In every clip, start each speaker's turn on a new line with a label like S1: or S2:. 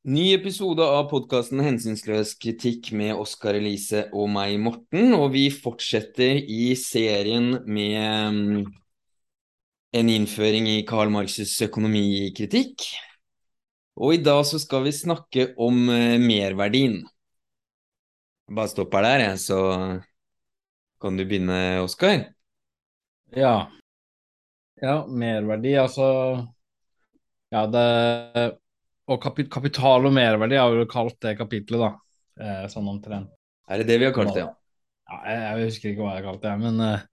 S1: Ny episode av podkasten Hensynsløs kritikk med Oskar Elise og meg, Morten. Og vi fortsetter i serien med mm, en innføring i Karl Marx' økonomikritikk. Og i dag så skal vi snakke om eh, merverdien. Bare stopper der, jeg, så kan du begynne, Oskar.
S2: Ja. Ja, merverdi, altså Ja, det Og kapital og merverdi har vi kalt det kapitlet, da. Eh, sånn omtrent.
S1: Er det det vi har kalt det?
S2: Ja, jeg, jeg husker ikke hva jeg har kalt det, men, eh,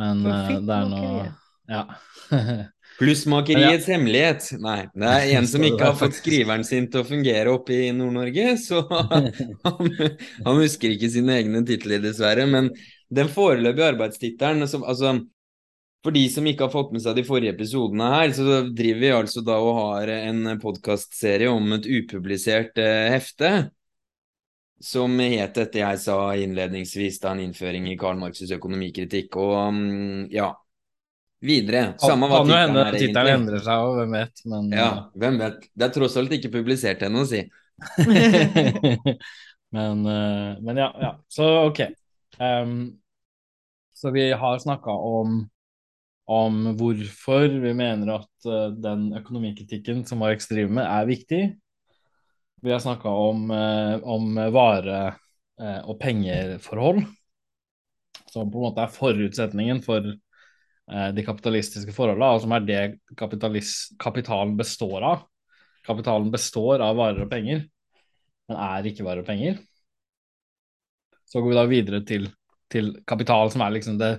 S2: men eh, det er noe Ja.
S1: Plussmakeriets ja. hemmelighet. Nei, det er en som ikke har fått skriveren sin til å fungere oppe i Nord-Norge, så han, han, husker ikke sine egne titler, dessverre. Men den foreløpige arbeidstittelen altså, for de som ikke har fått med seg de forrige episodene her, så driver vi altså da og har en podkastserie om et upublisert eh, hefte. Som het dette jeg sa innledningsvis, da en innføring i Karl Marx' økonomikritikk. Og um, ja, videre. Samme hva
S2: tittelen er, egentlig. Tittelen endrer seg òg, hvem vet. Men,
S1: ja, hvem vet. Det er tross alt ikke publisert ennå, si.
S2: men, uh, men, ja, ja. Så ok. Um, så vi har snakka om om hvorfor vi mener at uh, den økonomikritikken som Marx driver med, er viktig. Vi har snakka om, uh, om vare- uh, og pengeforhold, som på en måte er forutsetningen for de kapitalistiske forholdene, og som er det kapitalen består av. Kapitalen består av varer og penger, men er ikke varer og penger. Så går vi da videre til, til kapital, som er liksom det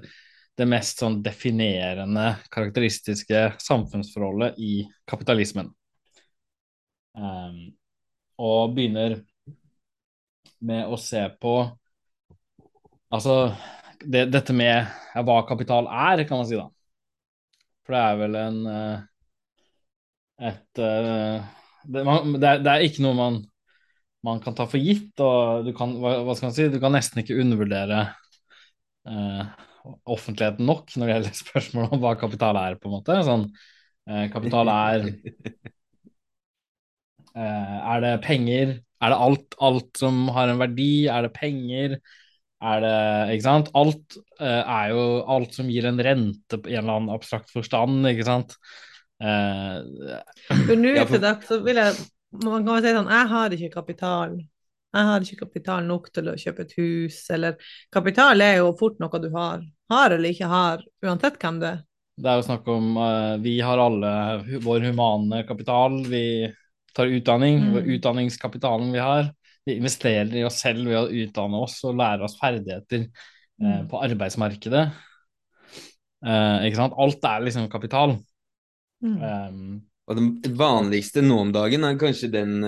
S2: det mest sånn definerende, karakteristiske samfunnsforholdet i kapitalismen. Um, og begynner med å se på Altså det, dette med ja, hva kapital er, kan man si, da. For det er vel en uh, et uh, det, man, det, er, det, er, ikke noe man, man kan ta for gitt, og du kan, hva, hva skal man si, du kan nesten ikke undervurdere uh, offentligheten nok når det gjelder spørsmålet om hva kapital er, på en måte. Sånn, eh, kapital er eh, Er det penger? Er det alt, alt, som har en verdi? Er det penger? Er det Ikke sant? Alt eh, er jo alt som gir en rente i en eller annen abstrakt forstand, ikke sant?
S3: Eh, for nå til dags så vil jeg Man kan si sånn Jeg har ikke kapital. Jeg har ikke kapital nok til å kjøpe et hus, eller Kapital er jo fort noe du har. Har eller ikke har, uansett hvem det er.
S2: Det er jo snakk om uh, Vi har alle vår humane kapital. Vi tar utdanning. Mm. Utdanningskapitalen vi har. Vi investerer i oss selv ved å utdanne oss og lære oss ferdigheter uh, mm. på arbeidsmarkedet. Uh, ikke sant? Alt er liksom kapital.
S1: Mm. Um, og det vanligste nå om dagen er kanskje den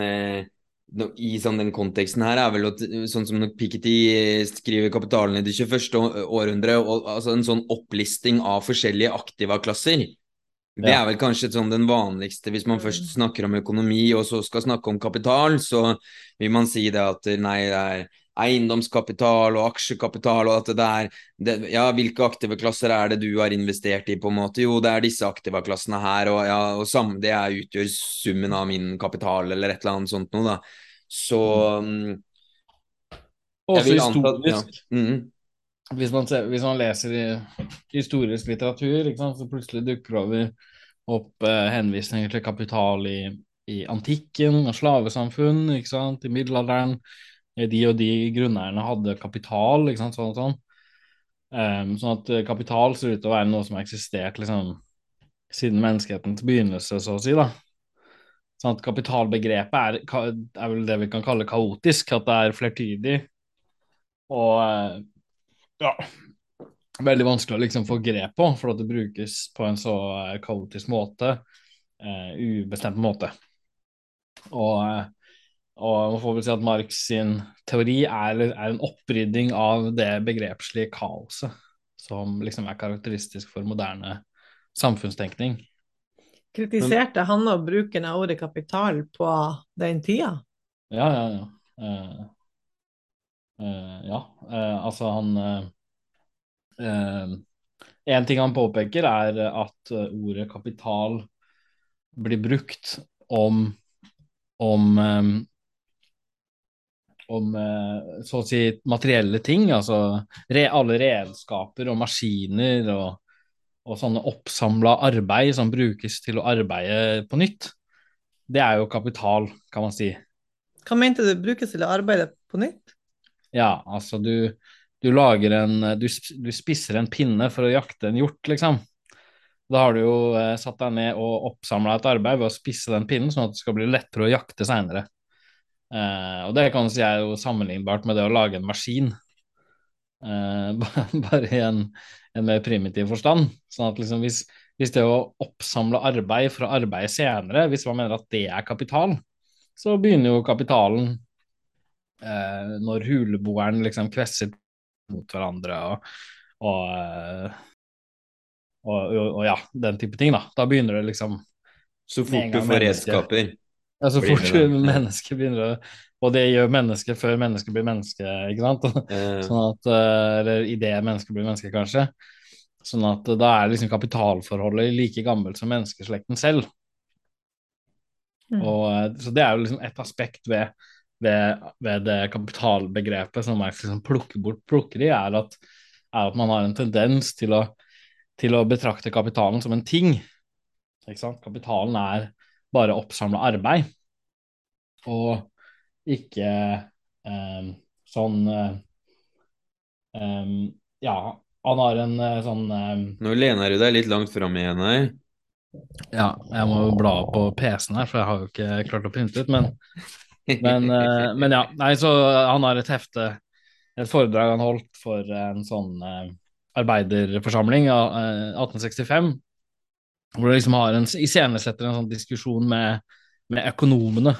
S1: i sånn den konteksten her er vel at, sånn som Piketty eh, skriver 'Kapitalen i det 21. århundre', og, altså en sånn opplisting av forskjellige aktiva-klasser. Det er vel kanskje sånn den vanligste hvis man først snakker om økonomi og så skal snakke om kapital, så vil man si det at nei, det er eiendomskapital og aksjekapital og at det der. det, Ja, hvilke aktive klasser er det du har investert i, på en måte? Jo, det er disse aktive klassene her, og, ja, og sam, det er, utgjør summen av min kapital, eller et eller annet sånt noe, da. Så um,
S2: Også historisk. Ja. Mm. Hvis, man ser, hvis, man leser i historisk litteratur, så plutselig dukker det over opp eh, henvisninger til kapital i, i antikken og slavesamfunn, sant, i middelalderen. De og de grunneierne hadde kapital, ikke sant, sånn sånn. Um, sånn at kapital ser ut til å være noe som har eksistert liksom, siden menneskehetens begynnelse, så å si. da. Sånn at kapitalbegrepet er, er, vel det vi kan kalle kaotisk, at det er flertydig. Og eh, ja, veldig vanskelig å liksom få grep på, for at det brukes på en så eh, kaotisk måte, uh, ubestemt måte. Og, og, man får vel si at Marx sin teori er, er en opprydding av det begrepslige kaoset som liksom er karakteristisk for moderne samfunnstenkning.
S3: Kritiserte han å bruken av ordet kapital på den tida?
S2: Ja, ja, ja. Uh, uh, ja, uh, altså han En ting han påpeker, er at ordet kapital blir brukt om om om så å si materielle ting, altså re, alle redskaper og maskiner og, og sånne oppsamla arbeid som brukes til å arbeide på nytt, det er jo kapital, kan man si.
S3: Hva mente du brukes til å arbeide på nytt?
S2: Ja, altså du, du lager en du, du, spisser en pinne for å jakte en hjort, liksom. Da har du jo eh, satt deg ned og oppsamla et arbeid ved å spisse den pinnen, sånn at det skal bli lettere å jakte seinere. Eh, og det kan si er jo sammenlignbart med det å lage en maskin, eh, bare i en, en, mer primitiv forstand. Sånn at liksom hvis, hvis det å oppsamle arbeid for å arbeide senere, hvis man mener at det er kapital, så begynner jo kapitalen eh, når huleboeren liksom kvesser mot hverandre og, og, og, og, ja, den type ting, da. Da begynner det liksom
S1: Så fort du får redskaper?
S2: Ja, så fort mennesket begynner å Og det gjør mennesket før mennesket blir menneske, ikke sant? Sånn at, eh, eller idet mennesket blir menneske, kanskje. Sånn at da er liksom kapitalforholdet like gammelt som menneskeslekten selv. Mm. Og, eh, så det er jo liksom et aspekt ved, ved, ved det kapitalbegrepet som jeg liksom plukker bort plukker i, er at, er at man har en tendens til å, til å betrakte kapitalen som en ting. Ikke sant? Kapitalen er bare oppsamla arbeid, og ikke eh, sånn eh, Ja, han har en uh, sånn um,
S1: Nå lener du deg litt langt fram igjen her.
S2: Ja, jeg må jo bla på PC-en her, for jeg har jo ikke klart å printe ut, men men, uh, men, ja. Nei, så han har et hefte, et foredrag han holdt for en sånn uh, arbeiderforsamling av 1865, hvor du liksom har en, iscenesetter en sånn diskusjon med, med økonomene.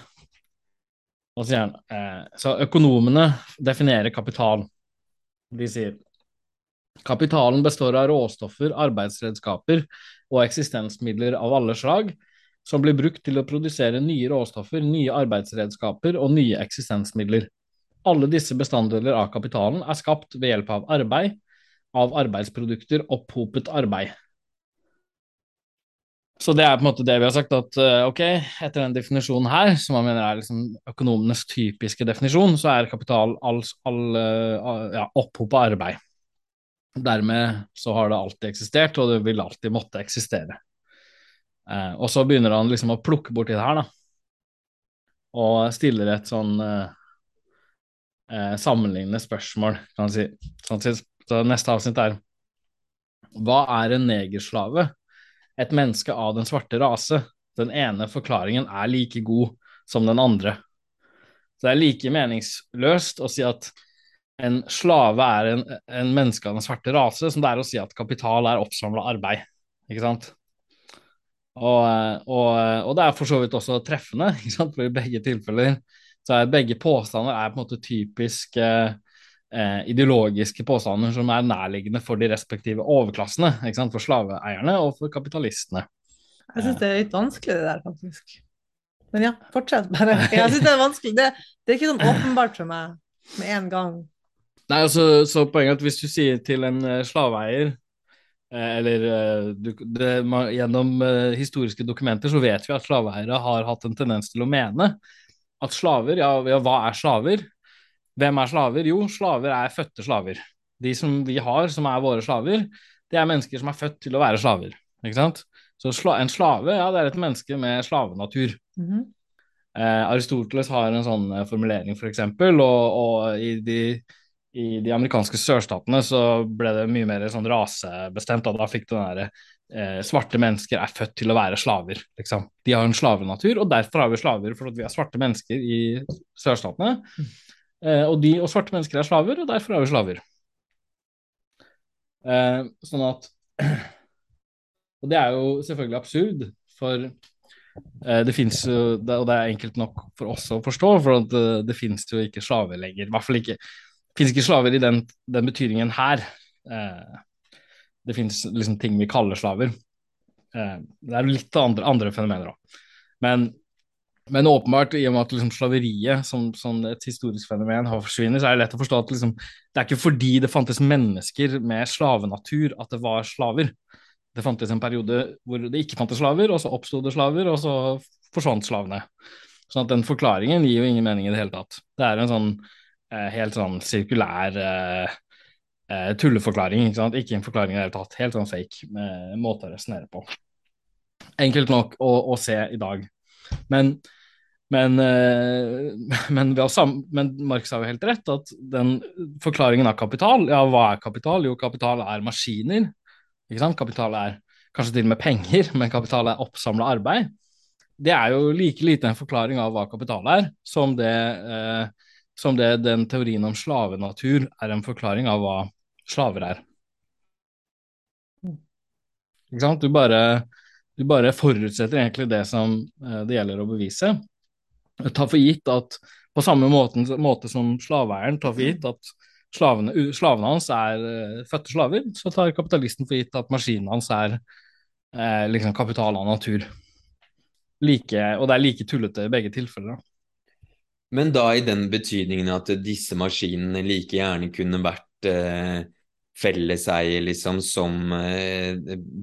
S2: Og sier han, eh, så økonomene definerer kapital. De sier kapitalen består av råstoffer, arbeidsredskaper og eksistensmidler av alle slag, som blir brukt til å produsere nye råstoffer, nye arbeidsredskaper og nye eksistensmidler. Alle disse bestanddeler av kapitalen er skapt ved hjelp av arbeid, av arbeidsprodukter, opphopet arbeid. Så det er på en måte det vi har sagt, at eh, ok, etter den definisjonen her, som man mener er liksom økonomenes typiske definisjon, så er kapital all, all eh, ja, opphopa arbeid. Dermed så har det alltid eksistert, og det vil alltid måtte eksistere. Eh, og så begynner han liksom å plukke borti det her, da, og stiller et sånn eh, sammenlignende spørsmål, kan man si. Sånn, så neste avsnitt er Hva er en negerslave? Et menneske av den svarte rase. Den ene forklaringen er like god som den andre. Så det er like meningsløst å si at en slave er en, en menneske av den svarte rase, som det er å si at kapital er oppsamla arbeid. Ikke sant? Og, og, og, det er for så vidt også treffende, for i begge tilfeller så er begge påstander er på en måte typisk eh, eh, ideologiske påstander som er nærliggende for de respektive overklassene. For slaveeierne og for kapitalistene.
S3: Jeg syns det er litt vanskelig det der, faktisk. Men ja, fortsett bare. Jeg syns det er vanskelig. Det, det, er ikke sånn åpenbart for meg med en gang.
S2: Nei, altså, så poenget er at hvis du sier til en uh, slaveeier eh, eller uh, du, det, man, gjennom uh, historiske dokumenter så vet vi at slaveeiere har hatt en tendens til å mene at slaver, ja, ja hva er slaver? Hvem er slaver? Jo, slaver er fødte slaver. De som vi har, som er våre slaver, det er mennesker som er født til å være slaver. Ikke sant? Så sla en slave, ja, det er et menneske med slavenatur. Mm -hmm. eh, Aristoteles har en sånn eh, formulering, f.eks., og, og i, de, i de amerikanske sørstatene så ble det mye mer sånn rasebestemt, og da fikk den derre eh, svarte mennesker er født til å være slaver. Liksom. De har en slavenatur, og derfor har vi slaver, for at vi er svarte mennesker i sørstatene. Eh, og, de, og svarte mennesker er slaver, og derfor er vi slaver. Eh, sånn at Og det er jo selvfølgelig absurd, for eh, det fins jo Og det er enkelt nok for oss å forstå, for det, det fins jo ikke slaver lenger. I hvert fall ikke fins ikke slaver i den, den betydningen her. Eh, det fins liksom ting vi kaller slaver. Eh, det er litt andre, andre fenomener òg. Men men åpenbart, i og med at liksom, slaveriet som, som, et historisk fenomen har forsvunnet, så er det lett å forstå at liksom, det er ikke fordi det fantes mennesker med slavenatur at det var slaver. Det fantes en periode hvor det ikke fantes slaver, og så oppsto det slaver, og så forsvant slavene. Sånn at den forklaringen gir jo ingen mening i det hele tatt. Det er en sånn eh, helt sånn sirkulær eh, eh tulleforklaring, ikke sant. Ikke en forklaring i det hele tatt. Helt sånn fake eh, måte å resonnere på. Enkelt nok å, å, se i dag. Men, men, eh, men, men Marx har jo helt rett at den forklaringen av kapital Ja, hva er kapital? Jo, kapital er maskiner. Ikke sant? Kapital er kanskje til og med penger, men kapital er oppsamla arbeid. Det er jo like lite en forklaring av hva kapital er, som det, eh, som det den teorien om slavenatur er en forklaring av hva slaver er. Ikke sant? Du bare, du bare forutsetter egentlig det som eh, det gjelder å bevise. Ta for gitt at på samme måte, måte som slaveeieren tar for gitt at slavene, slavene hans er uh, fødte slaver, så tar kapitalisten for gitt at maskinen hans er uh, liksom kapital av natur. Like, og det er like tullete i begge tilfeller.
S1: Men da i den betydningen at disse maskinene like gjerne kunne vært uh, felleseie, liksom, som eh,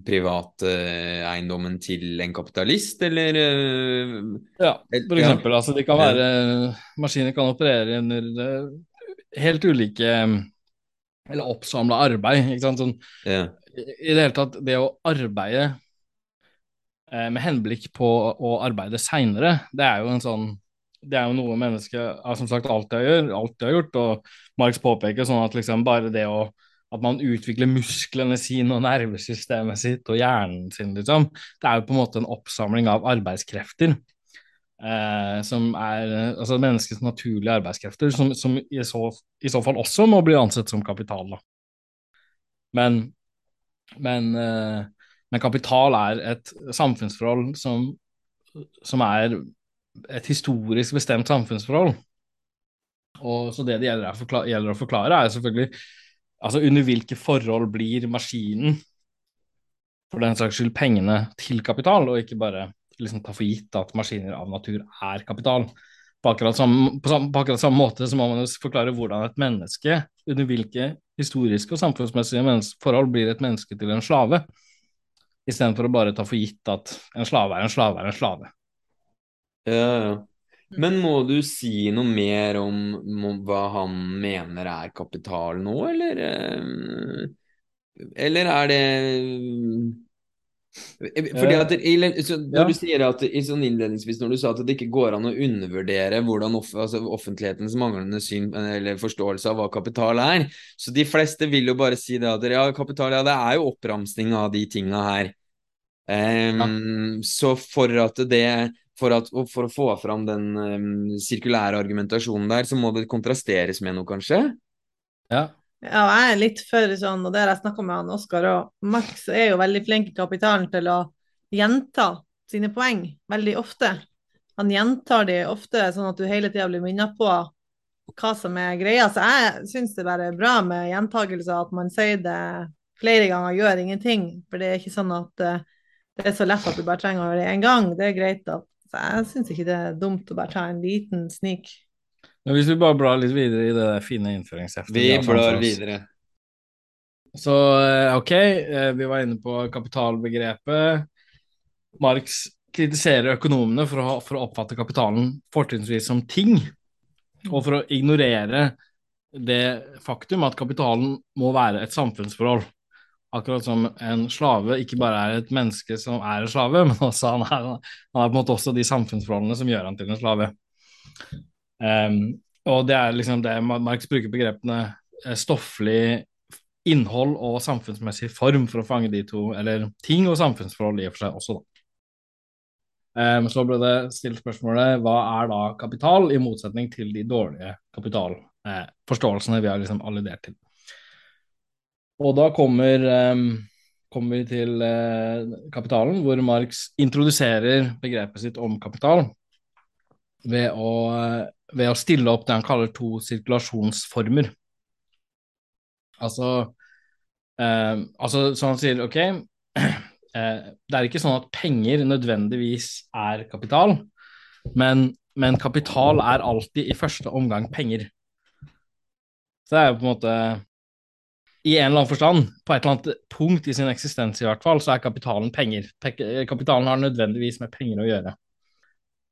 S1: privateiendommen til en kapitalist, eller
S2: Ja, for eksempel. Ja. Altså, de kan være Maskiner kan operere under helt ulike Eller oppsamla arbeid. ikke sant? Sånn,
S1: ja.
S2: I det hele tatt, det å arbeide eh, med henblikk på å arbeide seinere, det er jo en sånn det er jo noe mennesket som sagt alltid har, alltid har gjort, og Marx påpeker sånn at liksom bare det å at man utvikler musklene sine og nervesystemet sitt og hjernen sin, liksom. Det er jo på en måte en oppsamling av arbeidskrefter eh, som er altså menneskets naturlige arbeidskrefter, som, som i, så, i, så, fall også må bli ansett som kapital. Da. Men, men, eh, men kapital er et samfunnsforhold som, som, er et historisk bestemt samfunnsforhold. Og så det det gjelder, gjelder å forklare, er selvfølgelig altså under hvilke forhold blir maskinen, for den saks skyld pengene, til kapital, og ikke bare liksom ta for gitt at maskiner av natur er kapital. På akkurat, samme, på, samme, på akkurat samme måte så må man jo forklare hvordan et menneske, under hvilke historiske og samfunnsmessige forhold, blir et menneske til en slave, istedenfor å bare ta for gitt at en slave er en slave er en slave.
S1: Ja, ja. Men må du si noe mer om, om hva han mener er kapital nå, eller? Eh, eller er det fordi at Når du sier at i sånn innledningsvis når du sa at det ikke går an å undervurdere hvordan off, altså offentlighetens manglende syn eller forståelse av hva kapital er, så de fleste vil jo bare si det at ja, kapital ja, det er jo oppramsing av de tinga her. Um, ja. Så for at det for, at, for å få fram den um, sirkulære argumentasjonen der, så må det kontrasteres med noe, kanskje?
S2: Ja.
S3: Ja, jeg er litt for sånn, og det har jeg snakka med han Oskar og Max er jo veldig flink i kapitalen til å gjenta sine poeng veldig ofte. Han gjentar de ofte, sånn at du hele tida blir minnet på hva som er greia. Så jeg syns det bare er bra med gjentakelser, at man sier det flere ganger, gjør ingenting. For det er ikke sånn at uh, det er så lett at du bare trenger å gjøre det én gang. Det er greit. At, så jeg syns ikke det er dumt å bare ta en liten snik.
S2: Men hvis vi bare blar litt videre i det fine innføringsheftet
S1: Vi blar videre.
S2: Så eh, ok, eh, vi var inne på kapitalbegrepet. Marx kritiserer økonomene for å, for å oppfatte kapitalen fortrinnsvis som ting, og for å ignorere det faktum at kapitalen må være et samfunnsforhold. Akkurat som en slave ikke bare er et menneske som er en slave, men også han er, han er på en måte også de samfunnsforholdene som gjør han til en slave. Um, og det er liksom det Marx bruker begrepene eh, stofflig innhold og samfunnsmessig form for å fange de to, eller ting og samfunnsforhold i og for seg også, da. Um, så ble det stilt spørsmålet hva er da kapital, i motsetning til de dårlige kapitalforståelsene eh, vi har liksom alludert til. Og da kommer, um, kommer vi til uh, kapitalen, hvor Marx introduserer begrepet sitt om kapital ved å ved å stille opp det han kaller to sirkulasjonsformer. Altså, eh, altså så han sier ok, eh, det er ikke sånn at penger nødvendigvis er kapital, men, men, kapital er alltid i første omgang penger. Så det er jo på en måte i en eller annen forstand, på et eller annet punkt i sin eksistens i hvert fall, så er kapitalen penger. Kapitalen har nødvendigvis med penger å gjøre.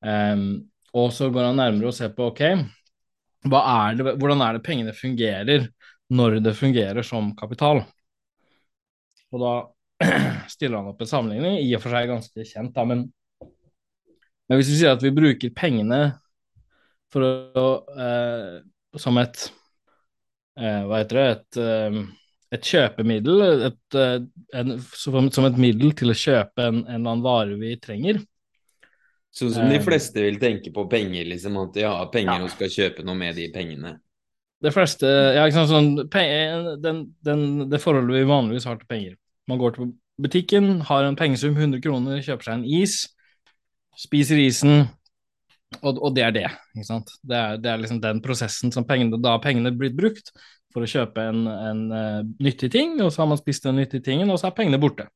S2: Um, Og så går han nærmere og ser på ok, er det, hvordan er det pengene fungerer når det fungerer som kapital. Og da stiller han opp en sammenligning, i og for seg ganske kjent, da, men, men hvis vi sier at vi bruker pengene for å, uh, som et eh, Hva heter det? Et, eh, et kjøpemiddel, et, eh, en, som, et middel til å kjøpe en, en eller annen vare vi trenger.
S1: Sånn som de eh, fleste vil tenke på penger, liksom, at de har penger ja. og skal kjøpe noe med de pengene.
S2: Det fleste Ja, ikke sant, sånn den, den, Det forholdet vi vanligvis har til penger. Man går til butikken, har en pengesum, 100 kroner, kjøper seg en is, spiser isen, og, og det er det. ikke sant? Det er, det er liksom den prosessen som pengene, da pengene blitt brukt for å kjøpe en, en uh, nyttig ting, og så har man spist den nyttige tingen, og så er pengene borte.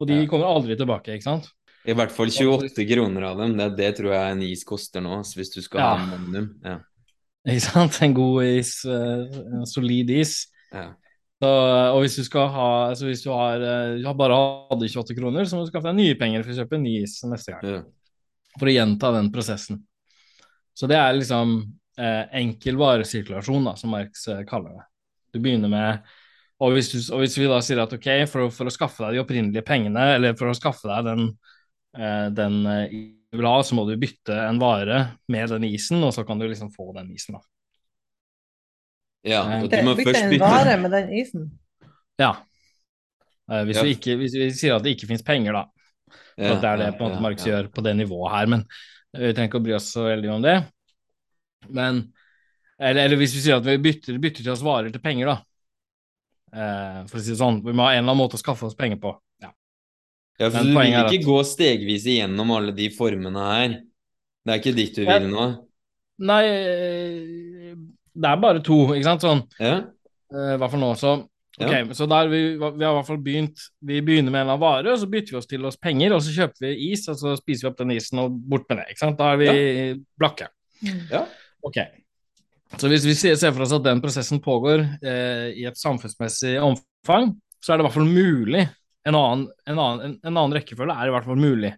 S2: Og de ja. kommer aldri tilbake, ikke sant?
S1: I hvert fall 28 kroner av dem. Det, det tror jeg en is koster nå, hvis du skal ja. ha en magnum. Ja.
S2: Ikke sant? En god is, uh, en solid is. Ja. Så, og hvis du skal ha altså hvis du har, uh, du har bare hadde 28 kroner, så må du skaffe deg nye penger for å kjøpe en ny is neste gang. Ja. For å gjenta den prosessen. Så det er liksom eh, enkel varesirkulasjon, da, som Marx kaller det. Du begynner med og hvis, du, og hvis, vi da sier at ok, for, for, å skaffe deg de opprinnelige pengene, eller for å skaffe deg den Eh, den eh, du vil ha, så må du bytte en vare med den isen, og så kan du liksom få den isen. da.
S1: Ja,
S3: eh, og du må bytte først bytte en vare med den isen?
S2: Ja. Hvis, ja. Vi, ikke, hvis vi sier at det ikke finnes penger, da. Ja, det er det på en måte Marx gjør på det nivået her. Men vi trenger ikke å bry oss så veldig om det. Men eller, eller, hvis vi sier at vi bytter, bytter til oss varer til penger, da. for å si det sånn, vi må ha en eller annen måte å skaffe oss penger på.
S1: Ja, for du vil ikke at... gå stegvis igjennom alle de formene her. Det er ikke ditt du vil nå?
S2: Nei, det er bare to, ikke sant? Sånn.
S1: Ja.
S2: I hvert fall nå. Så, okay, ja. så der vi, vi, har i hvert fall begynt Vi begynner med en eller annen vare, og så bytter vi oss til oss penger, og så kjøper vi is, og så spiser vi opp den isen og bort med det. ikke sant? Da er vi ja. blakke.
S1: Ja.
S2: Ok. Så hvis vi ser for oss at den prosessen pågår eh, i et samfunnsmessig omfang, så er det i hvert fall mulig en annen, en, annen, en, en annen, rekkefølge er i hvert fall mulig.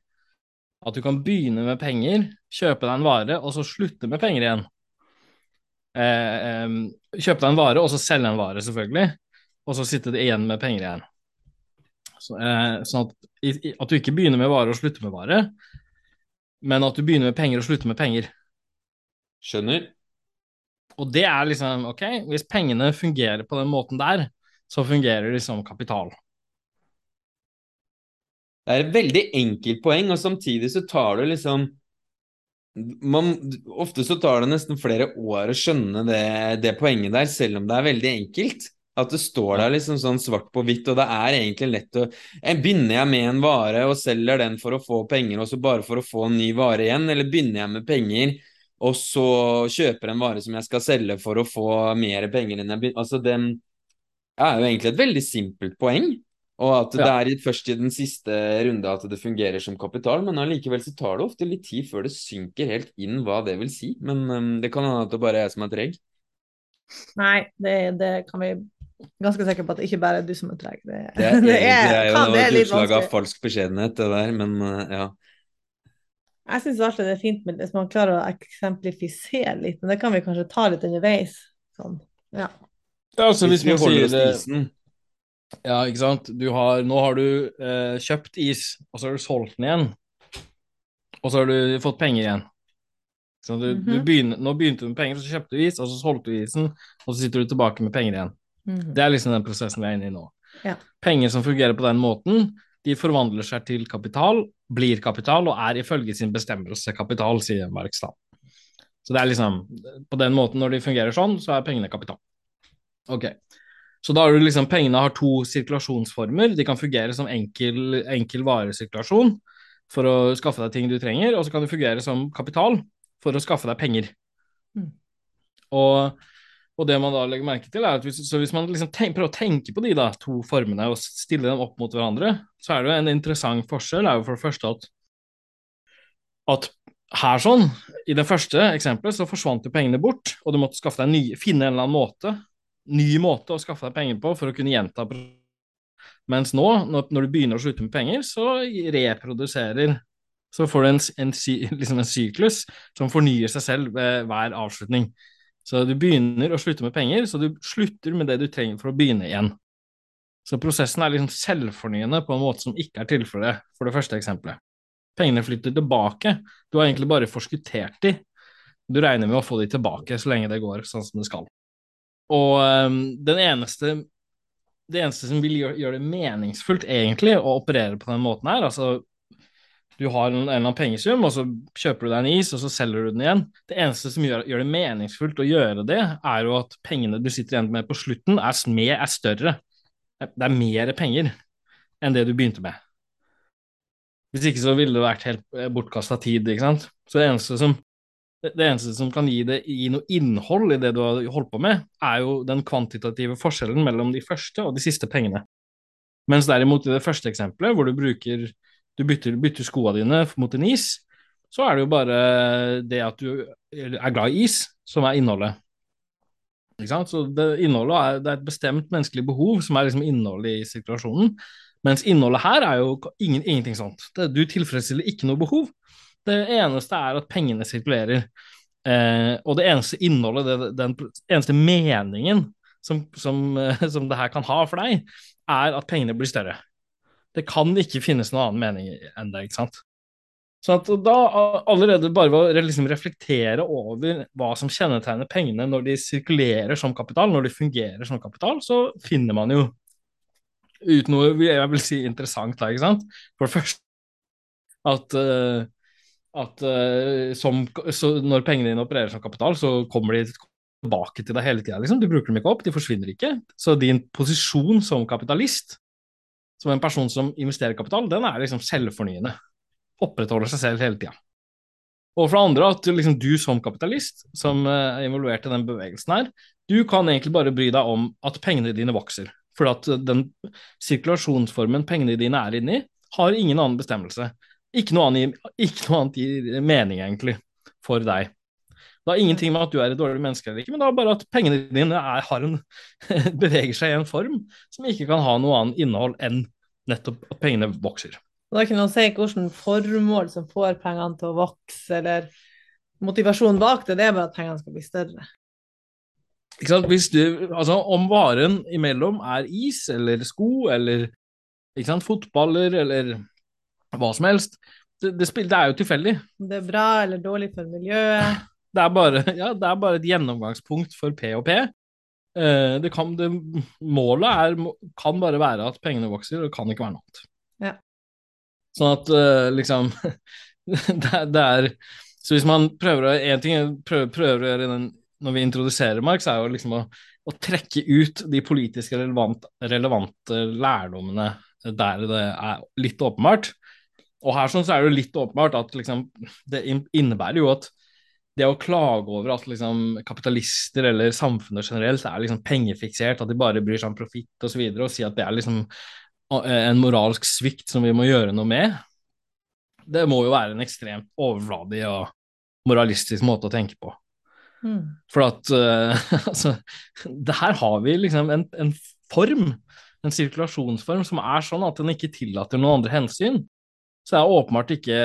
S2: At du kan begynne med penger, kjøpe deg en vare, og så slutte med penger igjen. Eh, eh, kjøpe deg en vare, og så selge en vare, selvfølgelig. Og så sitter det igjen med penger igjen. Så, eh, sånn at, i, at, du ikke begynner med vare og slutter med vare, men at du begynner med penger og slutter med penger.
S1: Skjønner.
S2: Og det er liksom Ok, hvis pengene fungerer på den måten der, så fungerer de som kapital.
S1: Det er et veldig enkelt poeng, og samtidig så tar det liksom man, Ofte så tar det nesten flere år å skjønne det, det, poenget der, selv om det er veldig enkelt. At det står der liksom sånn svart på hvitt, og det er egentlig lett å Begynner jeg med en vare og selger den for å få penger, og så bare for å få en ny vare igjen, eller begynner jeg med penger og så kjøper en vare som jeg skal selge for å få mer penger enn jeg begynner Altså, det er jo egentlig et veldig simpelt poeng. Og at det ja. er først i den siste runde at det fungerer som kapital, men allikevel så tar det ofte litt tid før det synker helt inn hva det vil si. Men um, det kan hende at det bare er jeg som er treg.
S3: Nei, det, det, kan vi ganske sikker på at det ikke bare er du som er treg.
S1: Det, det, er, det, er, det er jo et utslag av falsk beskjedenhet, det der, men uh, ja.
S3: Jeg syns alltid det er fint med, hvis man klarer å eksemplifisere litt, men det kan vi kanskje ta litt underveis. Sånn, ja.
S2: ja altså, hvis, hvis vi holder oss til isen ja, ikke sant. Har, nå har du eh, kjøpt is, og så har du solgt den igjen. Og så har du fått penger igjen. Så du, mm -hmm. du mhm. begynner, nå begynte du med penger, så kjøpte du is, og så solgte du isen, og så sitter du tilbake med penger igjen. Mm. Det er liksom den prosessen vi er inne i nå.
S3: Ja.
S2: Penger som fungerer på den måten, de forvandler seg til kapital, blir kapital og er ifølge sin bestemmelse kapital, sier Marx da. Så det er liksom På den måten, når de fungerer sånn, så er pengene kapital. Ok. Så da har du liksom Pengene har to sirkulasjonsformer. De kan fungere som enkel, enkel varesirkulasjon for å skaffe deg ting du trenger, og så kan de fungere som kapital for å skaffe deg penger. Mm. Og, og, det man da legger merke til, er at hvis, hvis man liksom tenk, prøver å tenke på de da, to formene og stille dem opp mot hverandre, så er det jo en interessant forskjell. er jo for det første at, at her sånn, I det første eksempelet så forsvant jo pengene bort, og du måtte skaffe deg ny, finne en eller annen måte ny måte å skaffe deg penger på for å kunne gjenta Mens nå, når du begynner å slutte med penger, så reproduserer så får du en, en, liksom en syklus som fornyer seg selv ved hver avslutning. Så du begynner å slutte med penger, så du slutter med det du trenger for å begynne igjen. Så prosessen er liksom selvfornyende på en måte som ikke er tilfellet for det første eksempelet. Pengene flytter tilbake, du har egentlig bare forskuttert de. Du regner med å få de tilbake så lenge det går sånn som det skal. Og um, den eneste det eneste som vil gjøre, det meningsfullt, egentlig, å operere på den måten her, altså du har en, en eller annen pengesum, og så kjøper du deg en is, og så selger du den igjen. Det eneste som gjør, gjør, det meningsfullt å gjøre det, er jo at pengene du sitter igjen med på slutten, er, med, er større. Det er mer penger enn det du begynte med. Hvis ikke så ville det vært helt eh, bortkasta tid, ikke sant. Så det eneste som, det eneste som kan gi, det, gi noe innhold i det du har holdt på med, er jo den kvantitative forskjellen mellom de første og de siste pengene. Mens derimot i det første eksempelet, hvor du bruker du bytter, bytter skoene dine mot en is, så er det jo bare det at du er glad i is, som er innholdet. Ikke sant? Så det, innholdet er, det er et bestemt menneskelig behov som er liksom innholdet i situasjonen. Mens innholdet her er jo ingen, ingenting sånt. Det, du tilfredsstiller ikke noe behov. Det eneste er at pengene sirkulerer. Eh, og det eneste innholdet, det, den eneste meningen som, som, som det her kan ha for deg, er at pengene blir større. Det kan ikke finnes noen annen mening enn det, ikke sant. Så at da allerede bare ved å liksom reflektere over hva som kjennetegner pengene når de sirkulerer som kapital, når de fungerer som kapital, så finner man jo ut noe jeg vil si interessant da, ikke sant. For det første at, uh, at uh, som, når pengene dine opererer som kapital, så kommer de tilbake til deg hele tida. Liksom. Du bruker dem ikke opp, de forsvinner ikke. Så din posisjon som kapitalist som en person som investerer kapital, den er liksom selvfornyende. Opprettholder seg selv hele tida. Og for det andre at liksom, du som kapitalist, som eh, er involvert i den bevegelsen her, du kan egentlig bare bry deg om at pengene dine vokser. For at den sirkulasjonsformen pengene dine er inni, har ingen annen bestemmelse. Ikke noe annet, ikke noe annet gir mening, egentlig, for deg. Det har ingenting med at du er et dårlig menneske eller ikke, men det er bare at pengene dine er, en, beveger seg i en form som ikke kan ha noe annet innhold enn nettopp at pengene vokser.
S3: Det er ikke noe å si hvilket formål som får pengene til å vokse, eller motivasjonen bak det, det er bare at pengene skal bli større.
S2: Ikke sant? Hvis du, altså, om varen imellom er is eller sko eller ikke sant, fotballer eller hva som helst, det, det, det er jo tilfeldig.
S3: Det er bra eller dårlig for miljøet.
S2: Det er bare, ja, det er bare et gjennomgangspunkt for P og Eh, det kan, det, målet er, kan bare være at pengene vokser, og det kan ikke være noe annet.
S3: Ja.
S2: Sånn at uh, liksom det, det, er Så hvis man prøver å En ting prøver, prøver å gjøre den, når vi introduserer Marx, er jo liksom å, å trekke ut de politisk relevant, relevante lærdommene der det er litt åpenbart. Og her sånn så er det jo litt åpenbart at liksom, det innebærer jo at det å klage over at liksom, kapitalister eller samfunnet generelt er liksom pengefiksert, at de bare bryr seg om profitt osv., og, og si at det er liksom en moralsk svikt som vi må gjøre noe med, det må jo være en ekstremt overfladig og moralistisk måte å tenke på. Mm. For at uh, altså, her har vi liksom en, en, form, en sirkulasjonsform, som er sånn at den ikke tillater noen andre hensyn. Så det er åpenbart ikke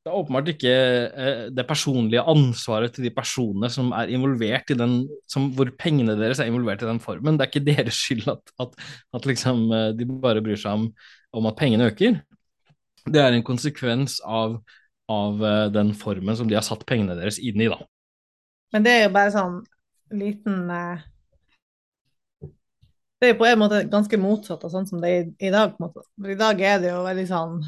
S2: det er åpenbart ikke eh, det personlige ansvaret til de personene som er involvert i den, som, hvor pengene deres er involvert i den formen. Det er ikke deres skyld at, at, at liksom, eh, de bare bryr seg om, om, at pengene øker. Det er en konsekvens av, av uh, den formen som de har satt pengene deres inn i, da.
S3: Men det er jo bare sånn liten uh det er på en måte ganske motsatt av sånn som det er i, i dag. For I dag er det jo veldig sånn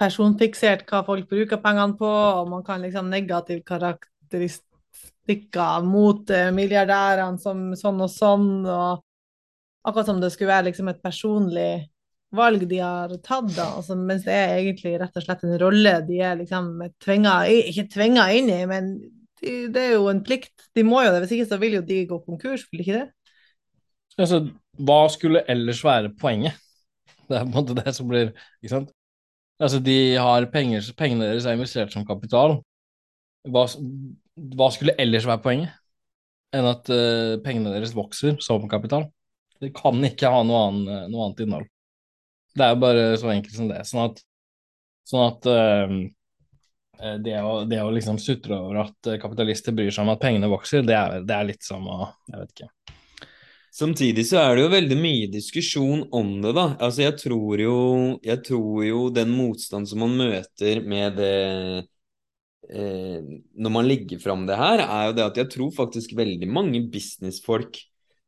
S3: personfiksert hva folk bruker pengene på, og man kan liksom negativ karakteristikker mot uh, milliardærene som sånn og sånn. og Akkurat som det skulle være liksom et personlig valg de har tatt, da, altså, mens det er egentlig rett og slett en rolle de er liksom tvinga Ikke tvinga inn i, men de, det er jo en plikt. De må jo det, hvis ikke så vil jo de gå konkurs, vil ikke det?
S2: Altså, hva skulle ellers være poenget? Det er på en måte det som blir Ikke sant? Altså, de har penger, pengene deres er investert som kapital. Hva, hva skulle ellers være poenget enn at uh, pengene deres vokser som kapital? Det kan ikke ha noe, annen, noe, annet innhold. Det er jo bare så enkelt som det. Sånn at Sånn at uh, det, å, det å liksom sutre over at kapitalister bryr seg om at pengene vokser, det er, det er litt som å Jeg vet ikke.
S1: Samtidig så er det jo veldig mye diskusjon om det, da. Altså, jeg tror jo, jeg tror jo den motstand som man møter med det eh, Når man legger fram det her, er jo det at jeg tror faktisk veldig mange businessfolk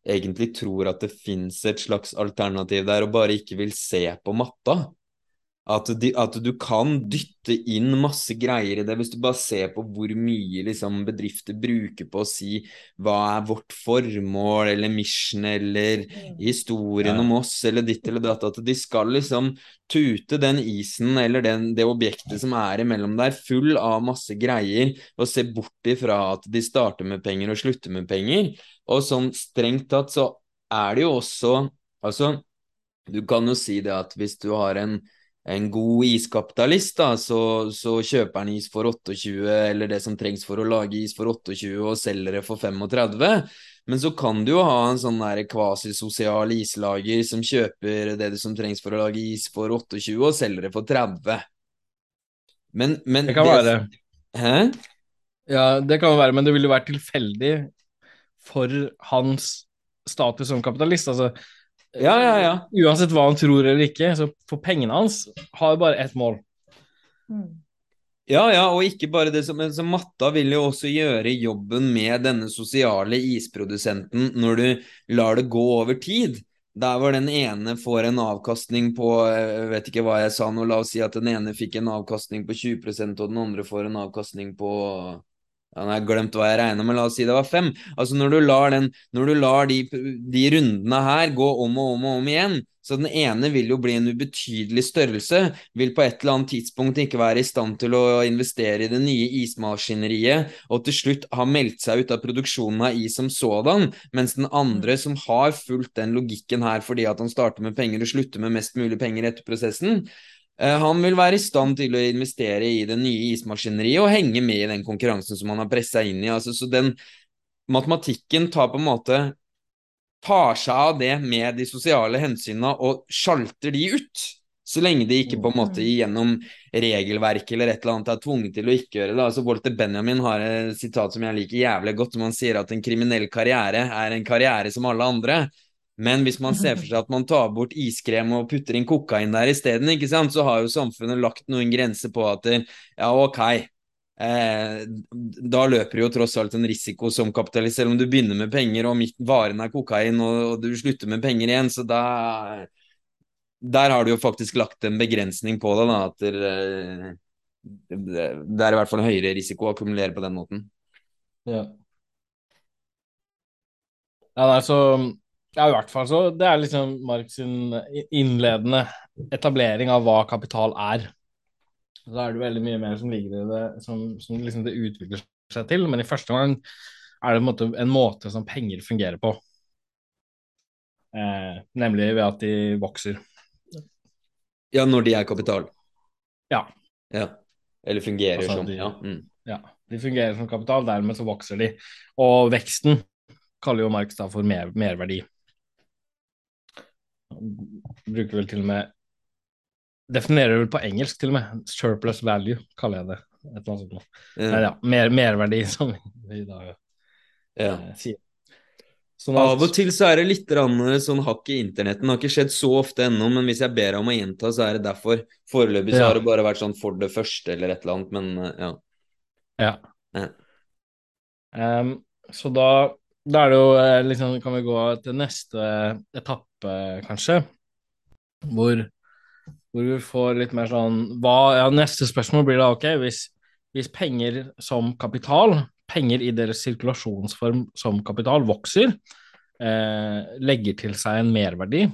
S1: egentlig tror at det fins et slags alternativ der, og bare ikke vil se på matta. At, de, at, du kan dytte inn masse greier i det, hvis du bare ser på hvor mye liksom, bedrifter bruker på å si hva er vårt formål, eller mission, eller mm. historien ja. om oss, eller ditt eller datt. At de skal liksom tute den isen eller den, det objektet som er imellom der, full av masse greier, og se bort ifra at de starter med penger og slutter med penger. Og sånn strengt tatt så er det jo også Altså, du kan jo si det at hvis du har en en god iskapitalist, da, så, så, kjøper han is for 28, eller det som trengs for å lage is for 28, og selger det for 35. Men så kan du jo ha en sånn kvasisosial islager som kjøper det som trengs for å lage is for 28, og selger det for 30. Men, men
S2: Det kan det, være. Hæ? Ja, det kan være, men det ville jo vært tilfeldig for hans status som kapitalist. Altså,
S1: ja, ja, ja.
S2: Uansett hva han tror eller ikke, så for pengene hans har bare ett mål.
S1: Mm. Ja, ja, og ikke bare det som, så Matta vil jo også gjøre jobben med denne sosiale isprodusenten når du lar det gå over tid. Der hvor den ene får en avkastning på jeg vet ikke hva jeg sa nå, la oss si at den ene fikk en avkastning på 20 og den andre får en avkastning på ja, nå har glemt hva jeg regna med, la oss si det var fem. Altså Når du lar, den, når du lar de, de, rundene her gå om og om og om igjen, så den ene vil jo bli en ubetydelig størrelse, vil på et eller annet tidspunkt ikke være i stand til å investere i det nye ismaskineriet, og til slutt ha meldt seg ut av produksjonen av is som sådan, mens den andre som har fulgt den logikken her fordi at han starter med penger og slutter med mest mulig penger etter prosessen, han vil være i stand til å investere i det nye ismaskineriet og henge med i den konkurransen som han har pressa inn i. Altså, så den matematikken tar på en måte tar seg av det med de sosiale hensynene og sjalter de ut. Så lenge de ikke på en måte mm. gjennom regelverk eller et eller annet er tvunget til å ikke gjøre det. Altså Walter Benjamin har et sitat som jeg liker jævlig godt, som han sier at en kriminell karriere er en karriere som alle andre. Men hvis man ser for seg at man tar bort iskrem og putter inn kokain der isteden, så har jo samfunnet lagt noen grenser på at ja, ok, eh, da løper jo tross alt en risiko som kapitalist, selv om du begynner med penger og varen er kokain og, og, du slutter med penger igjen, så da Der har du jo faktisk lagt en begrensning på det, da, at det, det er i hvert fall en høyere risiko å akkumulere på den måten.
S2: Ja. Ja, nei, så ja, i hvert fall så Det er liksom Marx sin innledende etablering av hva kapital er. Så er det veldig mye mer som ligger i det, som, som liksom det utvikler seg til. Men i første omgang er det en måte, en måte som penger fungerer på. Eh, nemlig ved at de vokser.
S1: Ja, når de er kapital?
S2: Ja.
S1: ja. Eller fungerer altså, som. De, ja. Mm.
S2: ja. De fungerer som kapital, dermed så vokser de. Og veksten kaller jo Marx da for mer, merverdi bruker vel til og med Definerer vel på engelsk til og med. Surplus value, kaller jeg det. Et eller annet sånt. Ja. ja, mer, merverdi, som vi da ja.
S1: eh, sier. Sånn at... Av og til så er det litt sånn hakk i internetten. Det har ikke skjedd så ofte ennå, men hvis jeg ber deg om å gjenta, så er det derfor. Foreløpig så ja. har det bare vært sånn for det første eller et eller annet, men eh, ja.
S2: Ja. ja. Um, så da da det jo eh, liksom Kan vi gå til neste etappe, kanskje? Hvor, hvor vi får litt mer sånn hva, ja, Neste spørsmål blir da ok, hvis, hvis penger som kapital, penger i deres sirkulasjonsform som kapital, vokser, eh, legger til seg en merverdi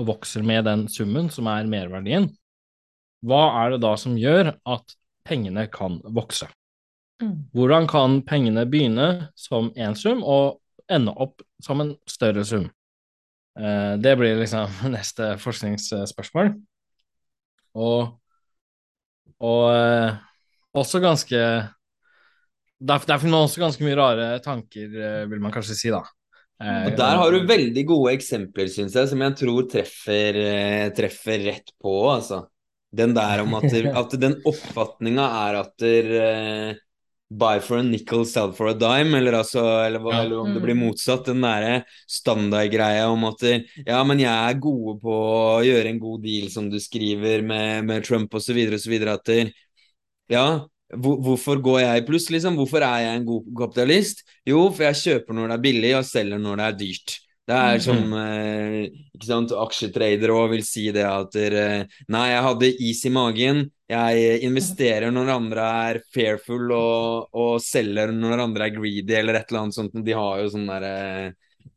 S2: og vokser med den summen som er merverdien, hva er det da som gjør at pengene kan vokse? Mm. Hvordan kan pengene begynne som én sum og ende opp som en større sum? Eh, det blir liksom neste forskningsspørsmål. Og, og eh, også ganske Der, der finner man også ganske mye rare tanker, eh, vil man kanskje si, da.
S1: Og Der har du veldig gode eksempler, syns jeg, som jeg tror treffer, treffer rett på, altså. Den der om at, at den oppfatninga er at buy for a nickel, sell for a dime, eller, altså, eller, ja. eller om det blir mm. motsatt. Den derre standardgreia om at ja, men jeg er gode på å gjøre en god deal, som du skriver, med, med Trump osv., osv. At ja, Hvorfor går jeg i pluss, liksom? Hvorfor er jeg en god kapitalist? Jo, for jeg kjøper når det er billig, og selger når det er dyrt. Det er som mm. eh, ikke sant, aksjetradere òg vil si det at eh, Nei, jeg hadde is i magen. Jeg investerer når andre er fairful, og, og selger når andre er greedy, eller et eller annet sånt. De har jo sånne der, eh,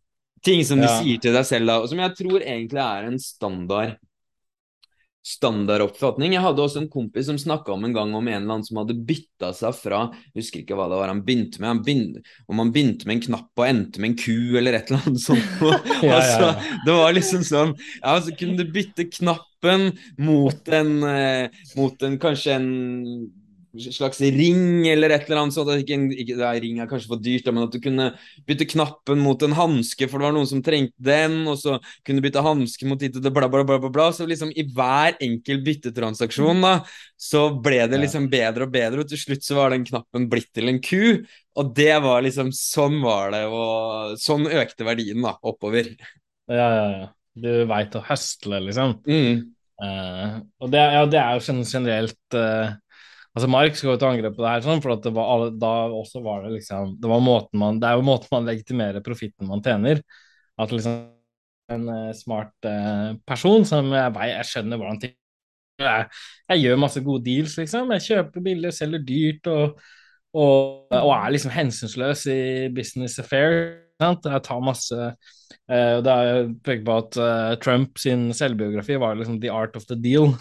S1: ting som de ja. sier til deg selv, da, og som jeg tror egentlig er en standard standardoppfatning. Jeg hadde også en kompis som snakka om en gang om en eller annen som hadde bytta seg fra Jeg husker ikke hva det var han begynte med. Han begynte, om han begynte med en knapp og endte med en ku, eller et eller annet sånt. ja, ja, ja. det var liksom sånn Ja, så kunne du bytte knappen mot en, eh, mot en kanskje en slags ring eller et eller annet sånt. Ikke, ikke, det er, ring er kanskje for dyrt, men at du kunne bytte knappen mot en hanske, for det var noen som trengte den, og så kunne du bytte hanske mot ditt og det, bla, bla, bla, bla, bla. Så liksom i hver enkel byttetransaksjon, da, så ble det liksom bedre og bedre, og til slutt så var den knappen blitt til en ku. Og det var liksom Sånn var det, og sånn økte verdien da, oppover.
S2: Ja, ja, ja. Du veit å høstle, liksom. Mm. Uh, og det, ja, det, er jo generelt uh, Altså Mark skal jo til angrep på det her, sånn, for det var, da også var det liksom Det, var måten man, det er jo måten man legitimerer profitten man tjener. At liksom en uh, smart uh, person som jeg, jeg skjønner hvordan ting jeg, jeg, gjør masse gode deals, liksom. Jeg kjøper billig, selger dyrt og, og, og er liksom hensynsløs i business affair. Sant? Jeg tar masse uh, Det er pekt på at Trump sin selvbiografi var liksom the art of the deal.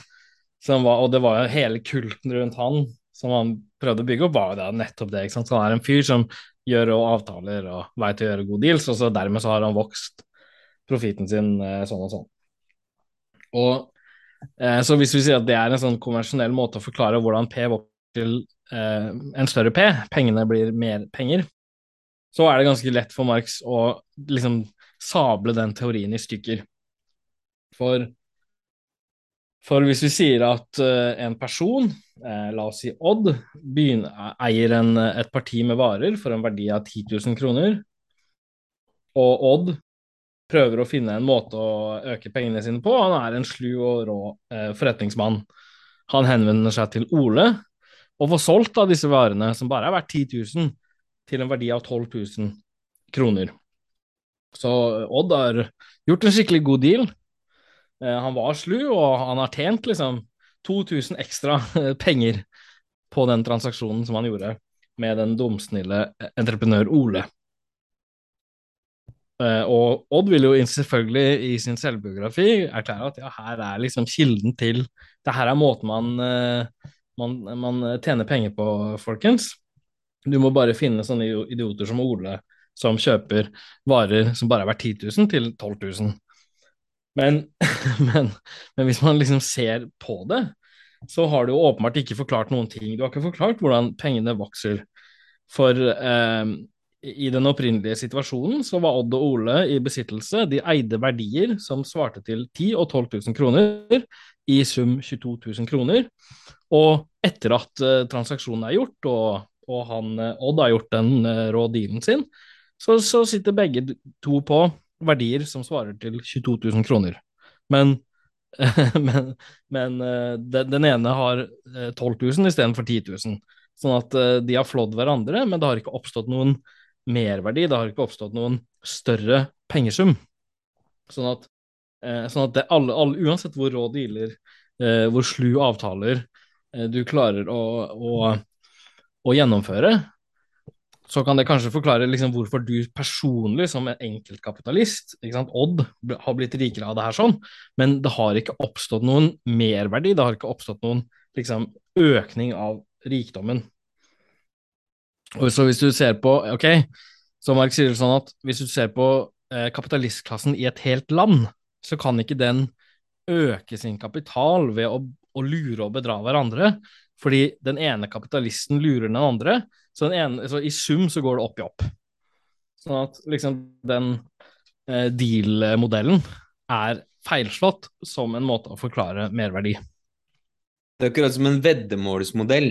S2: Var, og det var jo hele kulten rundt han som han prøvde å bygge opp, var jo det nettopp det. ikke sant? Så han er en fyr som gjør og avtaler og veit å gjøre gode deals, og så dermed så har han vokst profiten sin eh, sånn og sånn. Og eh, Så hvis vi sier at det er en sånn konvensjonell måte å forklare hvordan P vokser til eh, en større P, pengene blir mer penger, så er det ganske lett for Marx å liksom sable den teorien i stykker. For for hvis vi sier at uh, en person, uh, la oss si Odd, begynner, eier en, et parti med varer for en verdi av 10 000 kroner, og Odd prøver å finne en måte å øke pengene sine på, han er en slu og rå uh, forretningsmann. Han henvender seg til Ole og får solgt av disse varene, som bare er verdt 10 000, til en verdi av 12 000 kroner. Så Odd har gjort en skikkelig god deal. Eh, han var slu, og han har tjent liksom 2000 ekstra penger på den transaksjonen som han gjorde med den dumsnille entreprenør Ole. Uh, og Odd vil jo selvfølgelig i sin selvbiografi erklære at ja, her er liksom kilden til Det her er måten man, man, man, tjener penger på, folkens. Du må bare finne sånne idioter som Ole, som kjøper varer som bare er verdt 10 000 til 12 000. Men, men, men, hvis man liksom ser på det, så har du åpenbart ikke forklart noen ting. Du har ikke forklart hvordan pengene vokser. For eh, i den opprinnelige situasjonen så var Odd og Ole i besittelse. De eide verdier som svarte til 10 og 12 000 kroner, i sum 22 000 kroner. Og etter at eh, transaksjonen er gjort, og, og han, eh, Odd har gjort den eh, rå dealen sin, så, så sitter begge to på verdier som svarer til 22 000 kroner. Men, men, men eh, den ene har 12 000 istedenfor 10 000. Sånn at eh, de har flådd hverandre, men det har ikke oppstått noen merverdi. Det har ikke oppstått noen større pengesum. Sånn at, eh, sånn at alle, alle, uansett hvor rå dealer, hvor slu avtaler du klarer å, å, å gjennomføre, så kan det kanskje forklare liksom hvorfor du personlig, som en enkeltkapitalist, Odd, har blitt rikere av det her sånn, men det har ikke oppstått noen merverdi, det har ikke oppstått noen liksom, økning av rikdommen. Og så hvis du ser på Ok, så Mark sier det sånn at hvis du ser på eh, kapitalistklassen i et helt land, så kan ikke den øke sin kapital ved å, å lure og bedra hverandre, fordi den ene kapitalisten lurer den andre så, ene, så, i sum så går det opp i opp. Sånn at liksom den eh, deal-modellen er feilslått som en måte å forklare merverdi.
S1: Det er akkurat som en veddemålsmodell.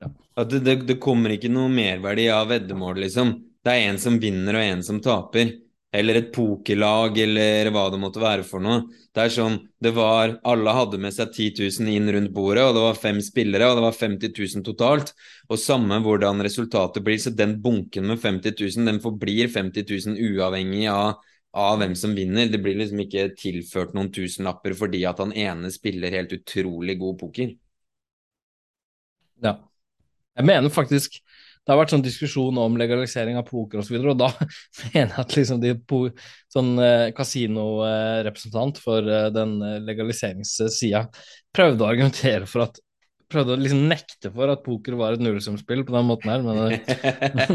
S1: Ja. At det, det, det, kommer ikke noe merverdi av veddemål, liksom. Det er en som vinner og en som taper. Eller et pokerlag, eller hva det måtte være for noe. Det er sånn det var Alle hadde med seg 10 000 inn rundt bordet, og det var fem spillere, og det var 50 000 totalt. Og samme hvordan resultatet blir, så den bunken med 50 000, den forblir 50 000 uavhengig av av hvem som vinner. Det blir liksom ikke tilført noen tusenlapper fordi at han ene spiller helt utrolig god poker.
S2: Ja. Jeg mener faktisk det har vært sånn diskusjon om legalisering av poker osv., og, så og da mener jeg at liksom de sånn eh, kasinorepresentant for eh, den eh, legaliseringssida prøvde å argumentere for at Prøvde å liksom nekte for at poker var et nullsumspill på den måten her, men,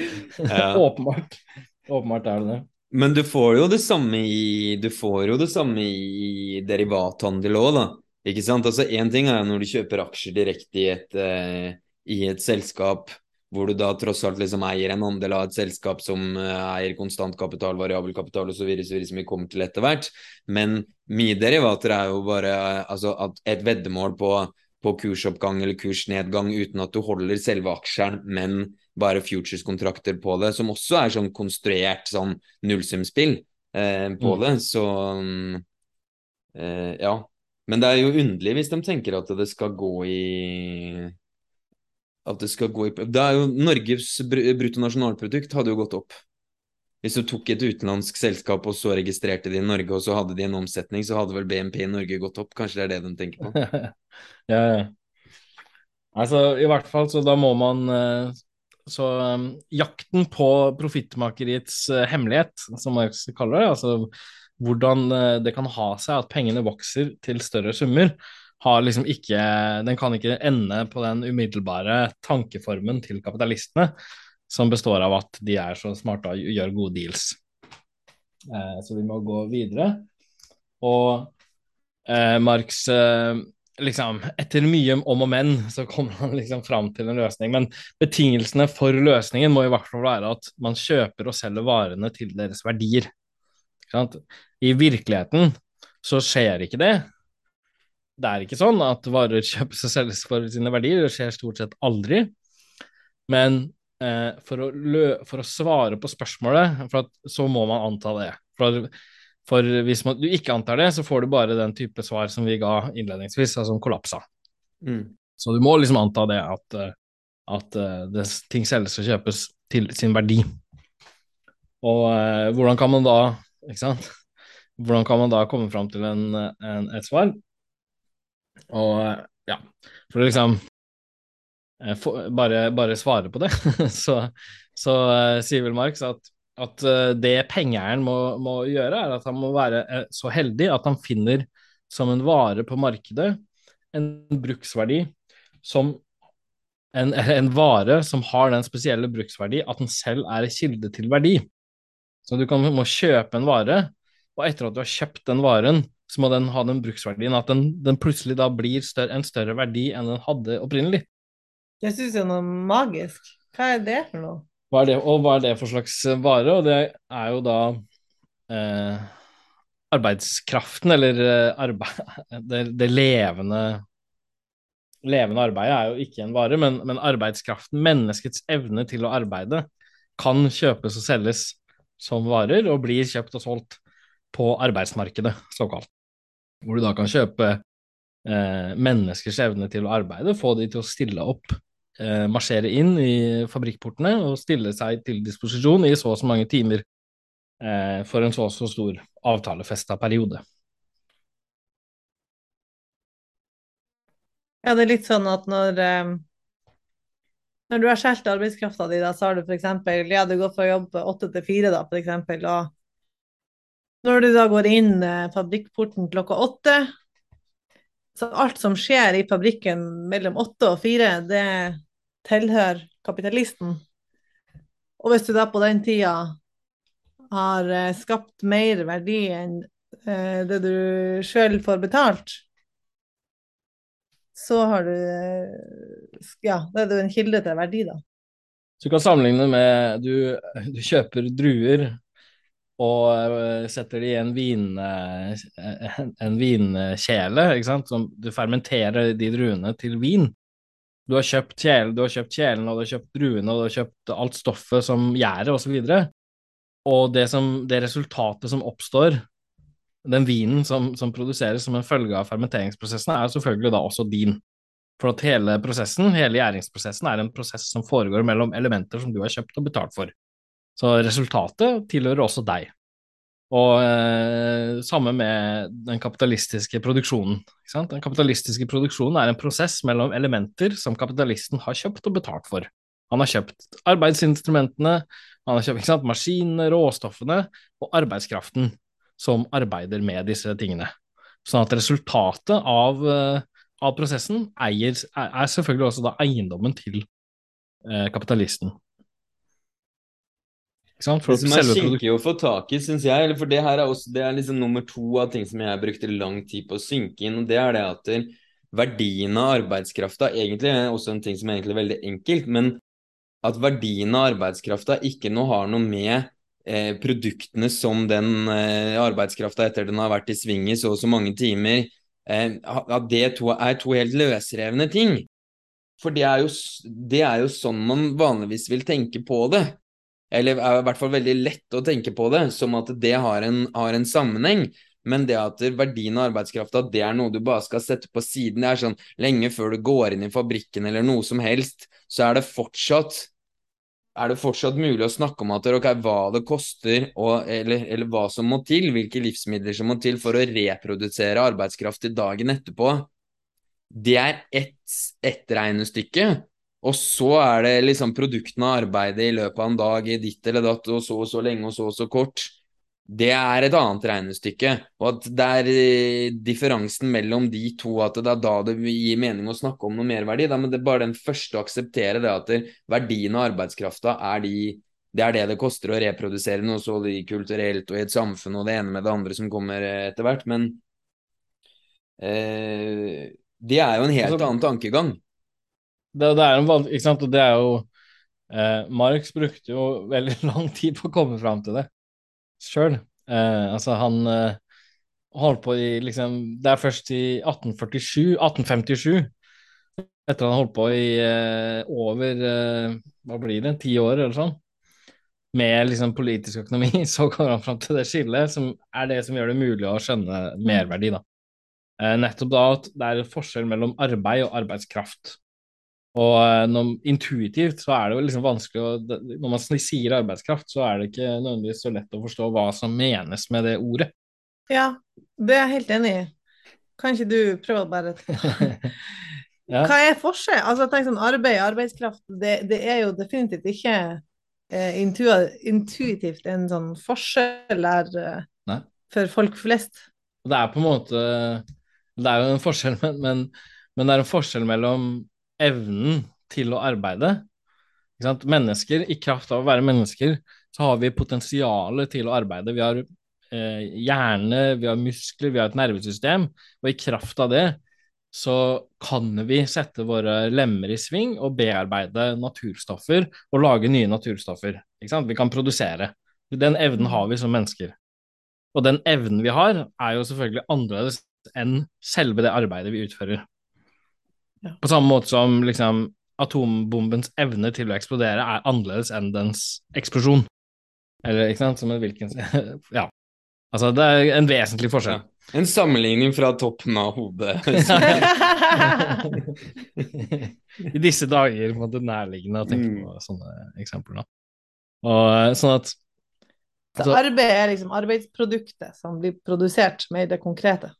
S2: men åpenbart, åpenbart er det det.
S1: Men du får jo det samme i, du får jo det samme i derivathandel òg, da. Ikke sant? Altså Én ting er når du kjøper aksjer direkte i et, uh, i et selskap hvor du da tross alt liksom eier en andel av et selskap som uh, eier konstant kapital, variabel kapital osv., som vi kommer til etter hvert. Men mye derivater er jo bare uh, altså et veddemål på, på kursoppgang eller kursnedgang uten at du holder selve aksjen, men bare futures-kontrakter på det, som også er sånn konstruert sånn nullsumspill eh, på mm. det. Så eh, ja. Men det er jo underlig hvis de tenker at det skal gå i At det skal gå i Det er jo Norges bruttonasjonalprodukt hadde jo gått opp. Hvis du tok et utenlandsk selskap og så registrerte de i Norge, og så hadde de en omsetning, så hadde vel BNP i Norge gått opp. Kanskje det er det de tenker på?
S2: ja, ja. Altså, i hvert fall, så da må man uh, så um, jakten på profittmakeriets uh, hemmelighet, som Marx kaller det, altså hvordan uh, det kan ha seg at pengene vokser til større summer, har liksom ikke Den kan ikke ende på den umiddelbare tankeformen til kapitalistene, som består av at de er så smarte og gjør gode deals. Eh, så vi må gå videre. Og Marx liksom, etter mye om og men, så kommer han liksom fram til en løsning. Men betingelsene for løsningen må i hvert fall være at man kjøper og selger varene til deres verdier. I virkeligheten så skjer ikke det. Det er ikke sånn at varer kjøpes og selges for sine verdier, det skjer stort sett aldri. Men eh, for, å for, å svare på spørsmålet, for at, så må man anta det. For for hvis man, du ikke antar det, så får du bare den type svar som vi ga innledningsvis, altså som kollapsa. Mm. Så du må liksom anta det at, eh, at eh, det, ting selges og kjøpes til sin verdi. Og eh, hvordan kan man da ikke sant? Hvordan kan man da komme fram til en, en, et svar? Og ja, for å liksom for, bare, bare, svare på det, så, så sier vel Marx at at uh, det pengeeieren må, må, gjøre, er at han må være så heldig at han finner som en vare på markedet en bruksverdi som en, en, vare som har den spesielle bruksverdi at den selv er kilde til verdi. Så du kan, må kjøpe en vare, og etter at du har kjøpt den varen, så må den ha den bruksverdien at den, den plutselig da blir større, en større verdi enn den hadde opprinnelig.
S3: Det syns jeg er noe magisk. Hva er det for noe?
S2: Hva det, og hva er det for slags vare? Og det er jo da eh, arbeidskraften, eller eh, arbeid, det, det, levende Levende arbeidet er jo ikke en vare, men, men, arbeidskraften, menneskets evne til å arbeide, kan kjøpes og selges som varer, og blir kjøpt og solgt på arbeidsmarkedet, såkalt. Hvor du da kan kjøpe eh, menneskers evne til å arbeide, få de til å stille opp eh, marsjere inn i fabrikkportene og stille seg til disposisjon i så og så mange timer eh, for en så og så stor avtalefesta periode.
S3: Ja, det er litt sånn at når, eh, når du har skjelt arbeidskrafta di, da, så har du f.eks. Ja, du går fra jobb åtte til fire, da, eksempel, og når du da går inn eh, fabrikkporten klokka åtte, så alt som skjer i fabrikken mellom åtte og fire, det tilhører kapitalisten. Og hvis du da på den tida har eh, skapt mer verdi enn eh, det du sjøl får betalt, så har du Ja, da er du en kilde til verdi, da.
S2: Så du kan sammenligne med du, du kjøper druer og uh, setter det i en, vin, uh, en vinkjele, som du fermenterer de druene til vin. Du har kjøpt kjelen, du har kjøpt kjelen, og du har kjøpt druene, og du har kjøpt alt stoffet som gjæret, osv. Og, så og det, som, det resultatet som oppstår, den vinen som, som, produseres som en følge av fermenteringsprosessen, er selvfølgelig da også din. For at hele prosessen, hele gjæringsprosessen, er en prosess som foregår mellom elementer som du har kjøpt og betalt for. Så resultatet tilhører også deg. Og eh, samme med den kapitalistiske produksjonen. Den kapitalistiske produksjonen er en prosess mellom elementer som kapitalisten har kjøpt og betalt for. Han har kjøpt arbeidsinstrumentene, han har kjøpt sant, maskinene, råstoffene og arbeidskraften som arbeider med disse tingene. Sånn at resultatet av, eh, av prosessen eier, er selvfølgelig også da eiendommen til eh, kapitalisten.
S1: Det som er kinkig å få tak i, syns jeg, for det her er, også, det er liksom nummer to av ting som jeg brukte lang tid på å synke inn, og det er det at verdien av arbeidskrafta egentlig er også en ting som er egentlig veldig enkelt, men at verdien av arbeidskrafta ikke nå har noe med eh, produktene som den eh, arbeidskrafta etter den har vært i sving i så og så mange timer, eh, at det to, er to helt løsrevne ting. For det er, jo, det er, jo, sånn man vanligvis vil tenke på det. Eller er i hvert fall veldig lett å tenke på det, som at det har en, har en sammenheng. Men det at verdien av arbeidskrafta det er noe du bare skal sette på siden, det er sånn lenge før du går inn i fabrikken eller noe som helst, så er det fortsatt er det fortsatt mulig å snakke om at okay, hva det koster, og, eller, eller, hva som må til, hvilke livsmidler som må til for å reprodusere arbeidskraft til dagen etterpå? Det er ett et regnestykke. Og så er det liksom produktene av arbeidet i løpet av en dag i ditt eller datt, og så og så lenge og så og så kort det er et annet regnestykke. Og at det er eh, differansen mellom de to, at det er da det gir mening å snakke om noe merverdi. Da, men det er bare den første å akseptere det at verdien av arbeidskrafta er de det er det det koster å reprodusere noe så kulturelt og i et samfunn og det ene med det andre som kommer etter hvert. Men eh, det er jo en helt altså, annen tankegang.
S2: Det, det, er en ikke sant? Og det er jo eh, Marx brukte jo veldig lang tid på å komme fram til det sjøl. Eh, altså, han eh, holdt på i liksom Det er først i 1847, 1857, etter han holdt på i eh, over eh, Hva blir det, ti år eller sånn, med liksom politisk økonomi, så kommer han fram til det skillet, som er det som gjør det mulig å skjønne merverdi. da. Eh, nettopp da at det er forskjell mellom arbeid og arbeidskraft. Og eh, når, intuitivt så er det jo liksom vanskelig å Når man sier arbeidskraft, så er det ikke nødvendigvis så lett å forstå hva som menes med det ordet.
S3: Ja, det er jeg helt enig i. Kan ikke du prøve bare ja. Hva er forskjell? Altså, tenk sånn Arbeid og arbeidskraft, det, det, er jo definitivt ikke eh, intuitivt en sånn forskjell der eh, for folk flest.
S2: Det er på en måte Det er jo en forskjell, men, men, men det er en forskjell mellom evnen til å arbeide. Mennesker, i kraft av å være mennesker, så har vi potensialet til å arbeide. Vi har eh, hjerne, vi har muskler, vi har et nervesystem, og i kraft av det så kan vi sette våre lemmer i sving og bearbeide naturstoffer og lage nye naturstoffer. Vi kan produsere. Den evnen har vi som mennesker. Og den evnen vi har, er jo selvfølgelig annerledes enn selve det arbeidet vi utfører. Ja. På samme måte som liksom, atombombens evne til å eksplodere er annerledes enn dens eksplosjon. Eller ikke sant, som en hvilken Ja. Altså, det er en vesentlig forskjell. Ja.
S1: En sammenligning fra toppen av hodet.
S2: I disse dager må det nærliggende å tenke mm. på sånne eksempler. Da. Og sånn at
S3: Så altså, arbeid er liksom arbeidsproduktet som blir produsert med det konkrete?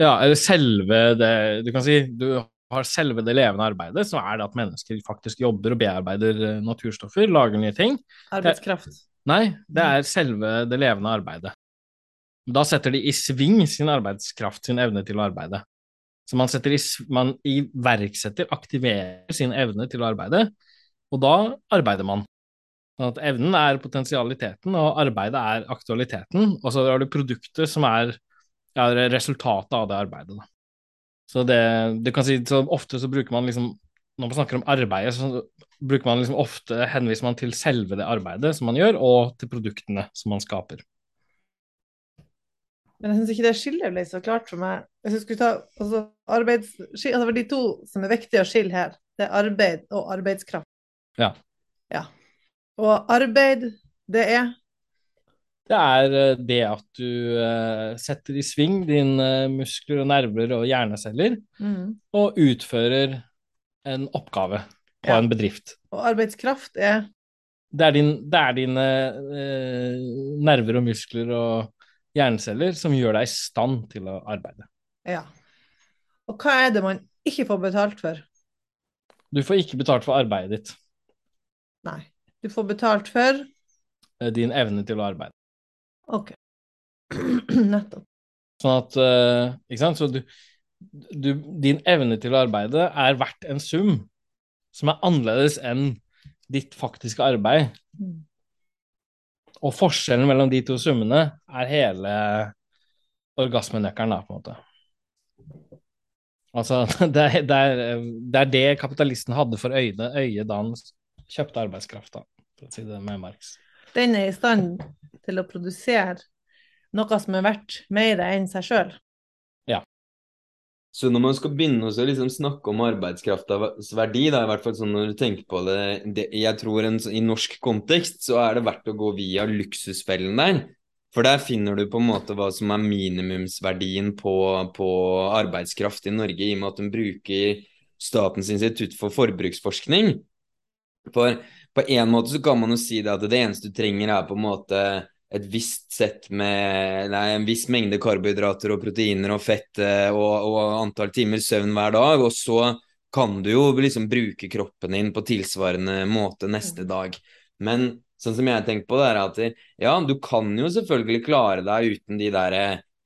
S2: Ja, eller selve det Du kan si du har selve det levende arbeidet, så er det at mennesker faktisk jobber og bearbeider eh, naturstoffer, lager nye ting.
S3: Arbeidskraft.
S2: Nei, det er selve det levende arbeidet. Da setter de i sving sin arbeidskraft, sin evne til å arbeide. Så man, setter i, man iverksetter, aktiverer sin evne til å arbeide, og da arbeider man. Sånn at evnen er potensialiteten, og arbeidet er aktualiteten, og så har du produktet som er er resultatet av det arbeidet. Da. Så det, du kan si, så ofte så bruker man liksom Når man snakker om arbeidet, så bruker man liksom ofte henviser man til selve det arbeidet som man gjør, og til produktene som man skaper.
S3: Men jeg syns ikke det skillet ble så klart for meg. Jeg skulle ta altså, arbeids, altså, De to som er viktige å skille her, det er arbeid og arbeidskraft.
S2: Ja.
S3: ja. Og arbeid, det er
S2: Det er eh, det at du uh, setter i sving dine muskler og nerver og hjerneceller,
S3: mm.
S2: og utfører en oppgave på ja. en bedrift.
S3: Og arbeidskraft er
S2: Det er, din, det er dine uh, nerver og muskler og hjerneceller som gjør deg i stand til å arbeide.
S3: Ja. Og hva er det man ikke får betalt for?
S2: Du får ikke betalt for arbeidet ditt.
S3: Nei. Du får betalt for
S2: eh, Din evne til å arbeide.
S3: OK. Nettopp.
S2: Sånn at uh, Ikke sant? Så du, du, din evne til å arbeide er verdt en sum som er annerledes enn ditt faktiske arbeid. Mm. Og forskjellen mellom de to summene er hele orgasmenøkkelen, da, på en måte. Altså, det er, det, er, det er, det kapitalisten hadde for øye, øye da han kjøpte arbeidskraft, da, for å si det med Marx.
S3: Den er i stand til å produsere noe som er verdt mer enn seg sjøl.
S1: Så når man skal begynne å liksom snakke om arbeidskraftas verdi, da, i hvert fall sånn når du tenker på det, det Jeg tror en, i norsk kontekst så er det verdt å gå via luksusfellen der. For der finner du på en måte hva som er minimumsverdien på, på arbeidskraft i Norge, i og med at de bruker Statens institutt for forbruksforskning. For på en måte så kan man jo si det at det eneste du trenger, er på en måte et visst sett med nei, en viss mengde karbohydrater og proteiner og fett eh, og, og, antall timer søvn hver dag, og så kan du jo liksom bruke kroppen din på tilsvarende måte neste mm. dag. Men sånn som jeg tenker på det, er at ja, du kan jo selvfølgelig klare deg uten de der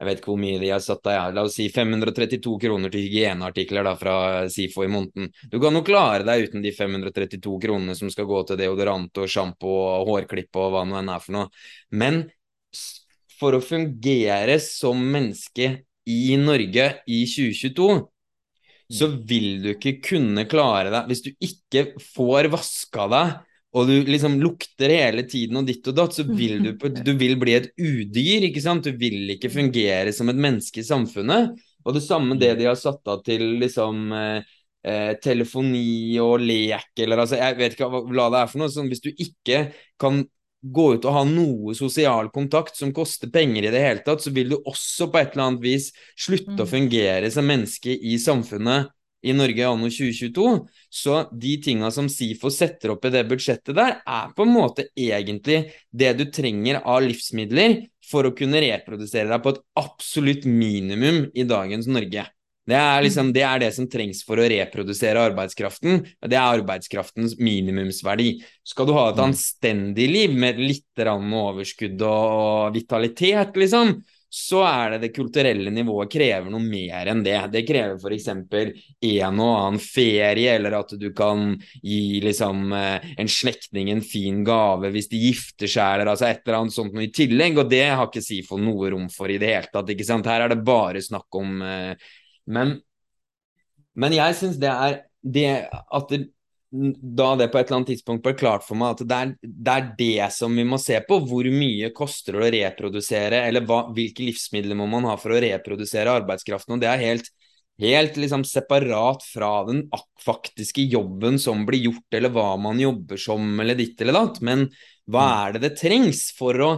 S1: jeg vet ikke hvor mye de har satt deg, la oss si 532 kroner til hygieneartikler da, fra SIFO i måneden. Du kan jo klare deg uten de 532 kronene som skal gå til deodorant og sjampo og hårklipp og hva nå enn er for noe. Men for å fungere som menneske i Norge i 2022, så vil du ikke kunne klare deg hvis du ikke får vaska deg og du liksom lukter hele tiden og ditt og datt, så vil du, du vil bli et udyr, ikke sant? Du vil ikke fungere som et menneske i samfunnet. Og det samme det de har satt av til liksom eh, eh, telefoni og lek, eller altså Jeg vet ikke hva det er for noe. Sånn, hvis du ikke kan gå ut og ha noe sosial kontakt som koster penger i det hele tatt, så vil du også på et eller annet vis slutte å mm. fungere som menneske i samfunnet i Norge anno 2022. Så de tinga som SIFO setter opp i det budsjettet der, er på en måte egentlig det du trenger av livsmidler for å kunne reprodusere deg på et absolutt minimum i dagens Norge. Det er, liksom, det er det som trengs for å reprodusere arbeidskraften. Det er arbeidskraftens minimumsverdi. Skal du ha et mm. anstendig liv med litt overskudd og vitalitet, liksom, så er det det kulturelle nivået krever noe mer enn det. Det krever f.eks. en og annen ferie, eller at du kan gi liksom eh, en slektning en fin gave hvis de gifter seg, eller altså et eller annet sånt noe i tillegg. Og det har ikke SIFO noe rom for i det hele tatt. ikke sant? Her er det bare snakk om eh, Men, men jeg syns det er det at det, da det på et eller annet tidspunkt ble klart for meg at det er, det er, det som vi må se på. Hvor mye koster det å reprodusere, eller hva, hvilke livsmidler må man ha for å reprodusere arbeidskraften. og Det er helt, helt liksom separat fra den faktiske jobben som blir gjort, eller hva man jobber som, eller ditt eller datt. Men hva mm. er det det trengs for å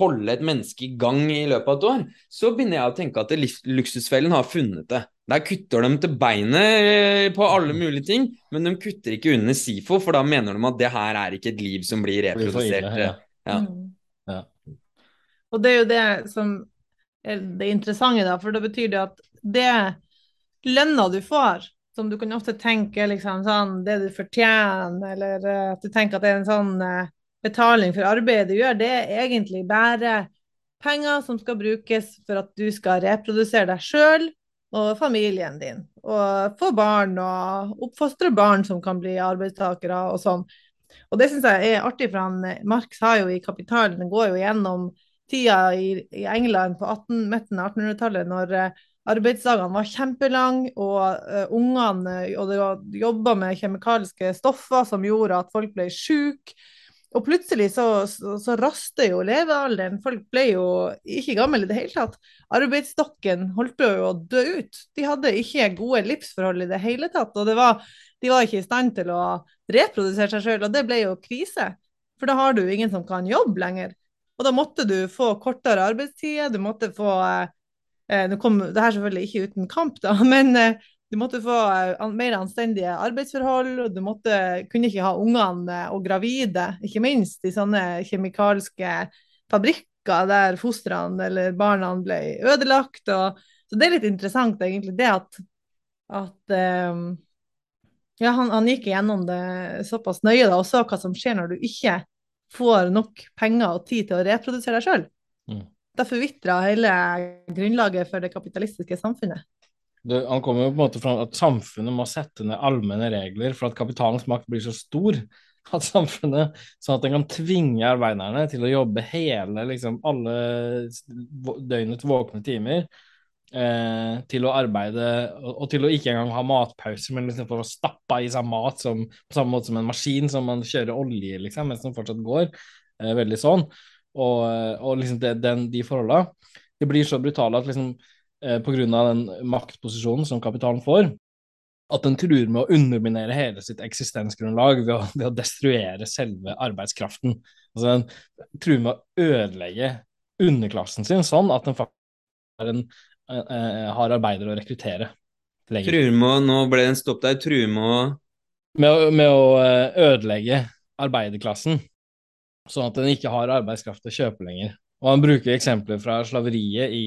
S1: holde et menneske i gang i løpet av et år? Så begynner jeg å tenke at luksusfellen har funnet det. Der kutter de til beinet eh, på alle mulige ting, men de kutter ikke under SIFO, for da mener de at det her er ikke et liv som blir reprodusert. Ja. Ja.
S3: Mm. Ja. Og det er jo det som er det interessante, da, for da betyr det at det lønna du får, som du kan ofte tenke liksom sånn det du fortjener, eller eh, at du tenker at det er en sånn eh, betaling for arbeidet du gjør, det er egentlig bare penger som skal brukes for at du skal reprodusere deg sjøl og familien din. Og få barn og oppfostre barn som kan bli arbeidstakere og sånn. Og det syns jeg er artig, for han, Marx har jo i Kapitalen, den går jo gjennom tida i, i England på 18, midten av 1800-tallet, når uh, arbeidsdagene var kjempelange, og uh, ungene og jobba med kjemikaliske stoffer som gjorde at folk ble syke. Og plutselig så, så, så raster jo levealderen. Folk ble jo ikke gamle i det hele tatt. Arbeidsstokken holdt på å dø ut. De hadde ikke gode livsforhold i det hele tatt. Og var, de var ikke i stand til å reprodusere seg sjøl, og det ble jo krise. For da har du ingen som kan jobbe lenger. Og da måtte du få kortere arbeidstid, du måtte få eh, eh Nå kom det her selvfølgelig ikke uten kamp, da, men eh, du måtte få uh, mer anstendige arbeidsforhold, og du måtte, kunne ikke ha ungene og gravide, ikke minst i sånne kjemikalske fabrikker der fostrene eller barna ble ødelagt. Og, så det er litt interessant, egentlig, det at, at um, ja, han, han, gikk gjennom det såpass nøye da, og så hva som skjer når du ikke får nok penger og tid til å reprodusere deg sjøl. Mm. Da forvitrer hele grunnlaget for det kapitalistiske samfunnet.
S2: Det, han kommer jo på en måte fra at samfunnet må sette ned allmenne regler for at kapitalens makt blir så stor at samfunnet sånn at den kan tvinge arbeiderne til å jobbe hele, liksom alle døgnets våkne timer. Eh, til å arbeide og, og, til å ikke engang ha matpauser, men liksom å stappe i seg mat som, på samme måte som en maskin som man kjører olje liksom, mens den fortsatt går. Eh, veldig sånn. Og, og liksom det, den, de forholda. Det blir så brutale at liksom pga. den maktposisjonen som kapitalen får, at den truer med å underminere hele sitt eksistensgrunnlag ved å, ved å destruere selve arbeidskraften. Altså Den truer med å ødelegge underklassen sin sånn at den faktisk en, eh, eh, har arbeidere å rekruttere.
S1: Truer med å, Nå ble den en stopp der. Truer med å
S2: med, med å eh, ødelegge arbeiderklassen, sånn at den ikke har arbeidskraft til å kjøpe lenger. Og Han bruker eksempler fra slaveriet i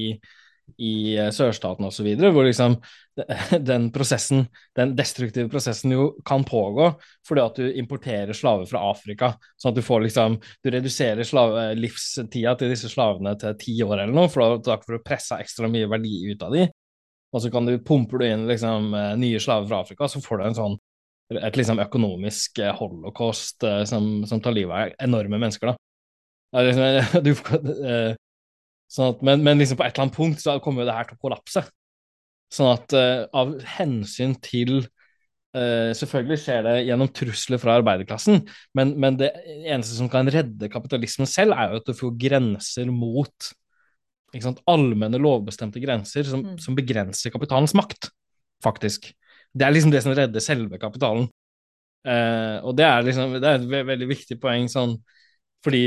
S2: i eh, sørstaten osv., hvor liksom den prosessen, den destruktive prosessen jo kan pågå fordi at du importerer slaver fra Afrika. Sånn at du får liksom Du reduserer slave, livstida til disse slavene til ti år eller noe, for da får du pressa ekstra mye verdi ut av dem. Og så kan du pumper du inn liksom eh, nye slaver fra Afrika, så får du en sånn et liksom økonomisk eh, holocaust som, som tar livet av enorme mennesker, da. Liksom, du, Sånn at, men, men liksom på et eller annet punkt så kommer jo det her til å kollapse. Sånn at uh, av hensyn til uh, Selvfølgelig skjer det gjennom trusler fra arbeiderklassen, men, men, det eneste som kan redde kapitalismen selv, er jo at du får grenser mot sant, allmenne, lovbestemte grenser som, mm. som, begrenser kapitalens makt, faktisk. Det er liksom det som redder selve kapitalen. Uh, og det er liksom det er et veldig viktig poeng sånn fordi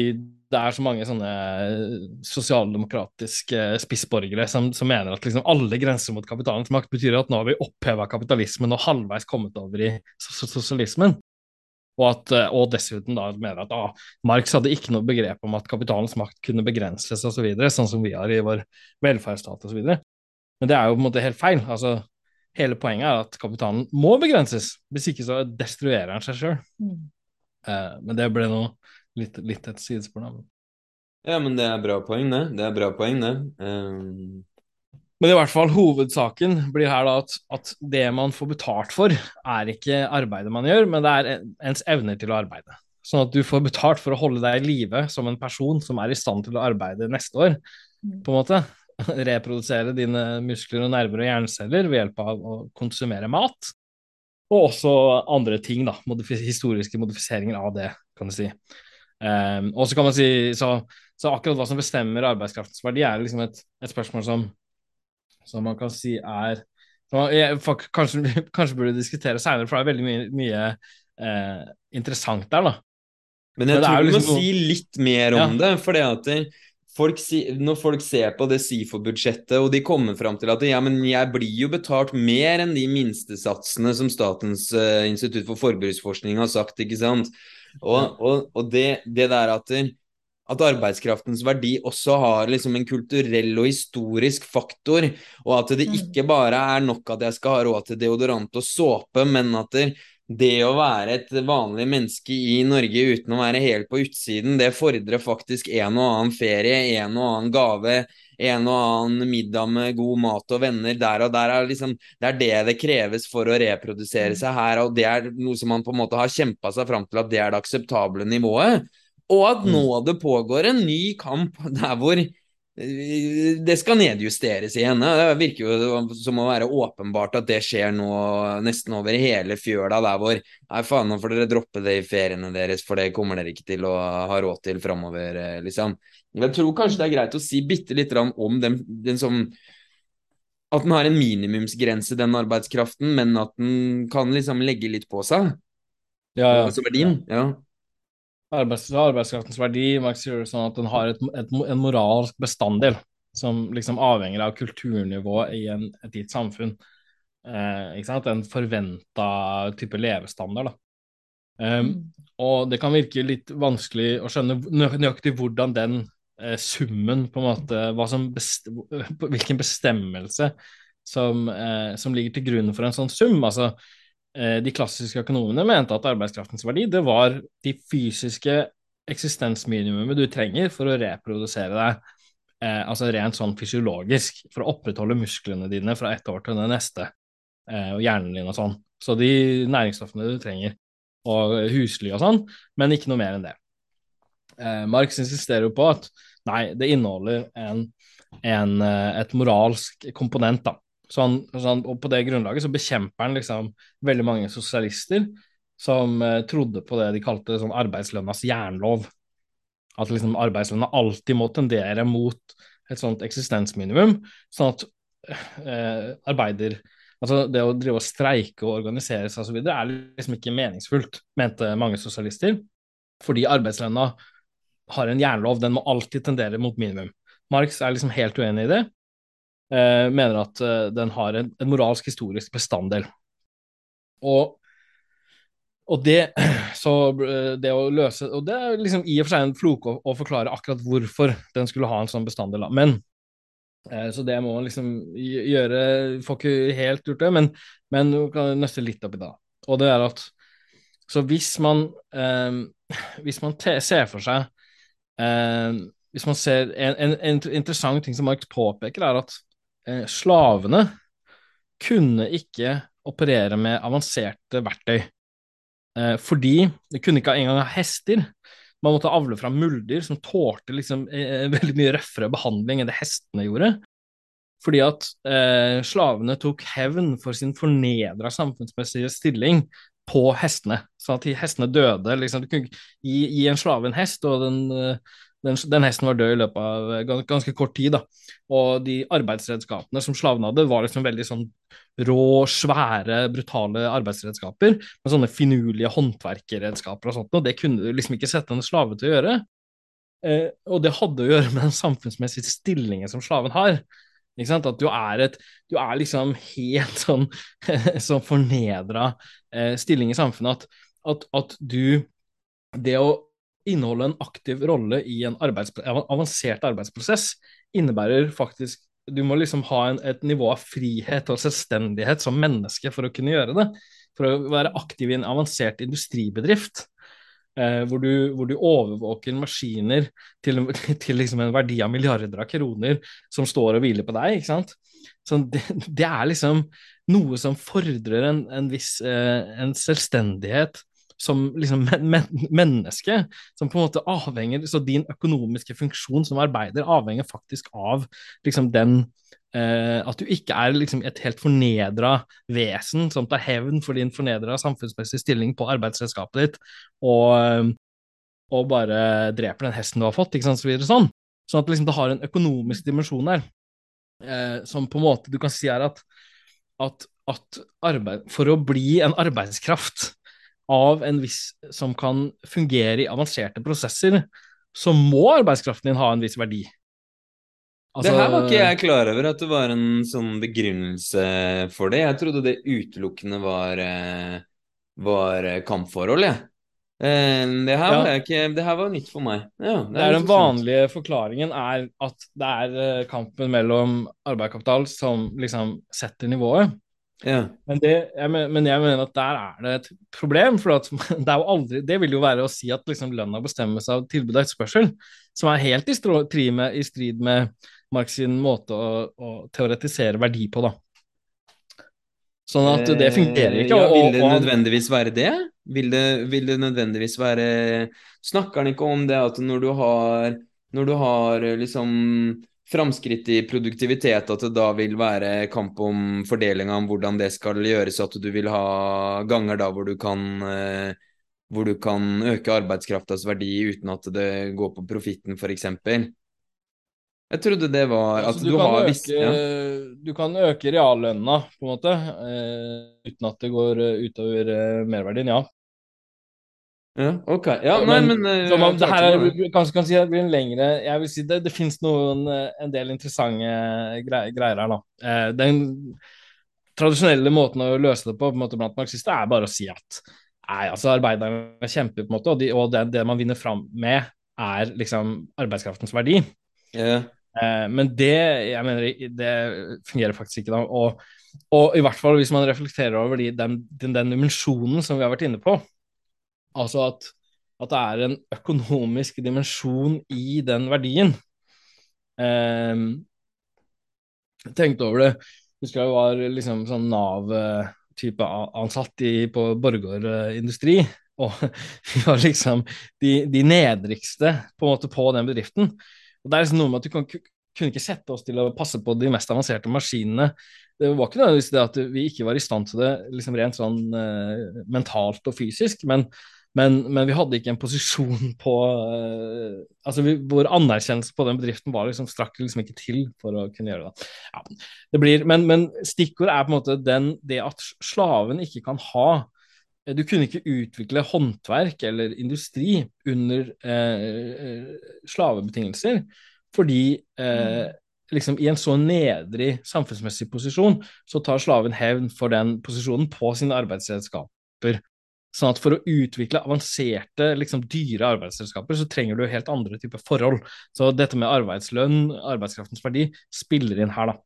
S2: det er så mange sånne eh, sosialdemokratiske spissborgere som, som mener at liksom alle grenser mot kapitalens makt betyr at nå har vi oppheva kapitalismen og halvveis kommet over i sosialismen. Og, at, eh, og dessuten da mener at ah, Marx hadde ikke noe begrep om at kapitalens makt kunne begrenses osv., så videre, sånn som vi har i vår velferdsstat osv. Men det er jo på en måte helt feil. altså Hele poenget er at kapitalen må begrenses, hvis ikke så destruerer den seg sjøl. Mm. Eh, men det ble noe litt, litt et sidespor, da.
S1: Ja, men det er bra poeng, det. Det er bra poeng, det. Um...
S2: Men i hvert fall hovedsaken blir her da at, at, det man får betalt for, er ikke arbeidet man gjør, men det er ens evner til å arbeide. Sånn at du får betalt for å holde deg i live som en person som er i stand til å arbeide neste år, mm. på en måte. Reprodusere dine muskler og nerver og hjerneceller ved hjelp av å konsumere mat. Og også andre ting, da. Modif historiske modifiseringer av det, kan du si. Um, og så kan man si så, så, akkurat hva som bestemmer arbeidskraftens verdi, er liksom et, et spørsmål som, som, man kan si er man, jeg, kanskje, kanskje, burde diskutere seinere, for det er veldig mye, mye eh, interessant der, da.
S1: Men jeg Men tror du liksom må si litt mer om ja. det. for det at folk, når folk ser på det SIFO-budsjettet, og de kommer fram til at ja, men jeg blir jo betalt mer enn de minstesatsene som Statens uh, institutt for forbruksforskning har sagt, ikke sant. Og, og, og det, det, der at, at arbeidskraftens verdi også har liksom en kulturell og historisk faktor, og at det mm. ikke bare er nok at jeg skal ha råd til deodorant og såpe, men at det, det å være et vanlig menneske i Norge uten å være helt på utsiden, det fordrer faktisk en og annen ferie, en og annen gave, en og annen middag med god mat og venner der og der. Er liksom, det er det det kreves for å reprodusere seg her, og det er noe som man på en måte har kjempa seg fram til at det er det akseptable nivået. Og at nå mm. det pågår en ny kamp der hvor det skal nedjusteres igjen. Det virker jo som å være åpenbart at det skjer nå nesten over hele fjøla, der hvor Nei, faen, nå får dere droppe det i feriene deres, for det kommer dere ikke til å ha råd til framover, eh, liksom. Jeg tror kanskje det er greit å si bitte litt om den, den som At den har en minimumsgrense, den arbeidskraften, men at den kan liksom legge litt på seg.
S2: Ja, ja.
S1: Altså verdien. Ja.
S2: Arbeids, arbeidskraftens verdi Max gjør det sånn at den har et, et, en moralsk bestanddel som liksom avhenger av kulturnivået i en, et gitt samfunn. Eh, ikke sant? En forventa type levestandard. da. Um, og det kan virke litt vanskelig å skjønne nøyaktig hvordan den eh, summen, på en måte, best, hvilken bestemmelse som, eh, som, ligger til grunn for en sånn sum. Altså, de klassiske økonomene mente at arbeidskraftens verdi det var de fysiske eksistensminimumet du trenger for å reprodusere deg, eh, altså rent sånn fysiologisk, for å opprettholde musklene dine fra ett år til det neste, eh, og hjernen din og sånn. Så de næringsstoffene du trenger, og husly og sånn, men ikke noe mer enn det. Eh, Marx insisterer jo på at nei, det inneholder en, en, eh, et moralsk komponent, da. Sånn, han, og på det grunnlaget så bekjemper han liksom veldig mange sosialister som eh, trodde på det de kalte sånn arbeidslønnas jernlov. At liksom arbeidslønna alltid må tendere mot et sånt eksistensminimum, sånn at eh, arbeider Altså det å drive og streike og organisere seg osv. er liksom ikke meningsfullt, mente mange sosialister. Fordi arbeidslønna har en jernlov, den må alltid tendere mot minimum. Marx er liksom helt uenig i det, mener at eh, den har en, en, moralsk historisk bestanddel. Og, og det, så, eh, det å løse Og det er liksom i og for seg en floke å, å, forklare akkurat hvorfor den skulle ha en sånn bestanddel. Men, eh, så det må man liksom gjøre Får ikke helt gjort det, men, men kan nøste litt opp i det. Og det er at Så hvis man, eh, hvis man ser for seg eh, hvis man ser en, en, en, interessant ting som Marx påpeker, er at eh, slavene kunne ikke operere med avanserte verktøy. Eh, fordi de kunne ikke engang ha hester. Man måtte avle fra muldyr som tålte liksom, eh, veldig mye røffere behandling enn det hestene gjorde. Fordi at eh, slavene tok hevn for sin fornedra samfunnsmessige stilling på hestene. Sånn at hestene døde. Liksom, du kunne gi, gi en slave en hest, og den eh, den, den, hesten var død i løpet av gans, ganske kort tid. da. Og de arbeidsredskapene som slavene hadde, var liksom veldig sånn rå, svære, brutale arbeidsredskaper. Med sånne finurlige håndverkerredskaper og sånt. Og det kunne du liksom ikke sette en slave til å gjøre. Eh, og det hadde å gjøre med den samfunnsmessige stillingen som slaven har. Ikke sant? At du er, et, du er liksom helt sånn, sånn fornedra eh, stilling i samfunnet at, at, at du Det å inneholde en aktiv rolle i en arbeids avansert arbeidsprosess innebærer faktisk Du må liksom ha en, et nivå av frihet og selvstendighet som menneske for å kunne gjøre det. For å være aktiv i en avansert industribedrift. Eh, hvor, du, hvor, du, overvåker maskiner til, til liksom en verdi av milliarder av kroner som står og hviler på deg. ikke sant? Så det, det er liksom noe som fordrer en, en viss eh, en selvstendighet som liksom men, men, menneske, som på en måte avhenger Så din økonomiske funksjon som arbeider avhenger faktisk av liksom den eh, At du ikke er liksom et helt fornedra vesen som tar hevn for din fornedra samfunnsmessige stilling på arbeidsredskapet ditt, og, og, bare dreper den hesten du har fått, ikke sant, så videre sånn. Sånn at liksom det har en økonomisk dimensjon der, eh, som på en måte du kan si er at, at, at arbeid, for å bli en arbeidskraft av en viss som kan fungere i avanserte prosesser, så må arbeidskraften din ha en viss verdi.
S1: Altså, det her var ikke jeg klar over at det var en sånn begrunnelse for det. Jeg trodde det utelukkende var, eh, var kampforhold, jeg. Eh, det her, ja. ikke, det her, var nytt for meg. Ja,
S2: det, det er Den vanlige forklaringen er at det er eh, kampen mellom arbeidskapital som liksom setter nivået.
S1: Ja.
S2: Men, det, jeg, men, jeg mener at der er det et problem. For det, aldri, det vil jo være å si at liksom lønna bestemmes av tilbud og etterspørsel, som er helt i, strid med, i strid med Marx sin måte å, å, teoretisere verdi på, da. Sånn at det fungerer ikke.
S1: Ja, vil det nødvendigvis være det? Vil det, vil det nødvendigvis være Snakker han ikke om det at når du har, når du har liksom framskritt i produktivitet, at det da vil være kamp om fordelinga om hvordan det skal gjøres, at du vil ha ganger da hvor du kan eh, hvor du kan øke arbeidskraftas verdi uten at det går på profitten, f.eks. Jeg trodde det var at
S2: altså, du,
S1: du, har
S2: øke,
S1: visst ja.
S2: Du kan øke reallønna, på en måte, eh, uten at det går eh, utover merverdien, ja.
S1: Ja, ok. Ja, nei, men, men
S2: uh, man, det her er, kanskje kan si at det blir en lengre Jeg vil si det, det finnes noen, en del interessante greier, greier her, da. den tradisjonelle måten å løse det på, på måte blant marxister er bare å si at Nei, altså arbeiderne kjemper, på en måte, og, de, og det, det, man vinner fram med, er liksom arbeidskraftens verdi.
S1: Yeah.
S2: Eh, men det jeg mener, det fungerer faktisk ikke da. Og, og i hvert fall hvis man reflekterer over de, den, den, den, dimensjonen som vi har vært inne på, altså at, at det er en økonomisk dimensjon i den verdien. Eh, tenkte over det. Husker jeg var liksom sånn Nav eh, type ansatt i, på Borregaard Industri. Og vi var liksom de, de, nedrigste på på den bedriften. Og det er liksom noe med at du kan, kunne ikke sette oss til å passe på de mest avanserte maskinene. Det var ikke nødvendigvis det at vi ikke var i stand til det liksom rent sånn uh, mentalt og fysisk, men men, men, vi hadde ikke en posisjon på uh, altså vi, Vår anerkjennelse på den bedriften var liksom, strakk liksom ikke til for å kunne gjøre det. Ja, det blir, men, men stikkord er på en måte den, det at slaven ikke kan ha eh, Du kunne ikke utvikle håndverk eller industri under uh, slavebetingelser, fordi uh, liksom i en så nedrig samfunnsmessig posisjon, så tar slaven hevn for den posisjonen på sine arbeidsredskaper. Sånn at for å utvikle avanserte, liksom dyre arbeidsselskaper, så trenger du helt andre typer forhold. Så dette med arbeidslønn, arbeidskraftens verdi, spiller inn her, da.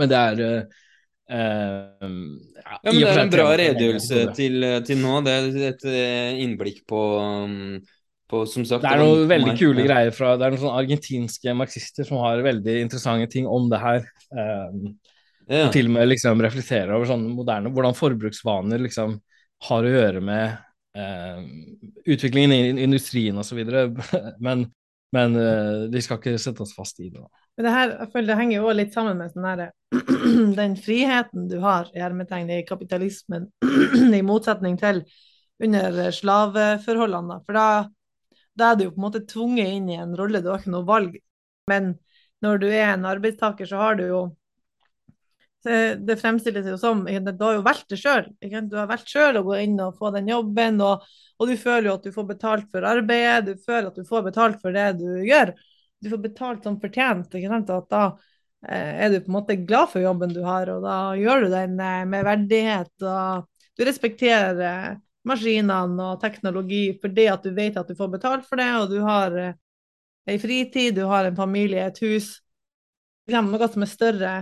S2: Men det er uh,
S1: ja, ja, men Det er en bra redegjørelse til, til, nå. Det er et eh, innblikk på, um, på som sagt,
S2: Det er noen veldig kule greier fra Det er noen argentinske marxister som har veldig interessante ting om det her. Um, ja. Og til og med liksom reflekterer over sånne moderne Hvordan forbruksvaner liksom har å gjøre med eh, utviklingen i industrien osv. Men, men eh, vi skal ikke sette oss fast i det.
S3: Men det her, jeg føler det henger jo litt sammen med sånn her, den friheten du har i kapitalismen, i motsetning til under slaveforholdene. For da, da, er du jo på en måte tvunget inn i en rolle, du har ikke noe valg. Men når du er en arbeidstaker, så har du jo det fremstilles jo som Du har jo valgt det sjøl. Du har valgt sjøl å gå inn og få den jobben, og, og, du føler jo at du får betalt for arbeidet, du føler at du får betalt for det du gjør. Du får betalt som fortjent. ikke sant? At da eh, er du på en måte glad for jobben du har, og da gjør du den eh, med verdighet. og Du respekterer maskinene og teknologi fordi at du vet at du får betalt for det, og du har eh, ei fritid, du har en familie, et hus. Noe som er større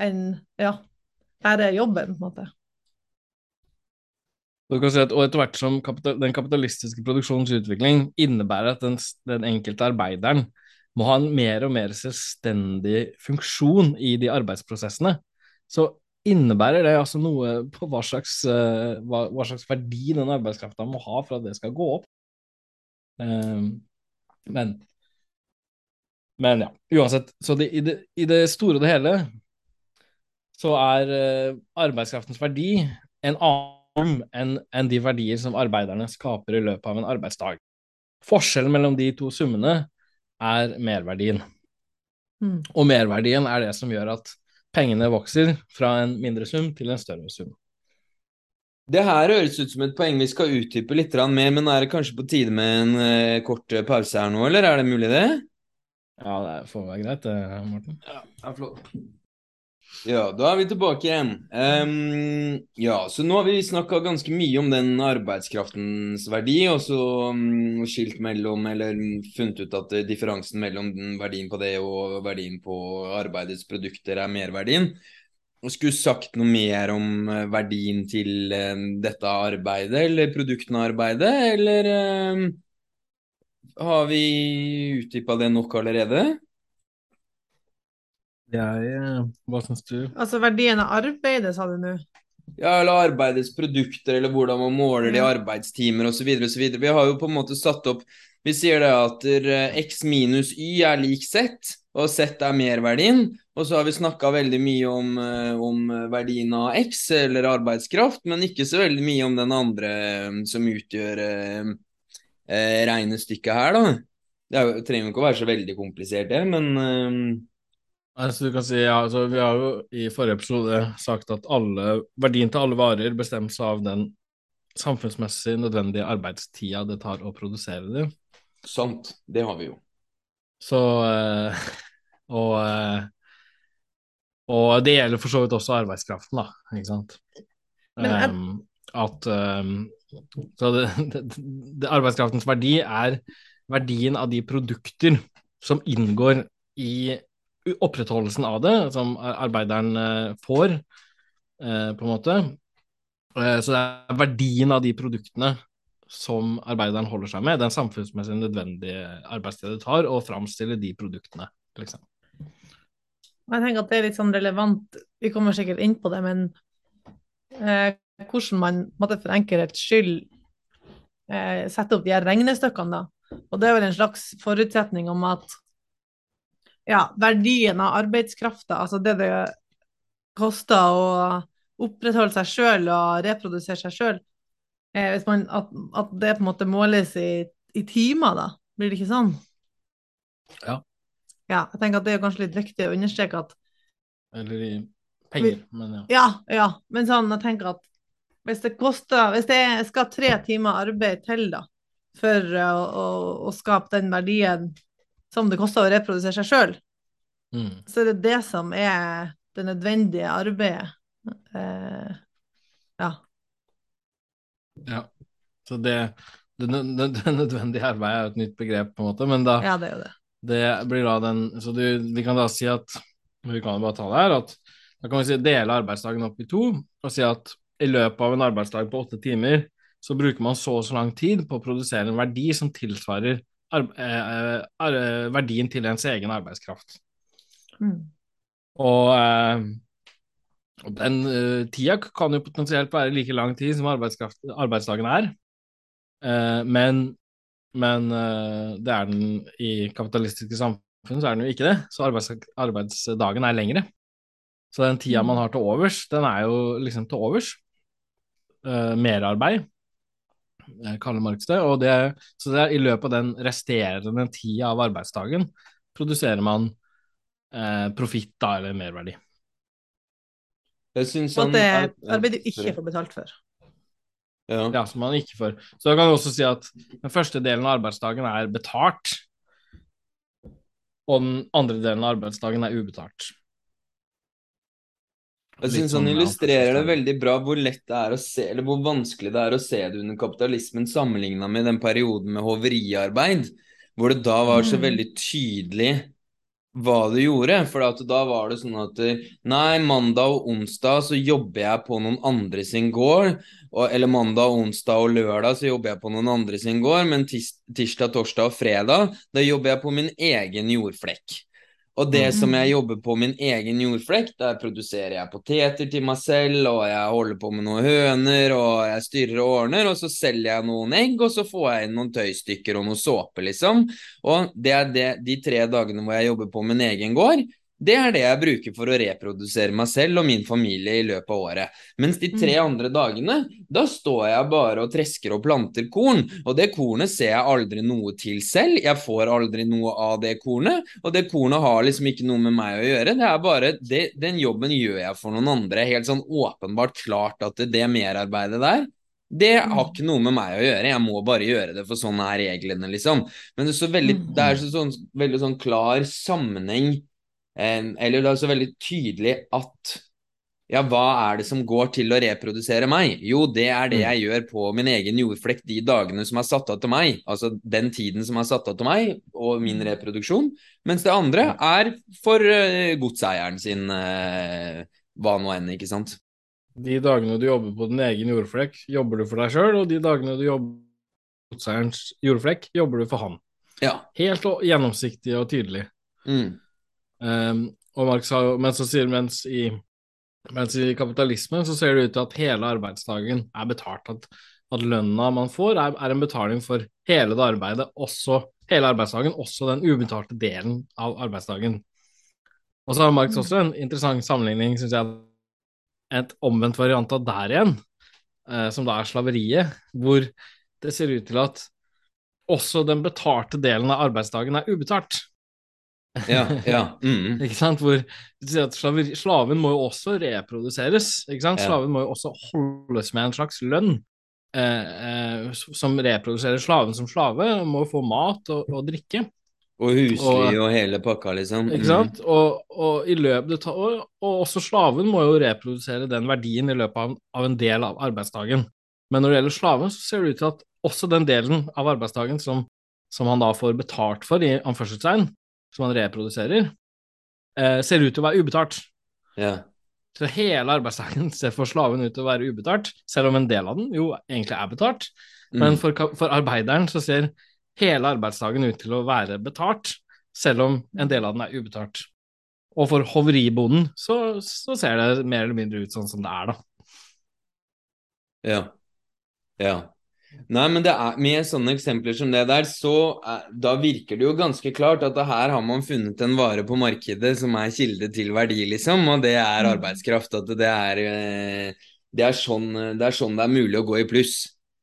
S3: enn Ja, her er jobben, på en måte.
S2: Si at, og etter hvert som kapital, den kapitalistiske produksjonens utvikling innebærer at den, den, enkelte arbeideren må ha en mer og mer selvstendig funksjon i de arbeidsprosessene, så innebærer det altså noe på hva slags, uh, hva, hva, slags verdi den arbeidskrafta må ha for at det skal gå opp. Um, men men ja, uansett. Så det, i, det, i det store og det hele så er uh, arbeidskraftens verdi en annen enn en de verdier som arbeiderne skaper i løpet av en arbeidsdag. Forskjellen mellom de to summene er merverdien. Mm. Og merverdien er det som gjør at pengene vokser fra en mindre sum til en større sum.
S1: Det her høres ut som et poeng vi skal utdype litt mer, men er det kanskje på tide med en uh, kort pause her nå, eller er det mulig, det?
S2: Ja, det får være greit, det, Morten.
S1: Ja, det er flott. Ja, da er vi tilbake igjen. Um, ja, så nå har vi snakka ganske mye om den arbeidskraftens verdi, og så um, skilt mellom, eller funnet ut at differansen mellom verdien på det og verdien på arbeidets produkter er merverdien. Og skulle sagt noe mer om eh, verdien til um, dette arbeidet, eller produktene av arbeidet, eller har vi utdypa det nok allerede?
S2: Jeg, eh, hva syns du?
S3: Altså verdien av arbeidet, sa du nå?
S1: ja, eller arbeidets produkter, eller hvordan man måler det i arbeidstimer osv. osv. Vi har jo på en måte satt opp Vi sier det at eh, x minus y er lik z, og z er merverdien. Og så har vi snakka veldig mye om, eh, om, verdien av X, eller arbeidskraft, men ikke så veldig mye om den andre som utgjør eh, eh, regnestykket her, da. Det er, trenger jo ikke å være så veldig komplisert, det, men eh,
S2: Altså, du kan si, ja, altså, Vi har jo i forrige episode sagt at alle, verdien til alle varer bestemmes av den samfunnsmessig nødvendige arbeidstida det tar å produsere dem.
S1: Sant, det har vi jo.
S2: Så Og og det gjelder for så vidt også arbeidskraften, da, ikke sant. Jeg... Um, at um, Så det, det, det, arbeidskraftens verdi er verdien av de produkter som inngår i opprettholdelsen av det, som arbeideren uh, får, uh, på en måte. Uh, så det er verdien av de produktene som arbeideren holder seg med, den samfunnsmessig nødvendige arbeidstida tar, og framstille de produktene, liksom.
S3: Jeg tenker at det er litt sånn relevant, vi kommer sikkert inn på det, men eh, hvordan man måtte for enkelhets skyld eh, setter opp de her regnestykkene, da. Og det er vel en slags forutsetning om at ja, verdien av arbeidskrafta, altså det det koster å opprettholde seg sjøl og reprodusere seg sjøl, eh, at, at, det på en måte måles i, i timer, da. Blir det ikke sånn?
S2: Ja.
S3: Ja, jeg tenker at det er kanskje litt viktig å understreke at
S2: Eller i penger, men ja.
S3: Ja, ja. Men sånn, jeg tenker at hvis det koster Hvis det skal tre timer arbeid til, da, for å, å, å skape den verdien som det koster å reprodusere seg sjøl, mm. så er det det som er det nødvendige arbeidet. Eh, ja.
S2: Ja. Så det, det, det, det nødvendige arbeidet er jo et nytt begrep, på en måte, men da
S3: Ja, det det.
S2: Det blir da den Så du, vi kan da si at Vi kan jo bare ta det her, at da kan vi si dele arbeidsdagen opp i to og si at i løpet av en arbeidsdag på åtte timer så bruker man så og så lang tid på å produsere en verdi som tilsvarer verdien til ens egen arbeidskraft. Mm. Og, eh, og, den eh, tida kan jo potensielt være like lang tid som arbeidsdagen er, eh, men men det er den i kapitalistiske samfunn, så er den jo ikke det. Så arbeids arbeidsdagen er lengre. Så den tida man mm. har til overs, den er jo liksom til overs. Uh, merarbeid, kaller Marx det. Og det, så det er, i løpet av den resterende tida av arbeidsdagen produserer man eh, profitt da, eller merverdi.
S3: Jeg synes han, og at det arbeidet du ikke får betalt for.
S2: Ja. ja. som man ikke får. Så da kan du også si at den første delen av arbeidsdagen er betalt, og den andre delen av arbeidsdagen er ubetalt.
S1: Jeg syns han sånn illustrerer det veldig bra hvor lett det er å se, eller hvor vanskelig det er å se det under kapitalismen sammenligna med den perioden med hoveriarbeid, hvor det da var så mm. veldig tydelig hva du gjorde. For da var det sånn at nei, mandag og onsdag så jobber jeg på noen andre sin gård. Og, eller mandag, onsdag og lørdag så jobber jeg på noen andre sin gård. Men tis, tirsdag, torsdag og fredag da jobber jeg på min egen jordflekk. Og det mm. som jeg jobber på min egen jordflekk, der produserer jeg poteter til meg selv, og jeg holder på med noen høner, og jeg styrer og ordner, og så selger jeg noen egg, og så får jeg inn noen tøystykker og noe såpe, liksom. Og det er det, de tre dagene hvor jeg jobber på min egen gård. Det er det jeg bruker for å reprodusere meg selv og min familie i løpet av året. Mens de tre mm. andre dagene, da står jeg bare og tresker og planter korn. Og det kornet ser jeg aldri noe til selv. Jeg får aldri noe av det kornet. Og det kornet har liksom ikke noe med meg å gjøre. Det er bare det, Den jobben gjør jeg for noen andre. Helt sånn åpenbart klart at det, det merarbeidet der det har mm. ikke noe med meg å gjøre, jeg må bare gjøre det, for sånn er reglene, liksom. Men det er så veldig, mm. det er så sånn, veldig sånn klar sammenheng eller det er så veldig tydelig at ja, hva er det som går til å reprodusere meg? Jo, det er det mm. jeg gjør på min egen jordflekk de dagene som er satt av til meg. Altså den tiden som er satt av til meg og min mm. reproduksjon. Mens det andre er for uh, godseieren sin uh, hva nå enn, ikke sant.
S2: De dagene du jobber på din egen jordflekk, jobber du for deg sjøl, og de dagene du jobber på godseierens jordflekk, jobber du for han.
S1: Ja.
S2: Helt gjennomsiktig og tydelig.
S1: Mm.
S2: Um, og Marx har, men så sier mens i Mens i kapitalismen så ser det ut til at hele arbeidsdagen er betalt. At, at lønna man får, er, er, en betaling for hele det arbeidet, også hele arbeidsdagen, også den ubetalte delen av arbeidsdagen. Og så har Marx også en interessant sammenligning, syns jeg, et omvendt variant av der igjen, eh, som da er slaveriet, hvor det ser ut til at også den betalte delen av arbeidsdagen er ubetalt.
S1: Ja, ja. Mm.
S2: ikke sant? Hvor slaver, Slaven må jo også reproduseres. ikke sant? Slaven må jo også holdes med en slags lønn. Eh, eh, som reproduserer slaven som slave, må jo få mat og, og drikke.
S1: Og husly og, og, hele pakka, liksom.
S2: Ikke sant? Mm. Og, og, i løpet og, og, også slaven må jo reprodusere den verdien i løpet av, av, en del av arbeidsdagen. Men når det gjelder slaven, så ser det ut til at også den delen av arbeidsdagen som, som han da får betalt for, i anførselstegn, som han reproduserer, eh, ser ut til å være ubetalt.
S1: Ja.
S2: Så hele arbeidsdagen ser for slaven ut til å være ubetalt, selv om en del av den jo egentlig er betalt. Mm. Men for, for, arbeideren så ser hele arbeidsdagen ut til å være betalt, selv om en del av den er ubetalt. Og for hoveribonden så, så ser det mer eller mindre ut sånn som det er, da.
S1: Ja. Ja. Nei, men det er, med sånne eksempler som det der, så da virker det jo ganske klart at her har man funnet en vare på markedet som er kilde til verdi, liksom, og det er mm. arbeidskraft. At det er, eh, det er, sånn, det er sånn det er mulig å gå i pluss.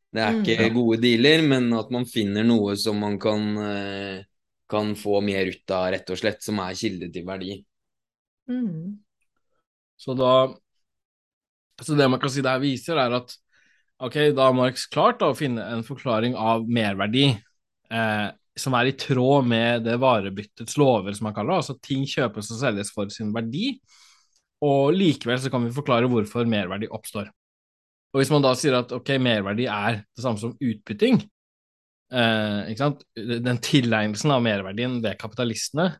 S1: Det er ikke mm. gode dealer, men at man finner noe som man kan, eh, kan få mer ut av, rett og slett, som er kilde til verdi.
S3: Mm.
S2: Så da Så det man kan si det her viser, er at Ok, da har Marx klart å finne en forklaring av merverdi eh, som er i tråd med det varebyttets lover, som man kaller det. Altså ting kjøpes og selges for sin verdi, og likevel så kan vi forklare hvorfor merverdi oppstår. Og hvis man da sier at ok, merverdi er det samme som utbytting, eh, ikke sant? den tilegnelsen av merverdien ved kapitalistene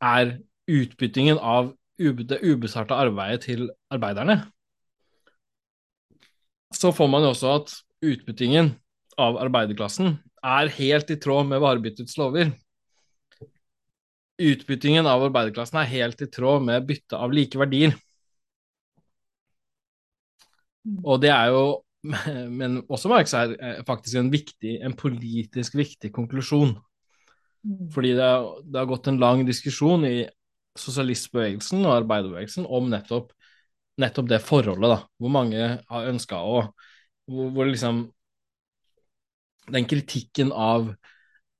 S2: er utbyttingen av det ubesarte arbeidet til arbeiderne, så får man jo også at utbyttingen av arbeiderklassen er helt i tråd med varebyttets lover. Utbyttingen av arbeiderklassen er helt i tråd med bytte av like verdier. Og det er jo Men også Marx er eh, faktisk en viktig, en politisk viktig konklusjon. Fordi det, det har gått en lang diskusjon i sosialistbevegelsen og arbeiderbevegelsen om nettopp nettopp det forholdet, da, hvor mange har ønska å hvor, hvor, liksom Den kritikken av,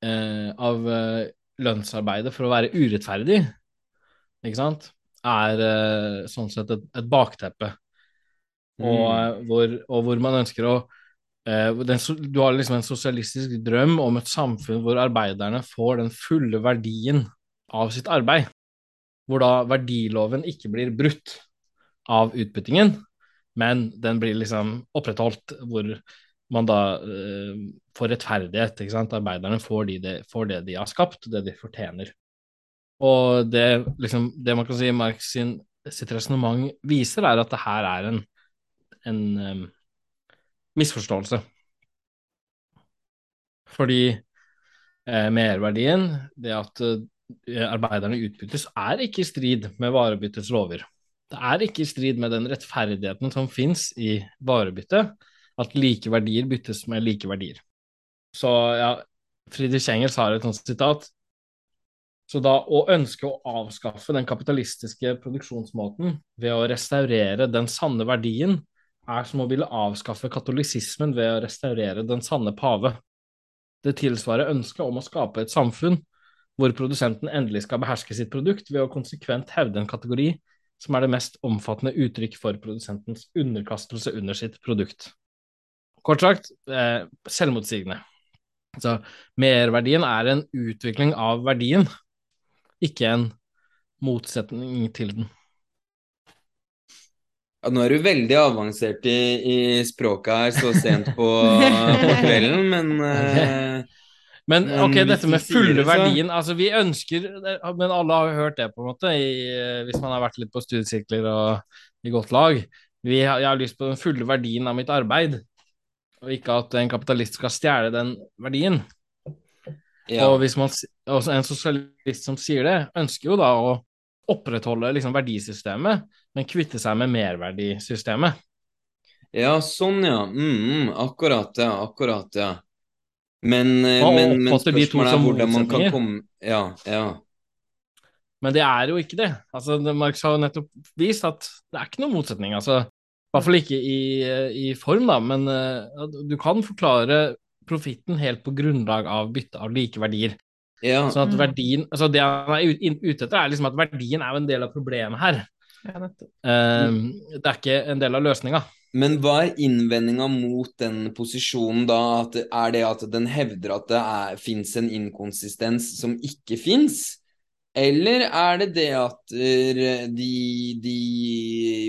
S2: eh, av eh, lønnsarbeidet for å være urettferdig, ikke sant, er eh, sånn sett et, et bakteppe. Mm. Og, eh, hvor, og, hvor, man ønsker å eh, den, Du har liksom en sosialistisk drøm om et samfunn hvor arbeiderne får den fulle verdien av sitt arbeid. Hvor da verdiloven ikke blir brutt av utbyttingen, men den blir liksom opprettholdt hvor man da uh, får rettferdighet. ikke sant? Arbeiderne får, de, de, får, det de har skapt, det de fortjener. Og det, liksom, det man kan si Marx sin, sitt resonnement viser, er at det her er en, en um, misforståelse. Fordi eh, merverdien, det at uh, arbeiderne utbyttes, er ikke i strid med varebyttets lover det er ikke i strid med den rettferdigheten som fins i varebytte, at like verdier byttes med like verdier. Så ja, Friedrich Engels har et sånt sitat. Så da å ønske å avskaffe den kapitalistiske produksjonsmåten ved å restaurere den sanne verdien, er som å ville avskaffe katolisismen ved å restaurere den sanne pave. Det tilsvarer ønsket om å skape et samfunn hvor produsenten endelig skal beherske sitt produkt ved å konsekvent hevde en kategori som er det mest omfattende uttrykk for produsentens underkastelse under sitt produkt. Kort sagt eh, selvmotsigende. Så merverdien er en utvikling av verdien, ikke en motsetning til den.
S1: Ja, nå er du veldig avansert i, i språket her så sent på, på kvelden, men eh,
S2: men ok, dette med fulle verdien altså Vi ønsker Men alle har jo hørt det, på en måte, i, hvis man har vært litt på studiesirkler og i godt lag. Vi har, jeg har lyst på den fulle verdien av mitt arbeid, og ikke at en kapitalist skal stjele den verdien. Ja. Og hvis man, en sosialist som sier det, ønsker jo da å opprettholde liksom, verdisystemet, men kvitte seg med merverdisystemet.
S1: Ja, sånn, ja. Mm, akkurat, ja. Akkurat, ja. Men,
S2: eh, men, men spørsmålet er hvordan man kan komme
S1: Ja, ja.
S2: Men det er jo ikke det. Altså, Marx har jo nettopp vist at det er ikke noen motsetning. altså i hvert fall ikke i, i form, da, men uh, du kan forklare profitten helt på grunnlag av bytte av like verdier.
S1: Ja.
S2: Sånn at mm. verdien, altså Det han er ute etter, er liksom at verdien er jo en del av problemet her. Ja, uh, det er ikke en del av løsninga.
S1: Men hva er innvendinga mot den posisjonen da? At, er det at den hevder at det fins en inkonsistens som ikke fins? Eller er det det at de, de,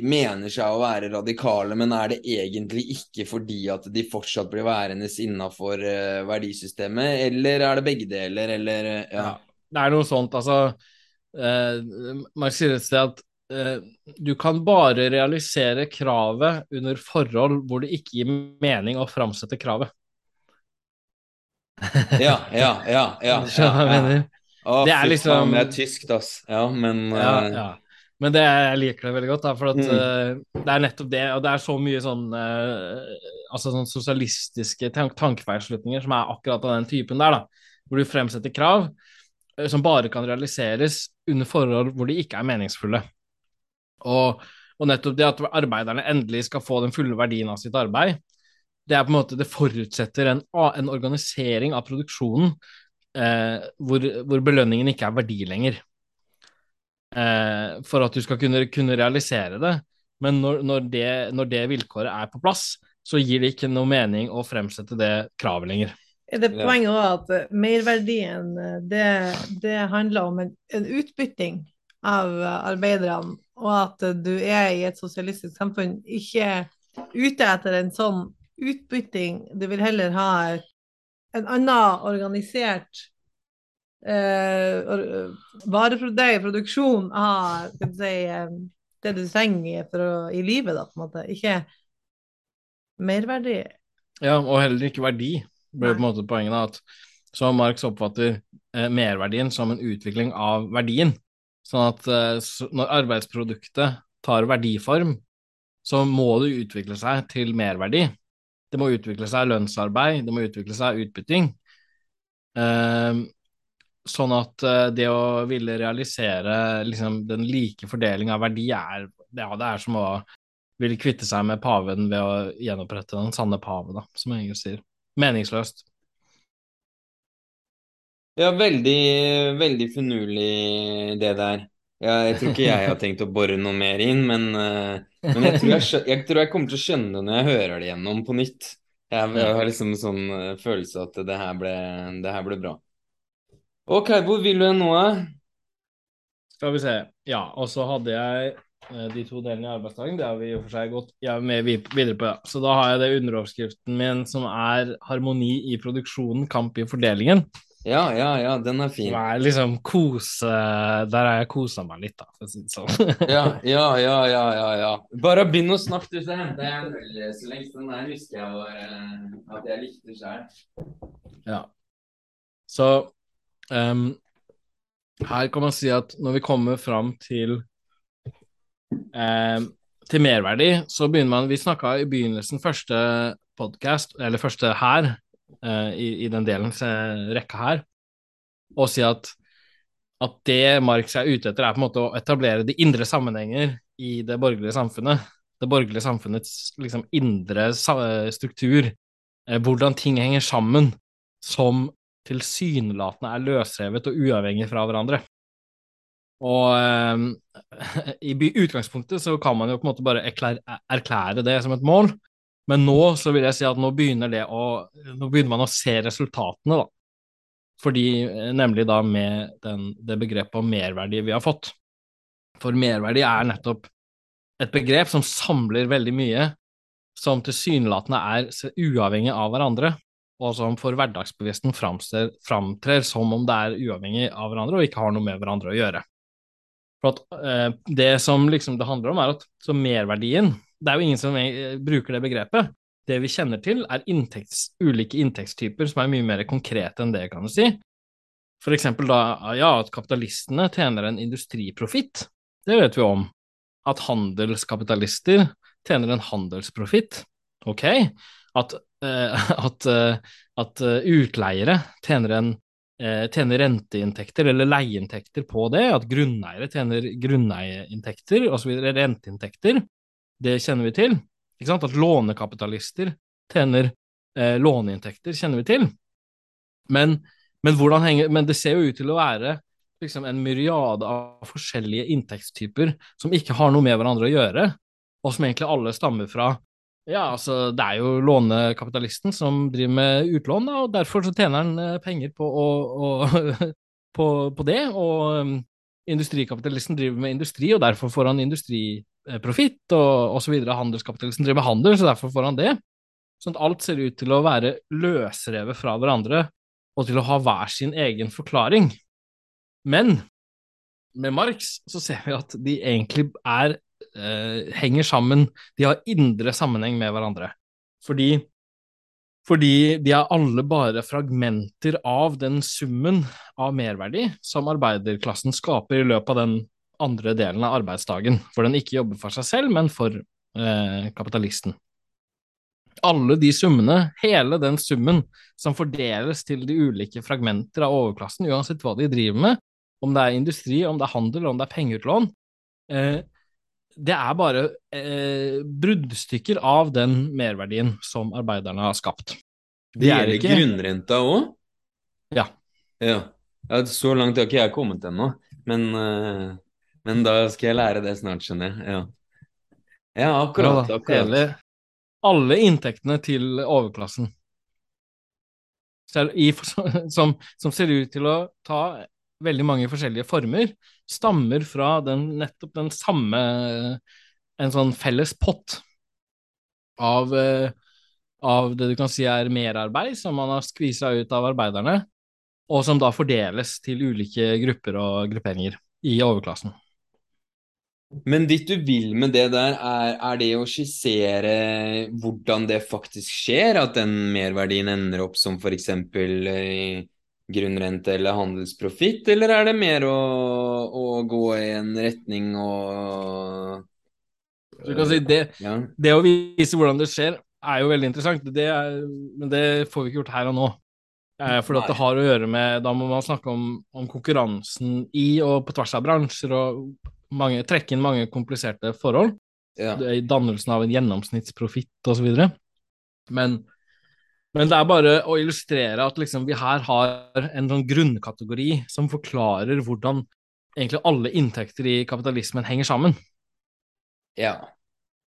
S1: mener seg å være radikale, men er det egentlig ikke fordi at de fortsatt blir værende innafor uh, verdisystemet, eller er det begge deler, eller uh, ja. ja.
S2: Det er noe sånt, altså. Eh, Mark sier et sted at du kan bare realisere kravet under forhold hvor det ikke gir mening å framsette kravet.
S1: ja, ja, ja. ja,
S2: ja, ja.
S1: Å, det er liksom Det er tyskt, ass. Ja, men
S2: ja, uh... ja. Men det, jeg liker det veldig godt, da, for at, mm. uh, det er nettopp det. Og det er så mye sånn uh, altså sånn sosialistiske tank tankefeilslutninger som er akkurat av den typen der, da. Hvor du fremsetter krav uh, som bare kan realiseres under forhold hvor de ikke er meningsfulle. Og, og, nettopp det at arbeiderne endelig skal få den fulle verdien av sitt arbeid, det er på en måte, det forutsetter en, en organisering av produksjonen eh, hvor, hvor, belønningen ikke er verdi lenger. Eh, for at du skal kunne, kunne realisere det. Men når, når, det, når, det, vilkåret er på plass, så gir det ikke noe mening å fremsette det kravet lenger.
S3: Er det poenget òg at eh, merverdien eh, det, det handler om en, en, utbytting av arbeiderne, og at du er i et sosialistisk samfunn ikke ute etter en sånn utbytting, du vil heller ha en annen organisert eh, vareproduksjon av si, eh, det du trenger å, i livet, da, på en måte. Ikke merverdi.
S2: Ja, og heller ikke verdi, ble på en måte poenget. da, at Så Marx oppfatter eh, merverdien som en utvikling av verdien. Sånn at eh, når arbeidsproduktet tar verdiform, så må det utvikle seg til merverdi. Det må utvikle seg lønnsarbeid, det må utvikle seg utbytting. Uh, sånn at uh, det å ville realisere liksom, den like fordeling av verdi er, ja, det er som å ville kvitte seg med paven ved å gjenopprette den sanne pave, da, som Engel sier. Meningsløst.
S1: Ja, veldig, veldig finurlig det der. Ja, jeg tror ikke jeg har tenkt å bore noe mer inn, men, uh, men jeg, tror jeg, jeg, tror jeg, kommer til å skjønne det når jeg hører det gjennom på nytt. Jeg, jeg har liksom en sånn uh, følelse at det her, ble, det her ble bra. Ok, hvor vil du nå?
S2: Skal vi se. Ja, og så hadde jeg uh, de to delene i arbeidsdagen. Det har vi i og for seg gått ja, med videre på. Ja. Så da har jeg det underoverskriften min som er 'Harmoni i produksjonen, kamp i fordelingen'.
S1: Ja, ja, ja, den er fin.
S2: Er liksom kose Der har jeg kosa meg litt, da, for å si det sånn.
S1: ja, ja, ja, ja, ja, ja. Bare begynn å snakke, du, så henter jeg en øl lenge. Den der husker jeg var uh, at jeg likte sjøl.
S2: Ja. Så um, her kan man si at når vi kommer fram til um, til merverdi, så begynner man Vi snakka i begynnelsen, første podkast, eller første her, uh, i, i, den delen rekka her, og si at, at det Marx er ute etter, er på en måte å etablere de indre sammenhenger i det borgerlige samfunnet. Det borgerlige samfunnets liksom, indre struktur, uh, hvordan ting henger sammen, som tilsynelatende er løsrevet og uavhengig fra hverandre. Og eh, i utgangspunktet så kan man jo på en måte bare erklære, erklære det som et mål, men nå så vil jeg si at nå begynner, å, nå begynner man å se resultatene, da. Fordi, eh, nemlig da med den, det begrepet om merverdi vi har fått. For merverdi er nettopp et begrep som samler veldig mye som tilsynelatende er uavhengig av hverandre, og som for hverdagsbevissten framtrer som om det er uavhengig av hverandre og ikke har noe med hverandre å gjøre. For at eh, Det som liksom det handler om, er at merverdien det er jo ingen som bruker det begrepet. Det vi kjenner til, er inntekts, ulike inntektstyper som er mye mer konkrete enn det, kan du si. For eksempel da ja, at kapitalistene tjener en industriprofitt. Det vet vi om. At handelskapitalister tjener en handelsprofitt. Ok. At, eh, at, uh, at utleiere tjener en eh, tjener renteinntekter eller leieinntekter på det, at grunneiere tjener grunneieinntekter osv., renteinntekter, det kjenner vi til. Ikke sant? At lånekapitalister tjener eh, låneinntekter, kjenner vi til. Men, men, henger, men, det ser jo ut til å være liksom, en myriade av forskjellige inntektstyper som ikke har noe med hverandre å gjøre, og som egentlig alle stammer fra ja, altså det er jo lånekapitalisten som driver med utlån, da, og derfor så tjener han eh, penger på, å, å, på, på, det. Og industrikapitalisten driver med industri, og derfor får han industriprofitt, og osv. Handelskapitalisten driver med handel, så derfor får han det. Sånn at alt ser ut til å være løsrevet fra hverandre, og til å ha hver sin egen forklaring. Men med Marx så ser vi at de egentlig er eh, henger sammen, de har indre sammenheng med hverandre. Fordi, fordi de er alle bare fragmenter av den summen av merverdi som arbeiderklassen skaper i løpet av den andre delen av arbeidsdagen, hvor den ikke jobber for seg selv, men for eh, kapitalisten. Alle de summene, hele den summen som fordeles til de ulike fragmenter av overklassen, uansett hva de driver med, om det er industri, om det er handel, om det er pengeutlån, eh, det er bare eh, bruddstykker av den merverdien som arbeiderne har skapt.
S1: Det gjelder ikke... grunnrenta òg?
S2: Ja.
S1: ja. Så langt har ikke jeg kommet ennå, men, uh, men, da skal jeg lære det snart, skjønner jeg. Ja, ja akkurat.
S2: Ja, akkurat. Hele, alle inntektene til overklassen. Som, som ser ut til å ta veldig mange forskjellige former, stammer fra den, nettopp den samme En sånn felles pott av, eh, av det du kan si er merarbeid som man har skvisa ut av arbeiderne, og som da fordeles til ulike grupper og grupperinger i overklassen.
S1: Men ditt du vil med det der, er, er, det å skissere hvordan det faktisk skjer, at den merverdien ender opp som f.eks. Eh, grunnrente eller handelsprofitt, eller er det mer å, å, gå i en retning og
S2: Du kan si det, ja. det å vise hvordan det skjer, er jo veldig interessant, det er, men det får vi ikke gjort her og nå. Eh, for det har å gjøre med Da må man snakke om, om, konkurransen i og på tvers av bransjer, og mange, trekke inn mange kompliserte forhold. Ja. Dannelsen av en gjennomsnittsprofitt osv. Men men det er bare å illustrere at liksom vi her har en sånn grunnkategori som forklarer hvordan egentlig alle inntekter i kapitalismen henger sammen.
S1: Ja.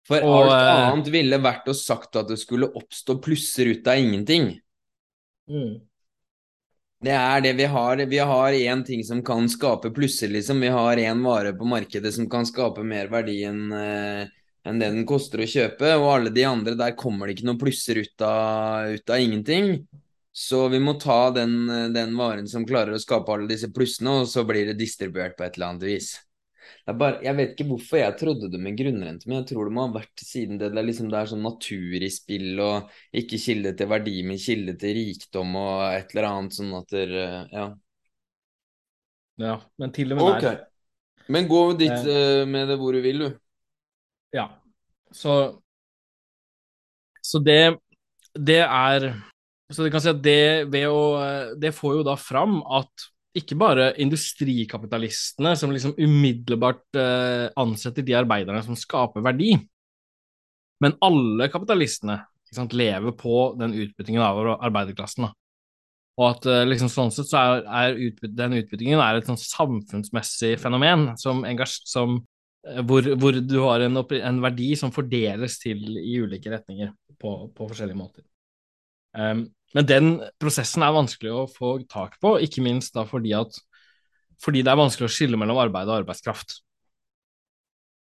S1: For og, alt eh, annet ville vært å sagt at det skulle oppstå plusser ut av ingenting. Mm. Det er det vi har. Vi har én ting som kan skape plusser, liksom. Vi har én vare på markedet som kan skape mer verdi enn eh, enn det den koster å kjøpe. Og alle de andre, der kommer det ikke noen plusser ut av, ut av ingenting. Så vi må ta den, den, varen som klarer å skape alle disse plussene, og så blir det distribuert på et eller annet vis. Bare, jeg vet ikke hvorfor jeg trodde det med grunnrente, men jeg tror det må ha vært siden det, det, er, liksom, det er sånn natur i spill, og ikke kilde til verdi, men kilde til rikdom og et eller annet sånn at det Ja.
S2: Ja, men til og med okay. der.
S1: Men gå dit uh, med det hvor du vil, du.
S2: Ja. Så Så det Det er Så du kan si at det ved å Det får jo da fram at ikke bare industrikapitalistene som liksom umiddelbart eh, ansetter de arbeiderne som skaper verdi, men alle kapitalistene sant, lever på den utbyttingen av arbeiderklassen. Da. Og at eh, liksom, sånn sett så er, er utbyt, den utbyttingen er et sånn samfunnsmessig fenomen som, som hvor, hvor, du har en, en, verdi som fordeles til i ulike retninger på, på forskjellige måter. Um, men den prosessen er vanskelig å få tak på, ikke minst da fordi, at, fordi det er vanskelig å skille mellom arbeid og arbeidskraft.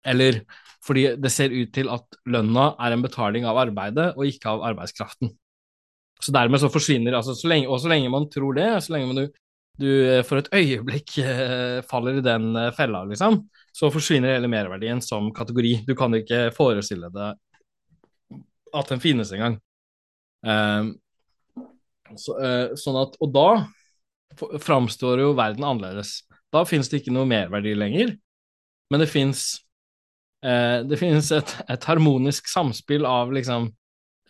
S2: Eller fordi det ser ut til at lønna er en betaling av arbeidet og ikke av arbeidskraften. Så dermed så forsvinner altså så lenge, Og så lenge man tror det, så lenge du, du for et øyeblikk eh, faller i den eh, fella, liksom, så forsvinner hele merverdien som kategori. Du kan ikke forestille deg at den finnes engang. Um, så, uh, sånn at, og da framstår jo verden annerledes. Da finnes det ikke noe merverdi lenger, men det finnes uh, det finnes et, et, harmonisk samspill av liksom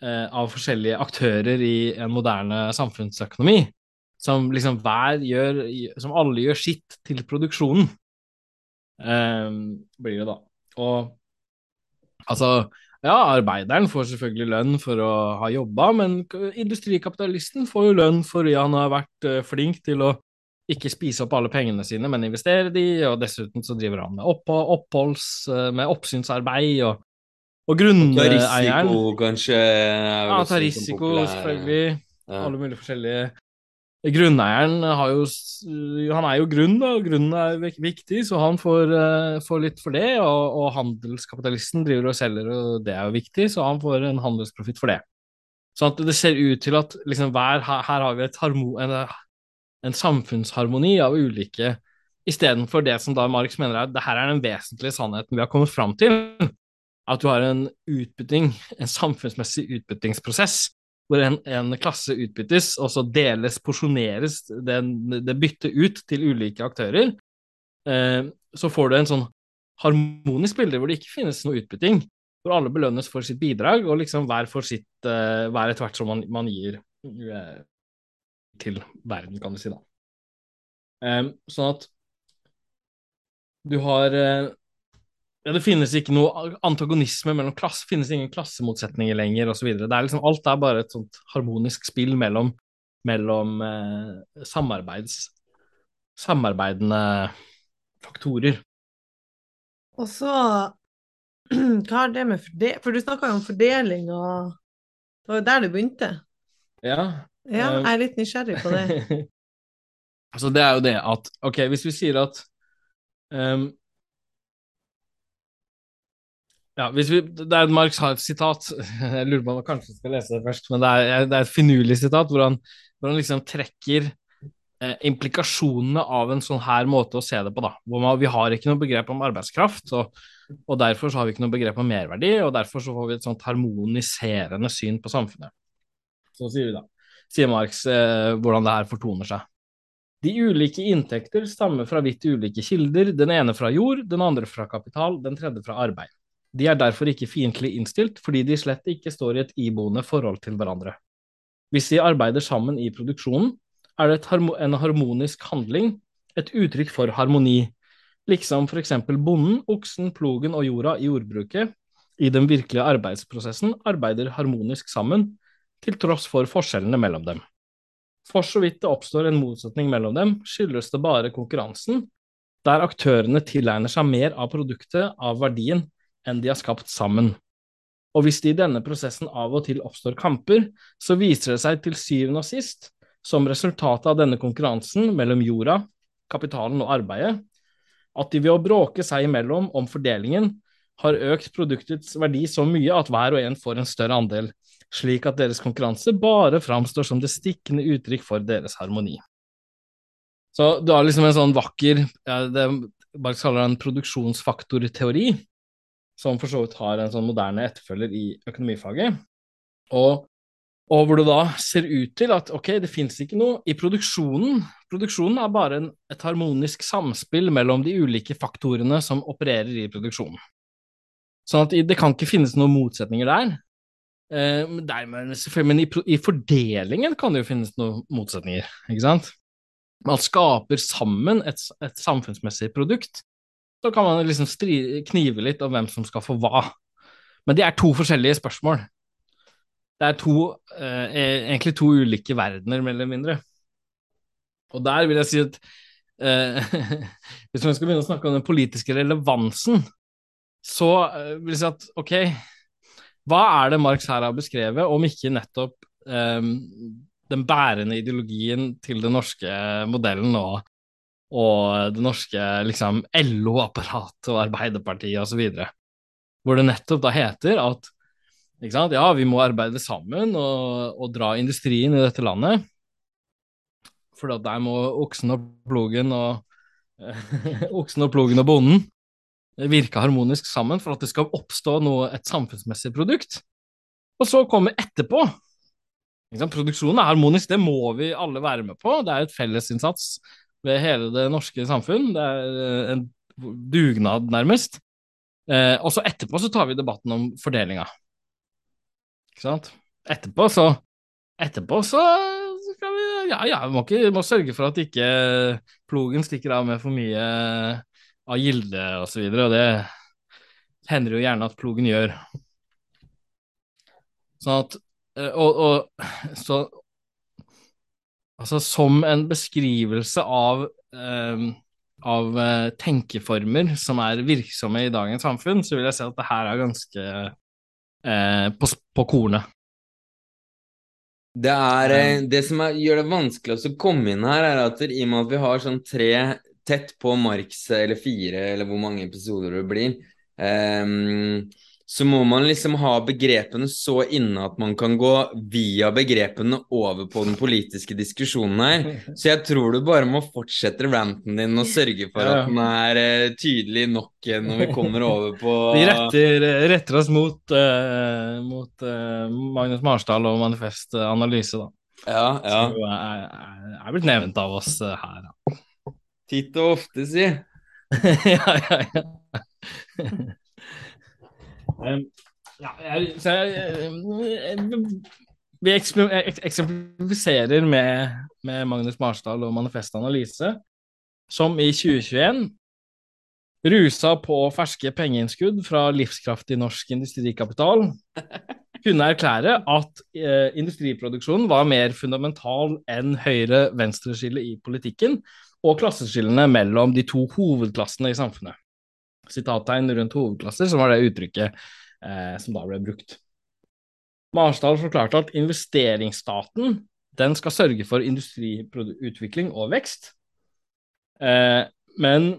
S2: uh, av forskjellige aktører i en moderne samfunnsøkonomi, som liksom hver gjør Som alle gjør sitt til produksjonen, eh, blir det da. Og altså ja, arbeideren får selvfølgelig lønn for å ha jobba, men industrikapitalisten får jo lønn fordi han har vært uh, flink til å ikke spise opp alle pengene sine, men investere de, og dessuten så driver han med oppholds, uh, med oppsynsarbeid og, og grunneieren
S1: Ta risiko, kanskje?
S2: Ja, ta risiko, selvfølgelig. Ja. Alle mulige forskjellige Grunneieren jo Han er jo grunn, og grunnen er viktig, så han får, uh, får litt for det. Og, og, handelskapitalisten driver og selger, og det er jo viktig, så han får en handelsprofitt for det. Så at det ser ut til at liksom, hver, her, har vi en, en, samfunnsharmoni av ulike Istedenfor det som da Marx mener er at det her er den vesentlige sannheten vi har kommet fram til. At du har en utbytting, en samfunnsmessig utbyttingsprosess hvor en, en, klasse utbyttes, og så deles, porsjoneres det, byttet ut til ulike aktører, eh, så får du en sånn harmonisk bilde hvor det ikke finnes noe utbytting, hvor alle belønnes for sitt bidrag, og liksom hver for sitt, eh, hver etter hvert som man, man gir eh, til verden, kan du si, da. Eh, sånn at du har eh, ja, det finnes ikke noe antagonisme mellom klasse, finnes ingen klassemotsetninger lenger osv. Liksom, alt er bare et sånt harmonisk spill mellom, mellom eh, samarbeids, samarbeidende faktorer.
S3: Og så Hva er det med fordeling For du snakka jo om fordeling, og det var jo der du begynte.
S2: Ja.
S3: ja jeg er litt nysgjerrig på det.
S2: altså, det er jo det at Ok, hvis vi sier at um, ja, vi, det er et Marx Harf-sitat. jeg lurer på om jeg kanskje skal lese det først, men det er, det er et finurlig sitat hvor han, hvor han liksom trekker eh, implikasjonene av en sånn her måte å se det på. da, hvor man, Vi har ikke noe begrep om arbeidskraft, og, og derfor har vi ikke noe begrep om merverdi, og derfor så får vi et sånt harmoniserende syn på samfunnet. Så sier vi da, sier Marx eh, hvordan det her fortoner seg. De ulike inntekter stammer fra vidt ulike kilder, den ene fra jord, den andre fra kapital, den tredje fra arbeid. De er derfor ikke fiendtlig innstilt, fordi de slett ikke står i et iboende forhold til hverandre. Hvis de arbeider sammen i produksjonen, er det en harmonisk handling, et uttrykk for harmoni, liksom for eksempel bonden, oksen, plogen og jorda i jordbruket i den virkelige arbeidsprosessen arbeider harmonisk sammen, til tross for forskjellene mellom dem. For så vidt det oppstår en motsetning mellom dem, skyldes det bare konkurransen, der aktørene tilegner seg mer av produktet, av verdien, enn de har skapt sammen. Og hvis det i denne prosessen av og til oppstår kamper, så viser det seg til syvende og sist, som resultatet av denne konkurransen mellom jorda, kapitalen og arbeidet, at de ved å bråke seg imellom om fordelingen har økt produktets verdi så mye at hver og en får en større andel, slik at deres konkurranse bare framstår som det stikkende uttrykk for deres harmoni. Så du har liksom en sånn vakker, det Marx kaller det en produksjonsfaktorteori, som for så vidt har en sånn moderne etterfølger i økonomifaget. Og, og, hvor det da ser ut til at ok, det fins ikke noe i produksjonen. Produksjonen er bare en, et harmonisk samspill mellom de ulike faktorene som opererer i produksjonen. Sånn at det kan ikke finnes noen motsetninger der. Eh, dermed, men i, i, fordelingen kan det jo finnes noen motsetninger, ikke sant? Man skaper sammen et, et samfunnsmessig produkt så kan man liksom knive litt om hvem som skal få hva. Men det er to forskjellige spørsmål. Det er to, eh, e-, egentlig to ulike verdener, mer eller mindre. Og der vil jeg si at eh, hvis man skal begynne å snakke om den politiske relevansen, så eh, vil jeg si at ok, hva er det Marx her har beskrevet, om ikke nettopp eh, den bærende ideologien til den norske modellen og og det norske liksom, LO-apparatet og Arbeiderpartiet osv. Hvor det nettopp da heter at ja, vi må arbeide sammen og, og, dra industrien i dette landet. For der må oksen og plogen og oksen og plogen og bonden virke harmonisk sammen for at det skal oppstå noe, et samfunnsmessig produkt. Og så kommer etterpå Produksjonen er harmonisk, det må vi alle være med på. Det er et fellesinnsats ved hele det norske samfunn. Det er eh, en dugnad, nærmest. Eh, og så etterpå så tar vi debatten om fordelinga. Ikke sant? Etterpå så Etterpå så skal vi Ja, ja, vi må, ikke, må sørge for at ikke plogen stikker av med for mye av gilde og så videre, og det hender jo gjerne at plogen gjør. Sånn at eh, Og, og så Altså som en beskrivelse av eh, av eh, tenkeformer som er virksomme i dagens samfunn, så vil jeg si at det her er ganske eh, på, på kornet.
S1: Det, er, eh, det som er, gjør det vanskelig å komme inn her, er at i og med at vi har sånn tre tett på Marx, eller fire, eller hvor mange episoder det blir, eh, så må man liksom ha begrepene så inne at man kan gå via begrepene over på den politiske diskusjonen her. Så jeg tror du bare må fortsette ranten din og sørge for at den er uh, tydelig nok når vi kommer over på
S2: Vi retter, retter oss mot, uh, mot uh, Magnus Marsdal og Manifest analyse, da.
S1: Ja, ja.
S2: Som er, er, er blitt nevnt av oss her. Da.
S1: Titt og ofte, si.
S2: ja, ja, ja. Jeg, jeg, vi eksemplifiserer med, med Magnus Marsdal og Manifest Analyse, som i 2021 rusa på ferske pengeinnskudd fra livskraftig norsk industrikapital, kunne erklære at eh, industriproduksjonen var mer fundamental enn høyre-venstre-skillet i politikken og klasseskillene mellom de to hovedklassene i samfunnet sitattegn rundt hovedklasser, som var det uttrykket eh, som da ble brukt. Marsdal forklarte at investeringsstaten den skal sørge for industriutvikling og vekst. Eh, men,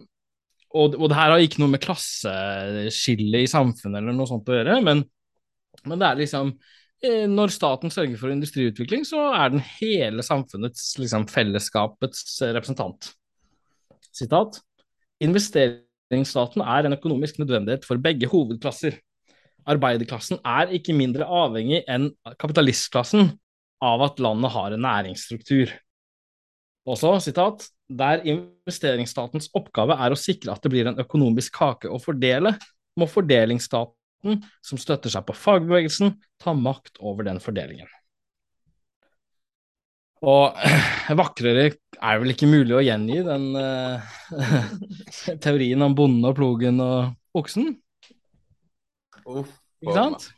S2: og, og det her har ikke noe med klasseskille i samfunnet eller noe sånt å gjøre, men, men det er liksom eh, når staten sørger for industriutvikling, så er den hele samfunnets, liksom fellesskapets representant. Sitat. Investering Investeringsstaten er en økonomisk nødvendighet for begge hovedklasser. Arbeiderklassen er ikke mindre avhengig enn kapitalistklassen av at landet har en næringsstruktur. Også, sitat, der investeringsstatens oppgave er å sikre at det blir en økonomisk kake å fordele, må fordelingsstaten, som støtter seg på fagbevegelsen, ta makt over den fordelingen. Og vakrere er vel ikke mulig å gjengi den uh, teorien om bonden og plogen og oksen.
S1: Uff,
S2: ikke sant?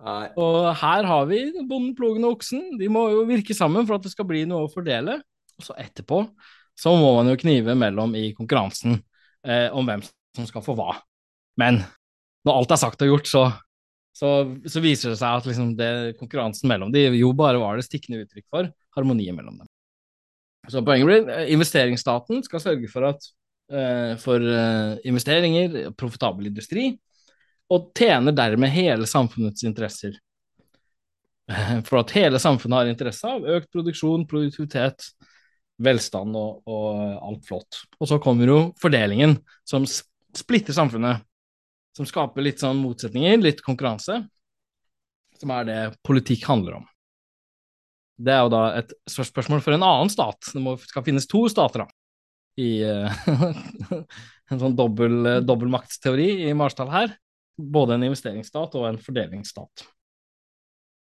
S2: Nei. Og her har vi bonden, plogen og oksen. De må jo virke sammen for at det skal bli noe å fordele. Og så etterpå så må man jo knive mellom i konkurransen eh, om hvem som skal få hva. Men når alt er sagt og gjort, så så, så, viser det seg at liksom det, konkurransen mellom de jo bare var det stikkende uttrykk for harmonien mellom dem. Så poenget blir eh, investeringsstaten skal sørge for, at, uh, for uh, investeringer, profitabel industri, og tjener dermed hele samfunnets interesser. For at hele samfunnet har interesse av økt produksjon, produktivitet, velstand og, og alt flott. Og så kommer jo fordelingen, som splitter samfunnet som skaper litt sånn motsetninger, litt konkurranse, som er det politikk handler om. Det er jo da et spørsmål for en annen stat. Det må, skal finnes to stater, da. I uh, en sånn dobbel, uh, dobbeltmaktsteori i Marsdal her. Både en investeringsstat og en fordelingsstat.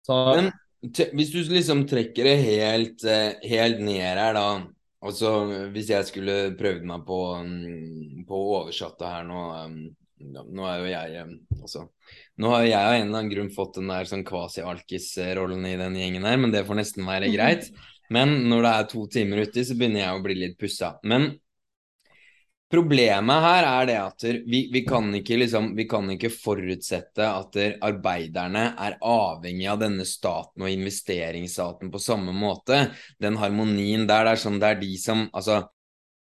S1: Så Men hvis du liksom trekker det helt, uh, helt ned her, da Altså hvis jeg skulle prøvd meg på, um, på å oversette her nå um, nå er jo jeg altså, Nå har jeg av en eller annen grunn fått den der sånn kvasi-alkis-rollen i den gjengen her, men det får nesten være greit. Men når det er to timer uti, så begynner jeg å bli litt pussa. Men problemet her er det at vi, vi, kan liksom, vi kan ikke forutsette at arbeiderne er avhengig av denne staten og investeringsstaten på samme måte. Den harmonien der, det er sånn det er de som Altså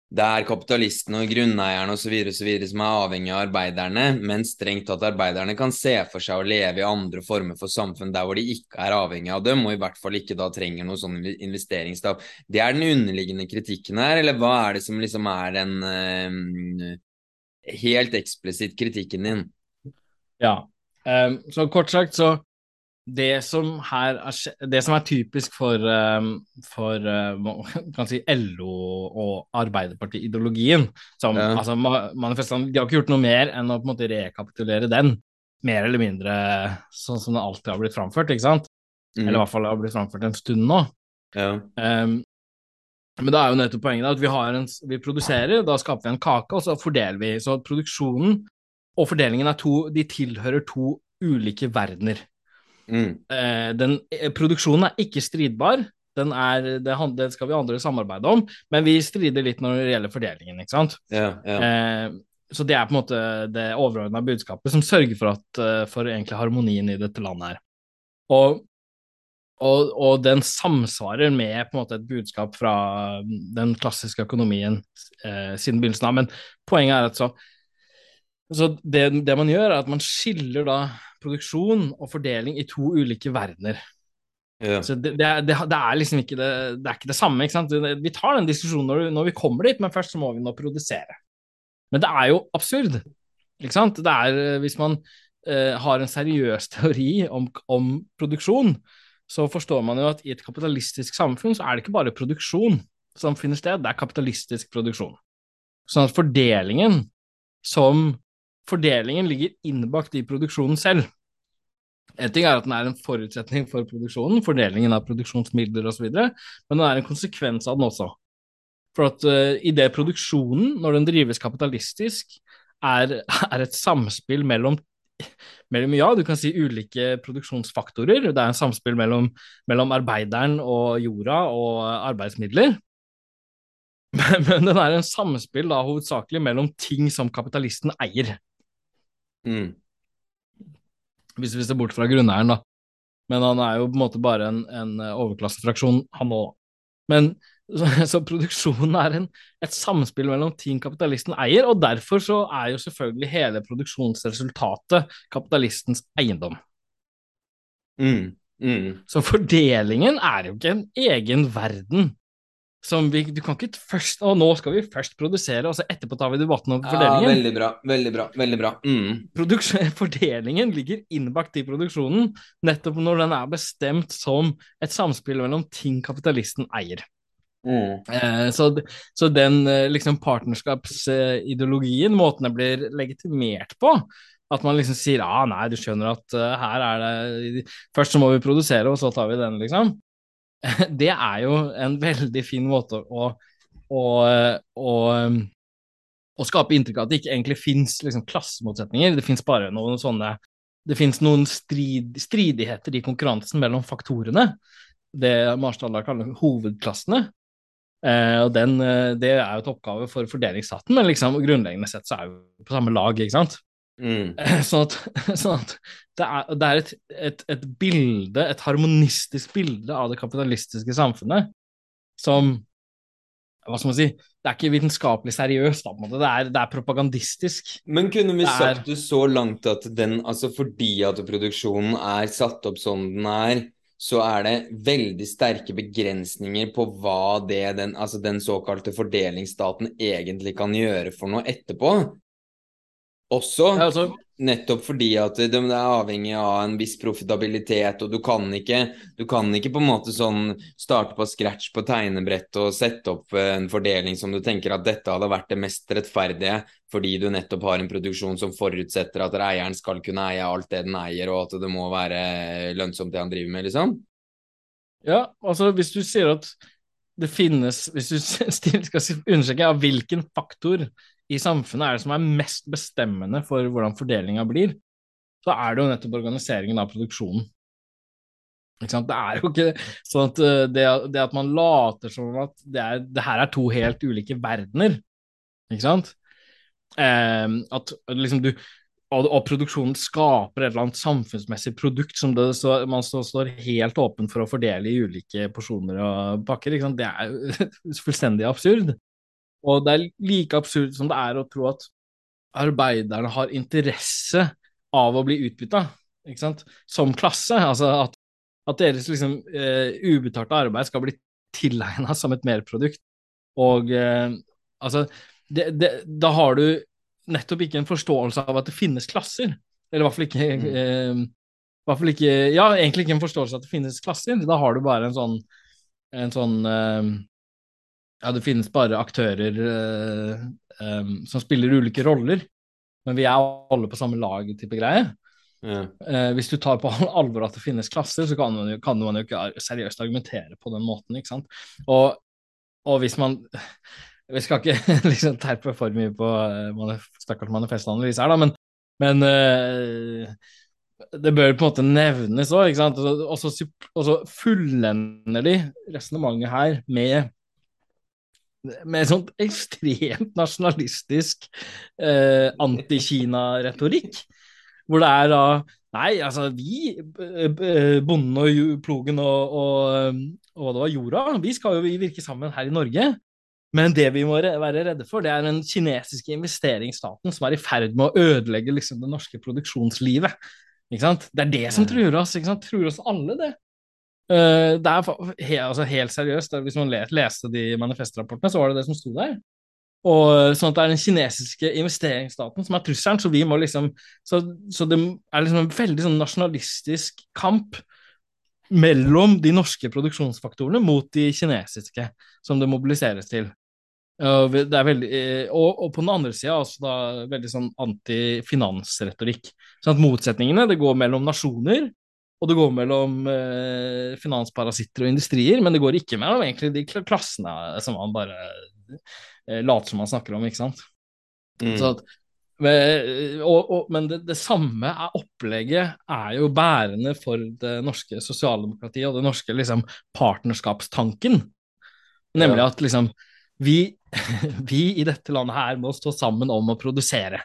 S1: det er kapitalistene og grunneierne osv. som er avhengig av arbeiderne, men strengt tatt arbeiderne kan se for seg å leve i andre former for samfunn der hvor de ikke er avhengig av dem, og i hvert fall ikke da trenger noe sånn investeringstap. Det er den underliggende kritikken her, eller hva er det som liksom er den uh, helt eksplisitt kritikken din?
S2: Ja, um, så kort sagt så det som er, det som er typisk for, for kan si LO og Arbeiderparti-ideologien som, ja. altså, De har ikke gjort noe mer enn å en måte rekapitulere den, mer eller mindre sånn som det alltid har blitt framført, ikke sant? Mm. Eller i hvert fall har blitt framført en stund nå. Ja. Um, men da er jo nettopp poenget at vi, en, vi, produserer, da skaper vi en kake, og så fordeler vi. Så produksjonen og fordelingen er to De tilhører to ulike verdener. Mm. Eh, den, eh, produksjonen er ikke stridbar. Den er, det, det, skal vi andre samarbeide om, men vi strider litt når det gjelder fordelingen, ikke sant. Ja, ja. Eh, så det er på en måte det overordna budskapet som sørger for, at, eh, for egentlig harmonien i dette landet her. Og og, og, den samsvarer med på en måte et budskap fra den klassiske økonomien eh, siden begynnelsen av. Men poenget er at så, så det, det, man gjør, er at man skiller da produksjon og fordeling i to ulike verdener. Ja. Så det, det, det, er liksom ikke det, det er ikke det samme. ikke sant? Vi tar den diskusjonen når, når, vi kommer dit, men først så må vi nå produsere. Men det er jo absurd. ikke sant? Det er, Hvis man eh, har en seriøs teori om, om produksjon, så forstår man jo at i et kapitalistisk samfunn så er det ikke bare produksjon som finner sted, det er kapitalistisk produksjon. Sånn at fordelingen som Fordelingen ligger innbakt i produksjonen selv. En ting er at den er en forutsetning for produksjonen, fordelingen av produksjonsmidler osv., men den er en konsekvens av den også. For at uh, i det produksjonen, når den drives kapitalistisk, er, er et samspill mellom mellom ja, du kan si ulike produksjonsfaktorer. Det er en samspill mellom, mellom arbeideren og jorda og arbeidsmidler. Men, men den er en samspill da hovedsakelig mellom ting som kapitalisten eier. Mm. Hvis vi ser bort fra grunneieren, da. Men han er jo på en måte bare en, en overklassefraksjon, han òg. Men så, så produksjonen er en, et samspill mellom ting kapitalisten eier, og derfor så er jo selvfølgelig hele produksjonsresultatet kapitalistens eiendom. Mm, mm. Så fordelingen er jo ikke en egen verden. Som vi, du kan ikke først Og nå skal vi først produsere, og så etterpå tar vi debatten om fordelingen.
S1: Ja, veldig bra. Veldig bra. veldig bra.
S2: Mm. Fordelingen ligger innbakt i produksjonen, nettopp når den er bestemt som et samspill mellom ting kapitalisten eier. Mm. Eh, så, så, den eh, liksom partnerskapsideologien, måten den blir legitimert på, at man liksom sier ah, nei, du skjønner at uh, her er det Først så må vi produsere, og så tar vi den, liksom. Det er jo en veldig fin måte å, å, å, å skape inntrykk av at det ikke egentlig fins liksom, klassemotsetninger. Det fins bare noen sånne Det fins noen strid, stridigheter i konkurransen mellom faktorene. Det Marsdal kaller hovedklassene. Eh, og den, uh, Det er jo et oppgave for fordelingsstaten, men liksom grunnleggende sett så er vi på samme lag, ikke sant? Mm. Uh, sånn at, sånn at det, er, det er, et, et, et, bilde, et harmonistisk bilde av det kapitalistiske samfunnet som Hva skal man si? Det er ikke vitenskapelig seriøst, da, på en måte. Det er, det er propagandistisk.
S1: Men kunne vi sagt det så langt at den, altså fordi at produksjonen er satt opp som den er, så er det veldig sterke begrensninger på hva det den, altså den såkalte fordelingsstaten egentlig kan gjøre for noe etterpå. Også altså, nettopp fordi at det er avhengig av en viss profitabilitet, og du kan ikke, du kan ikke på en måte sånn starte på scratch på tegnebrett og sette opp en fordeling som du tenker at dette hadde vært det mest rettferdige, fordi du nettopp har en produksjon som forutsetter at eieren skal kunne eie alt det den eier, og at det må være lønnsomt det han driver med, liksom?
S2: Ja, altså hvis du sier at det finnes Hvis du skal undersøke ja, hvilken faktor i samfunnet er det som er mest bestemmende for hvordan fordelinga blir, så er det jo nettopp organiseringen av produksjonen. Det er jo ikke sånn at eh, det, det at man later som at det, er, det, her er to helt ulike verdener, ikke sant? Eh, at liksom du og, og, produksjonen skaper et eller annet samfunnsmessig produkt som det, så, man så, står helt åpen for å fordele i ulike porsjoner og pakker. Det er jo fullstendig absurd. Og det er like absurd som det er å tro at arbeiderne har interesse av å bli utbytta, som klasse. Altså at, at deres liksom, uh, ubetalte arbeid skal bli tilegna som et merprodukt. Og uh, altså det, det, Da har du nettopp ikke en forståelse av at det finnes klasser. Eller i hvert fall ikke mm. uh, hvert fall ikke Ja, egentlig ikke en forståelse av at det finnes klasser. Da har du bare en sånn, en sånn uh, Ja, det finnes bare aktører uh, um, som spiller ulike roller, men vi er alle på samme lag, type greie. Ja. Uh, hvis du tar på alvor at det finnes klasser, så kan man jo, kan man jo ikke seriøst argumentere på den måten, ikke sant. Og, og hvis man Vi skal ikke liksom terpe for mye på uh, stakkars manifestanalyse her, da, men, men uh, det bør på en måte nevnes òg, ikke sant. Og så fullender de resonnementet her med med en sånt ekstremt nasjonalistisk eh, anti-Kina-retorikk. Hvor det er da Nei, altså vi, bonden og plogen og, og, og hva det var, jorda, vi skal jo virke sammen her i Norge. Men det vi må være redde for, det er den kinesiske investeringsstaten som er i ferd med å ødelegge liksom, det norske produksjonslivet. Det er det som truer oss. Truer oss alle, det. Uh, det er he, altså, helt seriøst. Hvis man leste de manifestrapportene, så var det det som sto der. Og sånn at Det er den kinesiske investeringsstaten som er trusselen. Så vi må liksom Så, så det er liksom en veldig sånn nasjonalistisk kamp mellom de norske produksjonsfaktorene mot de kinesiske, som det mobiliseres til. Og, det er veldig, uh, og, og på den andre sida også da veldig sånn antifinansretorikk. Sånn at motsetningene det går mellom nasjoner, og det går mellom eh, finansparasitter og industrier, men det går ikke mellom egentlig de klassene som man bare eh, later som man snakker om, ikke sant. Mm. Så at, og, og, men det, det, samme er opplegget er jo bærende for det norske sosialdemokratiet og det norske liksom, partnerskapstanken. Nemlig at liksom vi, vi, i dette landet her må stå sammen om å produsere.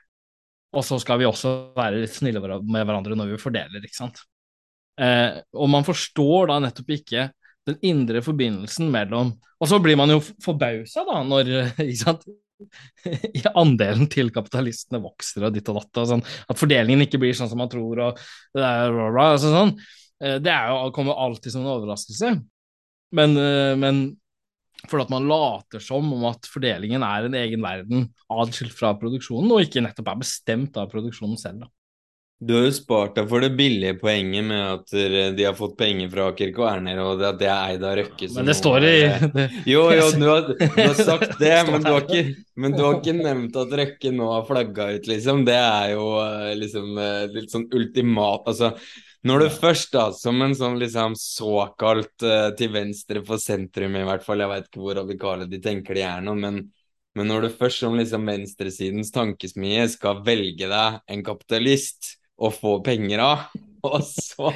S2: Og så skal vi også være litt snille med hverandre når vi fordeler, ikke sant. Eh, og man forstår da nettopp ikke den indre forbindelsen mellom Og så blir man jo forbausa, da, når ikke sant, andelen til kapitalistene vokser og ditt og datt, og sånn, at fordelingen ikke blir sånn som man tror, og det er, altså sånn. Eh, det er jo, kommer alltid som en overraskelse. Men, eh, men for at man later som om at fordelingen er en egen verden adskilt fra produksjonen, og ikke nettopp er bestemt av produksjonen selv. da.
S1: Du har jo spart deg for det billige poenget med at de har fått penger fra Aker Kværner, og at det er eid av Røkke.
S2: Men det står i det,
S1: Jo, jo, du har, du har sagt det, men du, har ikke, men du har ikke nevnt at Røkke nå har flagga ut, liksom. Det er jo eh, liksom eh, litt sånn ultimat Altså, når du først, da, som en sånn liksom såkalt uh, til venstre for sentrum, i hvert fall, jeg veit ikke hvor radikale de tenker de er nå, men, men når du først som liksom venstresidens tankesmie skal velge deg en kapitalist å få penger av, og så,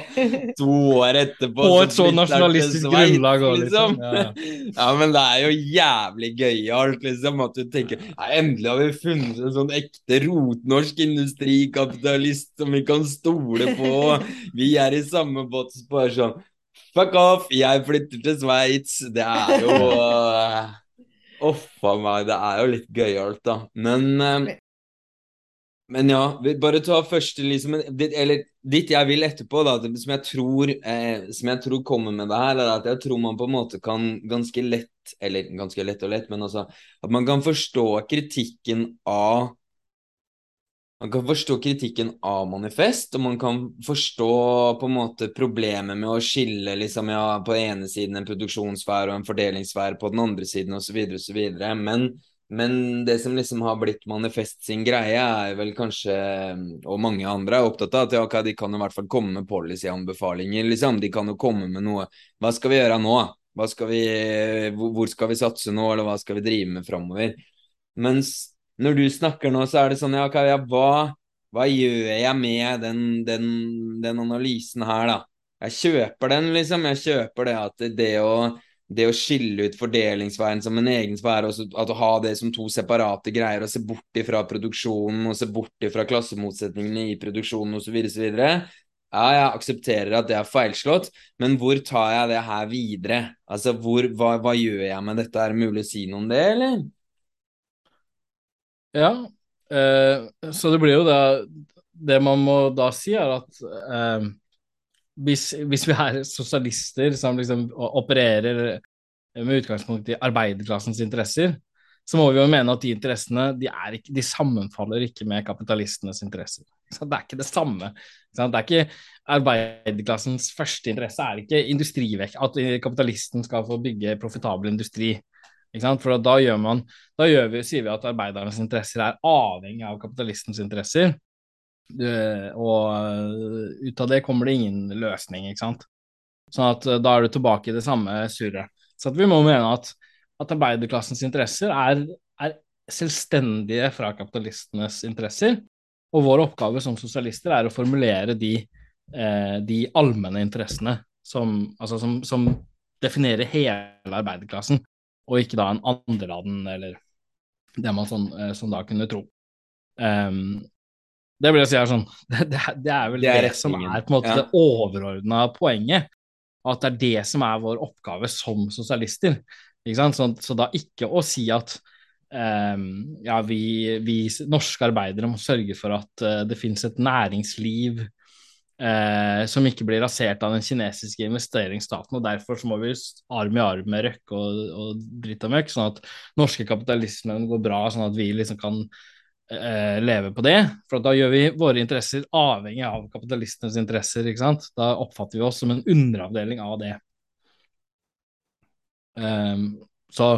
S1: to år etterpå
S2: På et så nasjonalistisk grunnlag òg, liksom. liksom.
S1: Ja, ja. men det er jo jævlig gøyalt, liksom, at du tenker ja, Endelig har vi funnet en sånn ekte rotnorsk industrikapitalist som vi kan stole på. Vi er i samme båt bare sånn Fuck off, jeg flytter til Sveits. Det er jo Uff uh, a meg, det er jo litt gøyalt, da. Men uh, men ja, bare ta første liksom, Eller dit jeg vil etterpå, da, som jeg, tror, eh, som jeg tror kommer med det her, er at jeg tror man på en måte kan ganske lett Eller ganske lett og lett, men altså At man kan forstå kritikken av man kan forstå kritikken av Manifest, og man kan forstå på en måte problemet med å skille liksom, ja, på den ene siden en produksjonssfære og en fordelingssfære på den andre siden osv. osv. Men men det som liksom har blitt Manifest sin greie, er vel kanskje, og mange andre er opptatt av, at ja, okay, de kan i hvert fall komme med policyanbefalinger. Liksom. De kan jo komme med noe. Hva skal vi gjøre nå? Skal vi, hvor skal vi satse nå, eller hva skal vi drive med framover? Mens når du snakker nå, så er det sånn ja, okay, ja hva, hva, gjør jeg med den, den, den analysen her, da? Jeg kjøper den, liksom. Jeg kjøper det at det å det å skille ut fordelingsveien som en egen sfære, at å ha det som to separate greier, og se bort ifra produksjonen og se bort ifra klassemotsetningene i produksjonen osv., osv. Ja, jeg aksepterer at det er feilslått, men hvor tar jeg det her videre? Altså, hvor, hva, hva gjør jeg med dette? Er det mulig å si noe om det, eller?
S2: Ja, eh, så det blir jo da Det man må da si, er at eh, hvis, hvis, vi er sosialister som liksom opererer med utgangspunkt i arbeiderklassens interesser, så må vi jo mene at de interessene de, ikke, de sammenfaller ikke med kapitalistenes interesser. Det er ikke det samme. Det er ikke arbeiderklassens første interesse er ikke industrivekk, at kapitalisten skal få bygge profitabel industri. For da, gjør man, da gjør vi, sier vi at arbeidernes interesser er avhengig av kapitalistens interesser. Og eh, ut av det kommer det ingen løsning, ikke sant. Sånn at eh, da er du tilbake i det samme surret. Så vi må mene at, at arbeiderklassens interesser er, er, selvstendige fra kapitalistenes interesser. Og vår oppgave som sosialister er å formulere de, eh, de allmenne interessene som, altså som, som, definerer hele arbeiderklassen, og ikke da en andreladen eller det man sånn, eh, som da kunne tro. Um, det vil jeg si er sånn Det, det, det er vel det, er det som er på en måte ja. det overordna poenget. At det er det som er vår oppgave som sosialister. Så, så, da ikke å si at um, ja, vi, vi, norske arbeidere må sørge for at uh, det finnes et næringsliv uh, som ikke blir rasert av den kinesiske investeringsstaten, og derfor så må vi arm i arm med Røkke og, og dritt og møkk, sånn at norske kapitalismen går bra, sånn at vi liksom kan eh, leve på det. For da gjør vi våre interesser avhengig av kapitalistenes interesser. ikke sant? Da oppfatter vi oss som en underavdeling av det. Um, så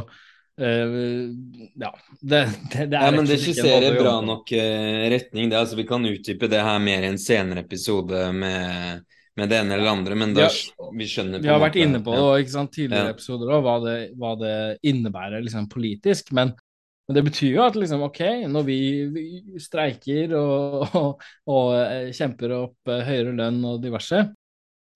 S2: uh, ja. Det, det, det, er
S1: ja, men det skisserer bra nok uh, retning. Det, altså, vi kan utdype det her mer i en senere episode med, med det ene eller det andre, men da, ja, vi skjønner
S2: på Vi har vært inne på det ja. sant, tidligere episoder òg, hva hva det innebærer liksom, politisk. Men men det betyr jo at liksom, ok, når vi, vi streiker og, og, og, eh, kjemper opp eh, høyere lønn og diverse,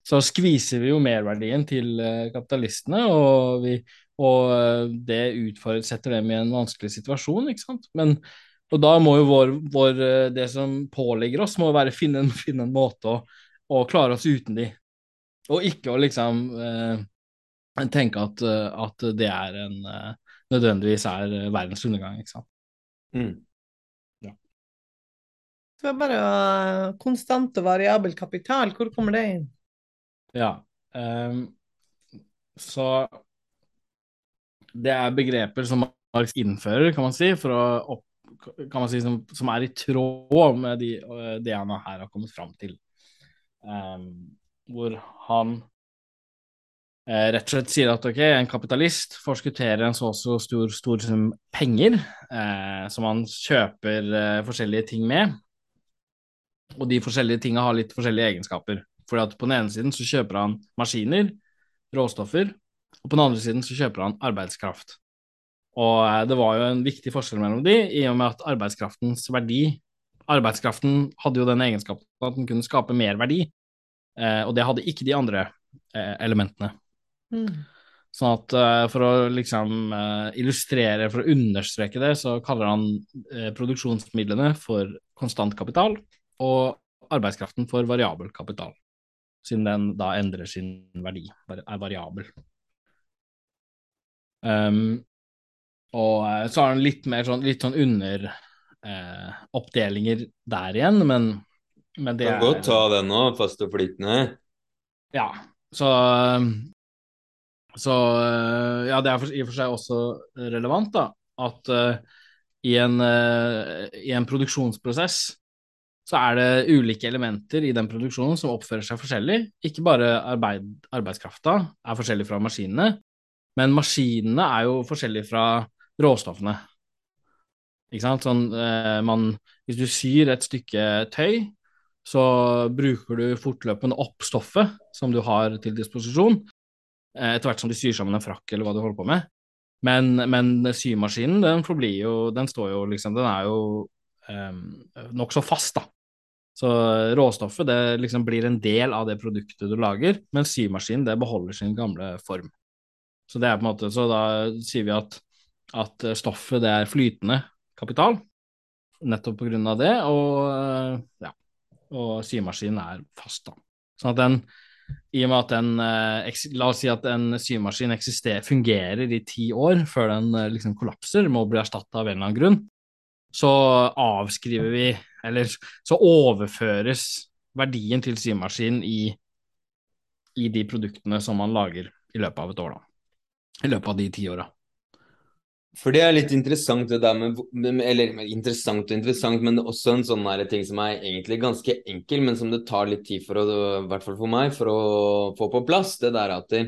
S2: så skviser vi jo merverdien til eh, kapitalistene, og, vi, og det utsetter dem i en vanskelig situasjon, ikke sant. Men, og da må jo vår, vår, det som pålegger oss, må være å finne, finne, en måte å, å, klare oss uten de. Og ikke å liksom eh, tenke at, at, det er en nødvendigvis er eh, verdens undergang, ikke sant. Mm.
S3: Ja. Det er bare uh, konstant og variabel kapital, hvor kommer det inn?
S2: Ja, um, så det er begreper som Marx innfører, kan man si, for å opp, kan man si, som, som er i tråd med de, eh, det han her har kommet fram til. Um, hvor han eh, rett og slett sier at ok, en kapitalist forskutterer en så og så stor, stor sum penger eh, som han kjøper eh, forskjellige ting med, og de forskjellige tingene har litt forskjellige egenskaper. For at på den ene siden så kjøper han maskiner, råstoffer, og på den andre siden så kjøper han arbeidskraft. Og eh, det var jo en viktig forskjell mellom de, i og med at arbeidskraftens verdi Arbeidskraften hadde jo den egenskapen at den kunne skape mer verdi, eh, og det hadde ikke de andre eh, elementene. Mm. Sånn at uh, For å liksom uh, illustrere, for å understreke det, så kaller han uh, produksjonsmidlene for konstant kapital og arbeidskraften for variabel kapital, siden den da endrer sin verdi, er variabel. Um, og så har han litt mer sånn, litt sånn under oppdelinger der igjen, men, men det
S1: er Kan godt ta den nå, fast og flytende.
S2: Ja, så så eh, ja, det er i og for seg også relevant, da, at uh, i, en, uh, i en produksjonsprosess så er det ulike elementer i den produksjonen som oppfører seg forskjellig. Ikke bare arbeid, arbeidskrafta er forskjellig fra maskinene, men maskinene er jo forskjellige fra råstoffene. Ikke sant? Sånn, uh, man, hvis du syr et stykke tøy, så bruker du fortløpende opp stoffet som du har til disposisjon, etter hvert som de syr sammen en frakk eller hva du holder på med. Men, men symaskinen, den forblir jo Den står jo liksom Den er jo um, nokså fast, da. Så råstoffet det liksom blir en del av det produktet du lager, men symaskinen det beholder sin gamle form. Så det er på en måte, så da sier vi at, at stoffet det er flytende kapital, nettopp på grunn av det, og, ja, og symaskinen er fast, da. Sånn at den, i og med at en eh, La oss si at en symaskin fungerer i ti år før den eh, liksom kollapser, må bli erstatta av en eller annen grunn, så avskriver vi Eller så overføres verdien til symaskinen i, i de produktene som man lager i løpet av et år, da. I løpet av de ti åra.
S1: For det er litt interessant det der med Eller interessant og interessant, men også en sånn her ting som er egentlig ganske enkel, men som det tar litt tid for å, i hvert fall for meg, for å få på plass. Det der at det,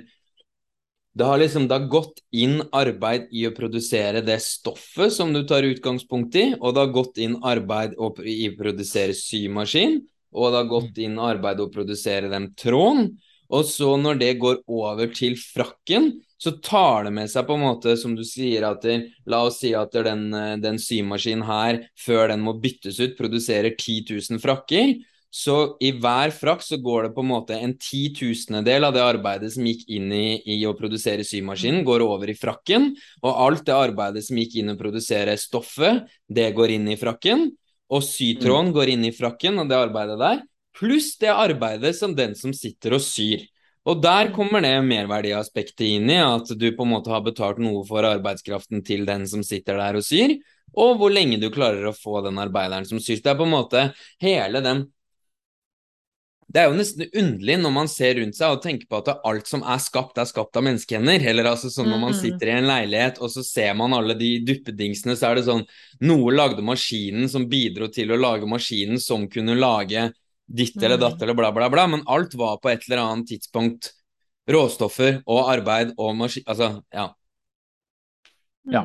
S1: det har liksom det har gått inn arbeid i å produsere det stoffet som du tar utgangspunkt i, og det har gått inn arbeid i å produsere symaskin, og det har gått inn arbeid i å produsere den tråden. Og så når det går over til frakken, så tar det med seg på en måte, som du sier, at la oss si at den, den symaskinen her, før den må byttes ut, produserer 10 000 frakker. Så i hver frakk så går det på en måte en titusendedel av det arbeidet som gikk inn i, i, å produsere symaskinen, går over i frakken. Og alt det arbeidet som gikk inn i å produsere stoffet, det går inn i frakken. Og sytråden mm. går inn i frakken og det arbeidet der. Pluss det arbeidet som den som sitter og syr. Og der kommer det merverdiaspektet inn i, at du på en måte har betalt noe for arbeidskraften til den som sitter der og syr, og hvor lenge du klarer å få den arbeideren som syr. Det er på en måte hele den det er jo nesten underlig når man ser rundt seg og tenker på at alt som er skapt, er skapt av menneskehender. Eller altså sånn når man sitter i en leilighet og så ser man alle de duppedingsene, så er det sånn Noe lagde maskinen som bidro til å lage maskinen som kunne lage ditt eller datt eller bla, bla, bla, men alt var på et eller annet tidspunkt råstoffer og arbeid og maskin... Altså, ja.
S2: Ja.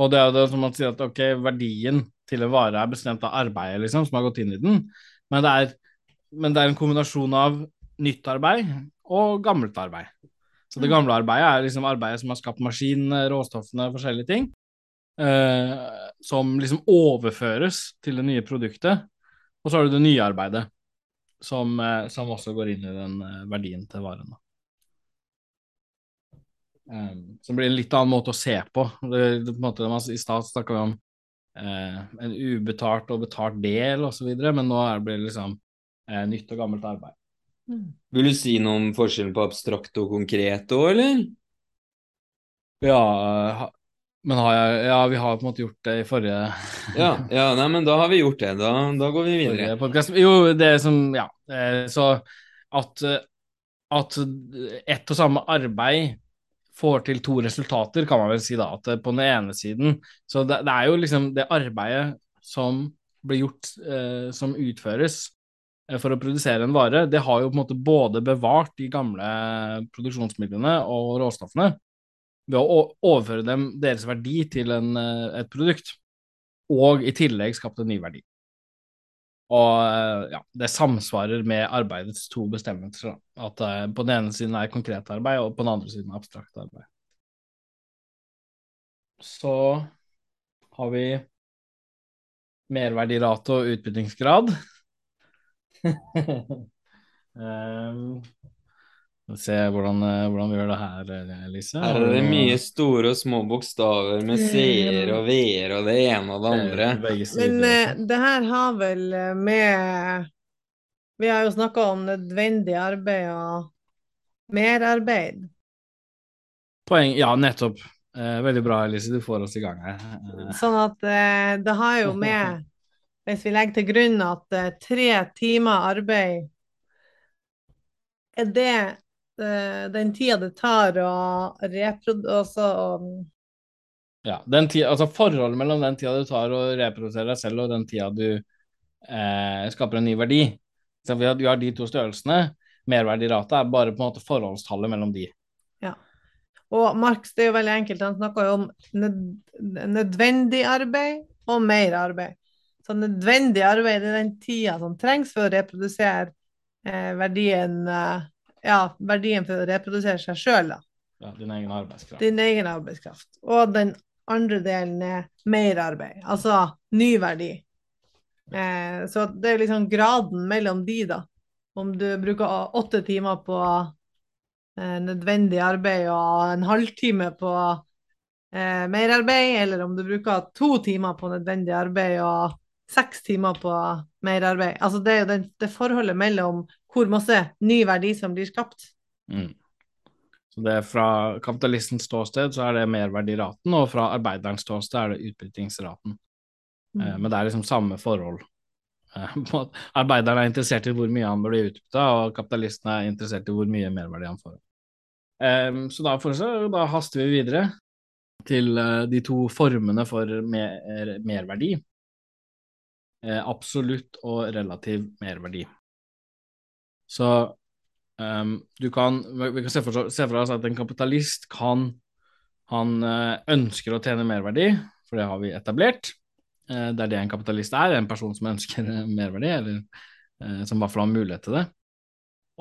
S2: Og det er det som man sier at ok, verdien til en vare er bestemt av arbeidet, liksom, som har gått inn i den, men det er, men det er en kombinasjon av nytt arbeid og gammelt arbeid. Så det gamle arbeidet er liksom arbeidet som har skapt maskinene, råstoffene, forskjellige ting, eh, som liksom overføres til det nye produktet. Og så har du det nye arbeidet, som, eh, som også går inn i den eh, verdien til varen. Um, som blir en litt annen måte å se på. Det, det, på måte, I stad snakka vi om eh, en ubetalt og betalt del osv., men nå blir det liksom eh, nytt og gammelt arbeid.
S1: Mm. Vil du si noe om forskjellen på abstrakt og konkret òg, eller?
S2: Ja, men har jeg Ja, vi har på en måte gjort det i forrige
S1: ja, ja, nei, men da har vi gjort det. Da, da går vi videre.
S2: Jo, det som Ja. Eh, så at, at ett og samme arbeid får til to resultater, kan man vel si da. At på den ene siden Så det, det er jo liksom det arbeidet som blir gjort, eh, som utføres eh, for å produsere en vare, det har jo på en måte både bevart de gamle produksjonsmidlene og råstoffene, ved å overføre dem deres verdi til en, eh, et produkt, og i tillegg skapt en ny verdi. Og eh, ja, det samsvarer med arbeidets to bestemmelser. At det på den ene siden er konkret arbeid, og på den andre siden abstrakt arbeid. Så har vi merverdirate og utbyttingsgrad. um, Se hvordan, eh, hvordan, vi gjør det her, eh, Lise.
S1: Her er det mye store og små bokstaver med C-er og V-er og det ene og det andre.
S3: Men uh, det her har vel med Vi har jo snakka om nødvendig arbeid og merarbeid.
S2: Poeng Ja, nettopp. Uh, veldig bra, Elise. Du får oss i gang her.
S3: Uh. Sånn at eh, det har jo med Hvis vi legger til grunn at tre timer arbeid er det Eh, den tida det tar å reprodusere
S2: Ja, den tida, altså forholdet mellom den tida det tar å reprodusere deg selv og den tida du eh, skaper en ny verdi. Så vi har, vi har de to størrelsene. Merverdirate er bare på en måte forholdstallet mellom de.
S3: Ja. Og Marx, det er jo veldig enkelt, han snakker jo om nødvendig arbeid og mer arbeid. Så nødvendig arbeid er den tida som trengs for å reprodusere eh, verdien eh, ja, verdien for å reprodusere seg sjøl, da.
S2: Ja, din egen arbeidskraft.
S3: Din egen arbeidskraft. Og den andre delen er mer arbeid, altså ny verdi. Eh, så det er liksom graden mellom de, da. Om du bruker åtte timer på eh, nødvendig arbeid og en halvtime på eh, merarbeid, eller om du bruker to timer på nødvendig arbeid og seks timer på merarbeid. Altså det er jo det, det forholdet mellom hvor masse ny verdi som blir skapt. Mm.
S2: Så det er Fra kapitalistens ståsted så er det merverdiraten, og fra arbeiderens ståsted er det utbyttingsraten. Mm. Eh, men det er liksom samme forhold. Eh, arbeideren er interessert i hvor mye han blir utbytta, og kapitalisten er interessert i hvor mye merverdi han får. Eh, så da, så, da haster vi videre til de to formene for mer, merverdi. Absolutt og relativ merverdi. Så um, du kan Vi kan se for, oss at en kapitalist kan Han uh, ønsker å tjene merverdi, for det har vi etablert. det er det en kapitalist er, en person som ønsker merverdi, eller som i hvert fall har mulighet til det.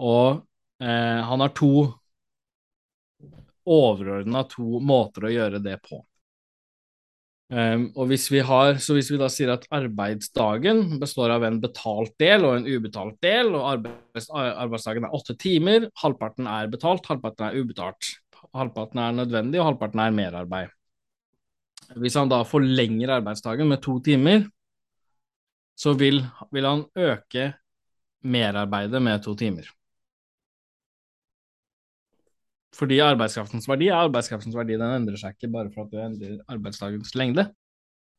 S2: Og han har to overordna to måter å gjøre det på. Um, og hvis vi har, så hvis vi da sier at arbeidsdagen består av en betalt del og en ubetalt del, og arbeids, arbeidsdagen er åtte timer, halvparten er betalt, halvparten er ubetalt. Halvparten er nødvendig, og halvparten er merarbeid. Hvis han da forlenger arbeidsdagen med to timer, så vil, vil han øke merarbeidet med to timer. Fordi arbeidskraftens verdi er arbeidskraftens verdi, den endrer seg ikke bare for at du endrer arbeidsdagens lengde.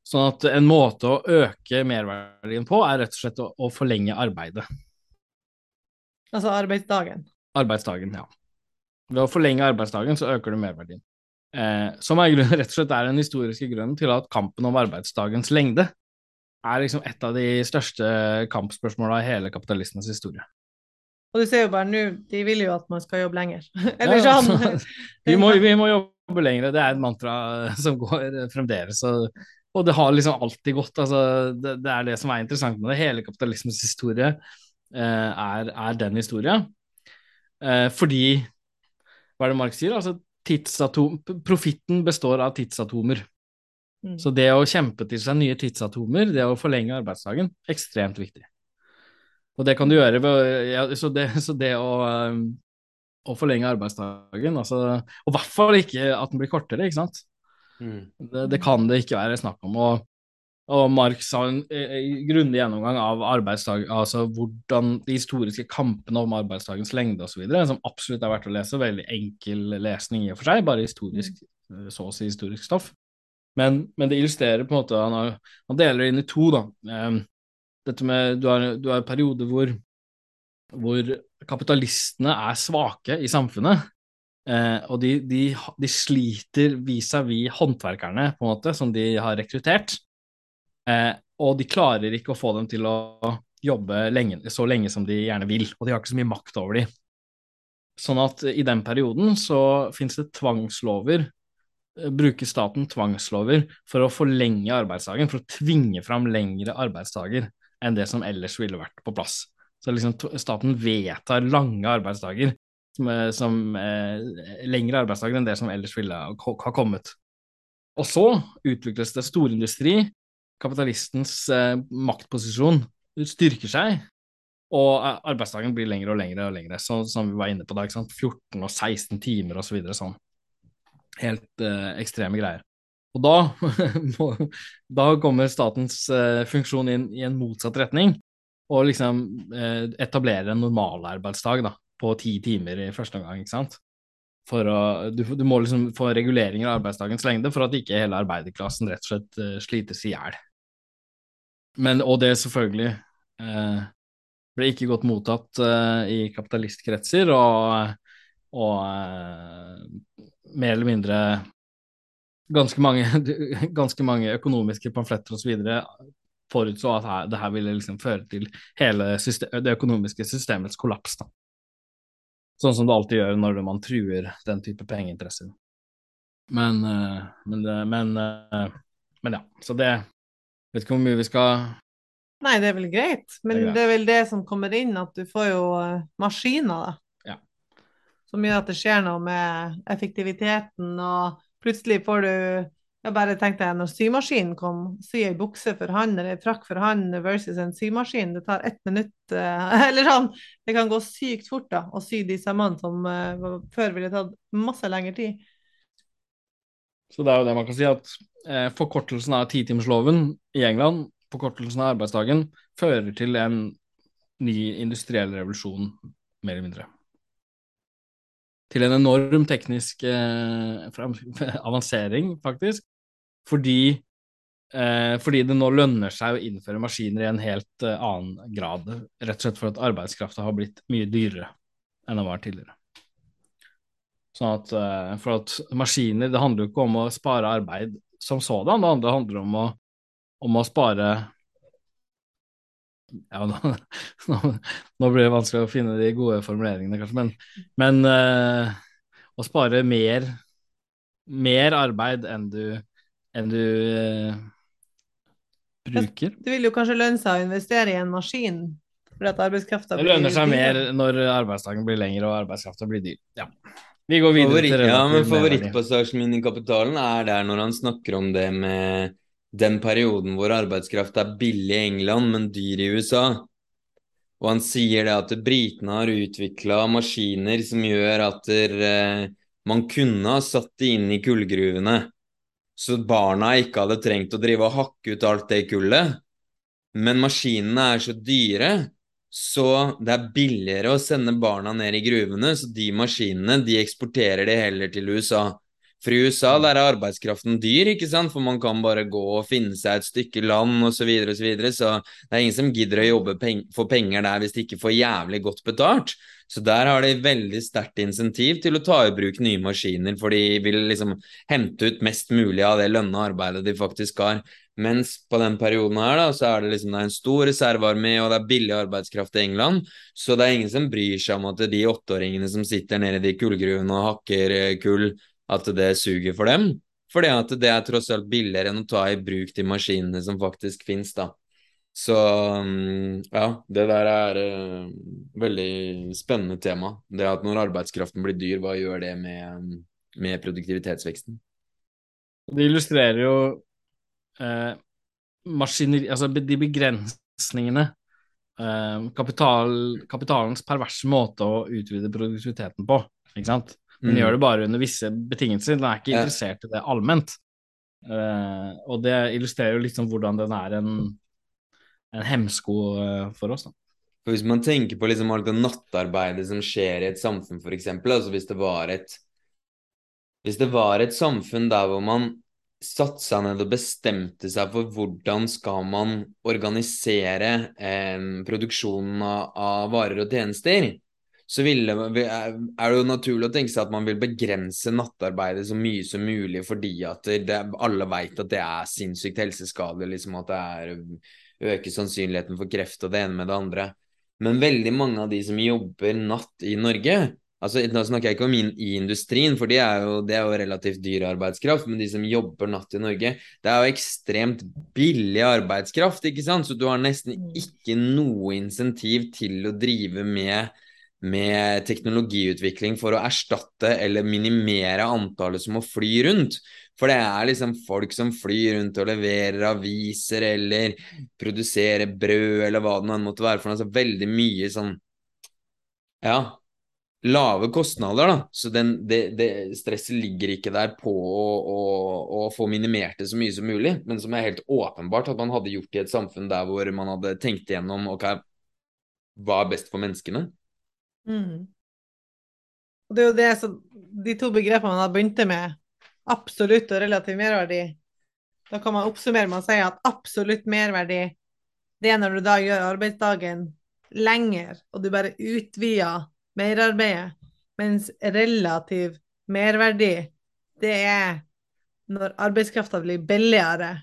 S2: Sånn at en måte å øke merverdien på, er rett og slett å, å forlenge arbeidet.
S3: Altså arbeidsdagen?
S2: Arbeidsdagen, ja. Ved å forlenge arbeidsdagen så øker du merverdien. Eh, som er grunnen, rett og slett er den historiske grunnen til at kampen om arbeidsdagens lengde er liksom et av de største kampspørsmåla i hele kapitalismens historie.
S3: Og du ser jo bare nå, de vil jo at man skal jobbe lenger. Eller ja, sånn.
S2: vi, må, vi, må, jobbe lenger, det er et mantra som går fremdeles. Og, og det har liksom alltid gått. Altså, det, det, er det som er interessant med det. Hele kapitalismens historie eh, er, er, den historien. Eh, fordi Hva er det Mark sier? Altså, profitten består av tidsatomer. Mm. Så det å kjempe til seg nye tidsatomer, det å forlenge arbeidsdagen, ekstremt viktig. Og det kan du gjøre ved ja, så, det, så det å, um, å, forlenge arbeidsdagen altså, Og i hvert fall ikke at den blir kortere, ikke sant. Mm. Det, det, kan det ikke være snakk om. Og, og Marx har en grundig gjennomgang av arbeidsdag, altså hvordan de historiske kampene om arbeidsdagens lengde osv., som absolutt er verdt å lese. Veldig enkel lesning i og for seg, bare historisk, så å si historisk stoff. Men, men, det illustrerer på en måte Han, har, han deler det inn i to. da. Um, dette med Du har, du har en periode hvor, hvor kapitalistene er svake i samfunnet. Eh, og de, de, de sliter vis-à-vis håndverkerne, på en måte, som de har rekruttert. Eh, og de klarer ikke å få dem til å jobbe lenge, så lenge som de gjerne vil. Og de har ikke så mye makt over dem. Sånn at i den perioden så finnes det tvangslover. Eh, bruker staten tvangslover for å forlenge arbeidsdagen, for å tvinge fram lengre arbeidsdager enn det som ellers ville vært på plass. Så liksom staten vedtar lange arbeidsdager, som, som eh, lengre arbeidsdager enn det som ellers ville ha kommet. Og så utvikles det storindustri, kapitalistens eh, maktposisjon styrker seg, og eh, arbeidsdagen blir lengre og lengre og lengre, så, som vi var inne på da, 14 og 16 timer og så videre sånn. Helt eh, ekstreme greier. Og da, da kommer statens eh, funksjon inn i en motsatt retning, og liksom etablerer en normalarbeidsdag da, på ti timer i første omgang. ikke sant? For å, du, du, må liksom få reguleringer av arbeidsdagens lengde for at ikke hele arbeiderklassen rett og slett uh, slites i hjel. Men, og det selvfølgelig eh, ble ikke godt mottatt eh, i kapitalistkretser, og, og mer eller mindre ganske mange, ganske mange økonomiske pamfletter osv. forutså at her, det her ville liksom føre til hele system, det økonomiske systemets kollaps. Da. Sånn som det alltid gjør når man truer den type pengeinteresser. Men, eh, men, men, eh, men, ja, så det Vet ikke hvor mye vi skal
S3: Nei, det er vel greit, men det er, greit. det er vel det som kommer inn, at du får jo eh, maskiner, da. Ja. Som gjør at det skjer noe med effektiviteten og Plutselig får du jeg bare tenkte jeg, når symaskinen kom, sy ei bukse for han eller frakk for han versus en symaskin, det tar ett minutt uh, Eller sånn. Det kan gå sykt fort da, å sy de sømmene som uh, før ville tatt masse lengre tid.
S2: Så det er jo det man kan si, at eh, forkortelsen av titimersloven i England, forkortelsen av arbeidsdagen, fører til en ny industriell revolusjon, mer eller mindre til en enorm teknisk eh, avansering, faktisk. Fordi, eh, fordi, det nå lønner seg å innføre maskiner i en helt eh, annen grad. Rett og slett for at arbeidskrafta har blitt mye dyrere enn det var tidligere. Sånn at, for at maskiner Det handler jo ikke om å spare arbeid som sådan, det handler om å, om å spare ja, nå, nå, nå, blir det vanskelig å finne de gode formuleringene, kanskje, men, men uh, å spare mer, mer arbeid enn du, enn du uh, bruker.
S3: Det vil jo kanskje lønne seg å investere i en maskin? For at arbeidskrafta
S2: blir Det lønner seg mer når arbeidsdagen blir lengre og arbeidskrafta blir dyr. Ja. Vi går videre
S1: Favoritt, til Ja, men favorittpassasjen min i Kapitalen er der når han snakker om det med den perioden hvor arbeidskraft er billig i England, men dyr i USA. Og han sier det at britene har utvikla maskiner som gjør at der, eh, man kunne ha satt de inn i kullgruvene, så barna ikke hadde trengt å drive og hakke ut alt det kullet. Men maskinene er så dyre, så det er billigere å sende barna ned i gruvene, så de maskinene de eksporterer de heller til USA. For i USA der er arbeidskraften dyr, ikke sant, for man kan bare gå og finne seg et stykke land osv., så, videre, og så, videre. så det er ingen som gidder å jobbe peng for penger der hvis de ikke får jævlig godt betalt. Så der har de veldig sterkt insentiv til å ta i bruk nye maskiner, for de vil liksom hente ut mest mulig av det lønna arbeidet de faktisk har. Mens på den perioden her da, så er det liksom det er en stor reservearmé, og det er billig arbeidskraft i England, så det er ingen som bryr seg om at de åtteåringene som sitter nede i de kullgruvene og hakker eh, kull, at det suger for dem. Fordi at det er tross alt billigere enn å ta i bruk de maskinene som faktisk finnes, da. Så mm, ja, det der er uh, veldig spennende tema. Det at når arbeidskraften blir dyr, hva gjør det med, med produktivitetsveksten?
S2: Det illustrerer jo eh, maskineri, altså de begrensningene eh, kapital, kapitalens perverse måte å utvide produktiviteten på. Ikke sant? Den mm. gjør det bare under visse betingelser. Den er ikke interessert i det allment. Uh, og det illustrerer jo liksom hvordan den er en, en hemsko uh, for oss. da.
S1: For Hvis man tenker på liksom alt det nattarbeidet som skjer i et samfunn, f.eks. Altså hvis det var et Hvis det var et samfunn der hvor man satte seg ned og bestemte seg for hvordan skal man organisere eh, produksjonen av, av varer og tjenester, så ville, er det jo naturlig å tenke seg at man vil begrense nattarbeidet så mye som mulig, fordi at det, alle vet at det er sinnssykt helseskadelig, liksom at det er, øker sannsynligheten for kreft og det ene med det andre. Men veldig mange av de som jobber natt i Norge altså Nå snakker jeg ikke om i industrien, for det er, jo, det er jo relativt dyr arbeidskraft, men de som jobber natt i Norge, det er jo ekstremt billig arbeidskraft, ikke sant? Så du har nesten mm. ikke noe insentiv til å drive med med teknologiutvikling for å erstatte eller minimere antallet som må fly rundt. For det er liksom folk som flyr rundt og leverer aviser eller produserer brød eller hva det nå måtte være for noe. Altså veldig mye sånn Ja, lave kostnader, da. Så den, det, det, stresset ligger ikke der på å, å, å, få minimert det så mye som mulig, men som er helt åpenbart at man hadde gjort i et samfunn der hvor man hadde tenkt igjennom ok, hva er best for menneskene?
S3: Mm. Og det er jo det som De to begrepene man begynte med, absolutt og relativ merverdi, da kan man oppsummere med å si at absolutt merverdi, det er når du da gjør arbeidsdagen lenger, og du bare utvider merarbeidet, mens relativ merverdi, det er når arbeidskrafta blir billigere,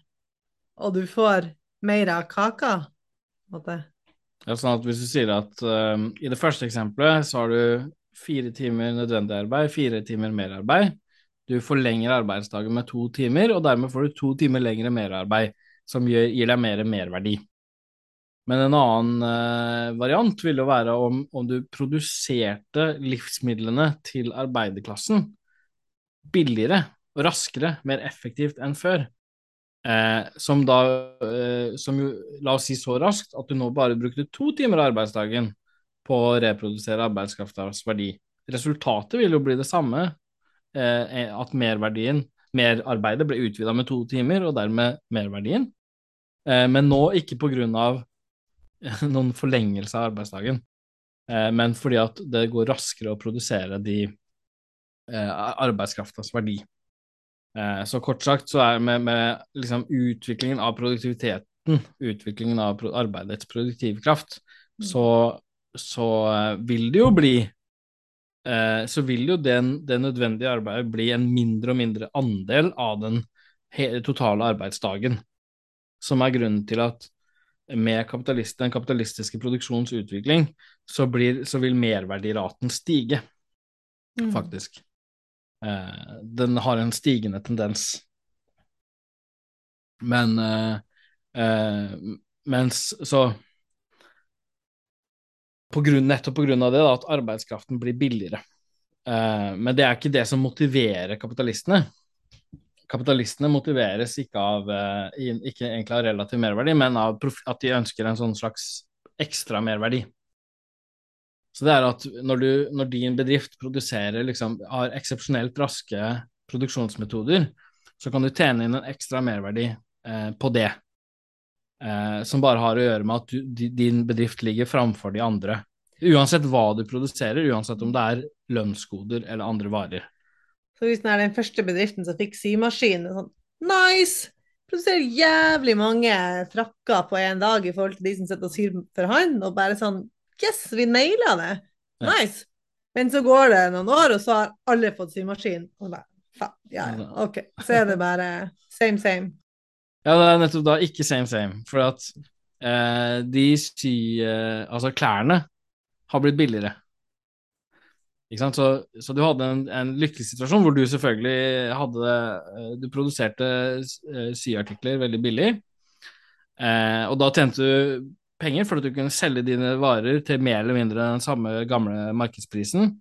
S3: og du får mer av kaka. på en måte.
S2: Ja, sånn at Hvis du sier at um, i det første eksempelet så har du fire timer nødvendig arbeid, fire timer merarbeid. Du forlenger arbeidsdagen med to timer, og dermed får du to timer lengre merarbeid, som gir, gir deg mer merverdi. Men en annen uh, variant ville jo være om, om, du produserte livsmidlene til arbeiderklassen billigere og raskere, mer effektivt enn før. Eh, som da eh, som jo, La oss si så raskt at du nå bare brukte to timer av arbeidsdagen på å reprodusere arbeidskraftas verdi. Resultatet vil jo bli det samme, eh, at merverdien, merarbeidet, ble utvida med to timer, og dermed merverdien. Eh, men nå ikke på grunn av noen forlengelse av arbeidsdagen, eh, men fordi at det går raskere å produsere de eh, arbeidskraftas verdi. Eh, så kort sagt så er med, med liksom utviklingen av produktiviteten, utviklingen av arbeidets produktivkraft, mm. så, så, eh, vil det jo bli eh, så vil jo den, det nødvendige arbeidet bli en mindre og mindre andel av den totale arbeidsdagen, som er grunnen til at med den kapitalistiske produksjonsutvikling så, blir, så vil merverdiraten stige, mm. faktisk. Eh, den har en stigende tendens. Men eh, eh, Mens så på grunn, Nettopp av det, da, at arbeidskraften blir billigere. Eh, men det er ikke det som motiverer kapitalistene. Kapitalistene motiveres ikke av eh, ikke egentlig av relativ merverdi, men av at de ønsker en sånn slags ekstra merverdi. Så det er at når, du, når din bedrift produserer liksom, har eksepsjonelt raske produksjonsmetoder, så kan du tjene inn en ekstra merverdi eh, på det. Eh, som bare har å gjøre med at du, din bedrift ligger framfor de andre. Uansett hva du produserer, uansett om det er lønnsgoder eller andre varer.
S3: Så hvis den er den første bedriften som fikk symaskin, sånn nice! Produserer jævlig mange frakker på en dag i forhold til de som sitter og syr for hånd, og bare sånn Yes, vi naila det! Nice! Men så går det noen år, og så har alle fått symaskin. Og da, faen, ja, ja, OK. Så er det bare same, same.
S2: Ja, det er nettopp da ikke same, same. For at eh, de sy... Eh, altså, klærne har blitt billigere. ikke Så, så, du hadde en, en, lykkelig situasjon hvor du selvfølgelig hadde eh, Du produserte eh, syartikler veldig billig, eh, og da tjente du penger for at du kunne selge dine varer til mer eller mindre den samme gamle markedsprisen,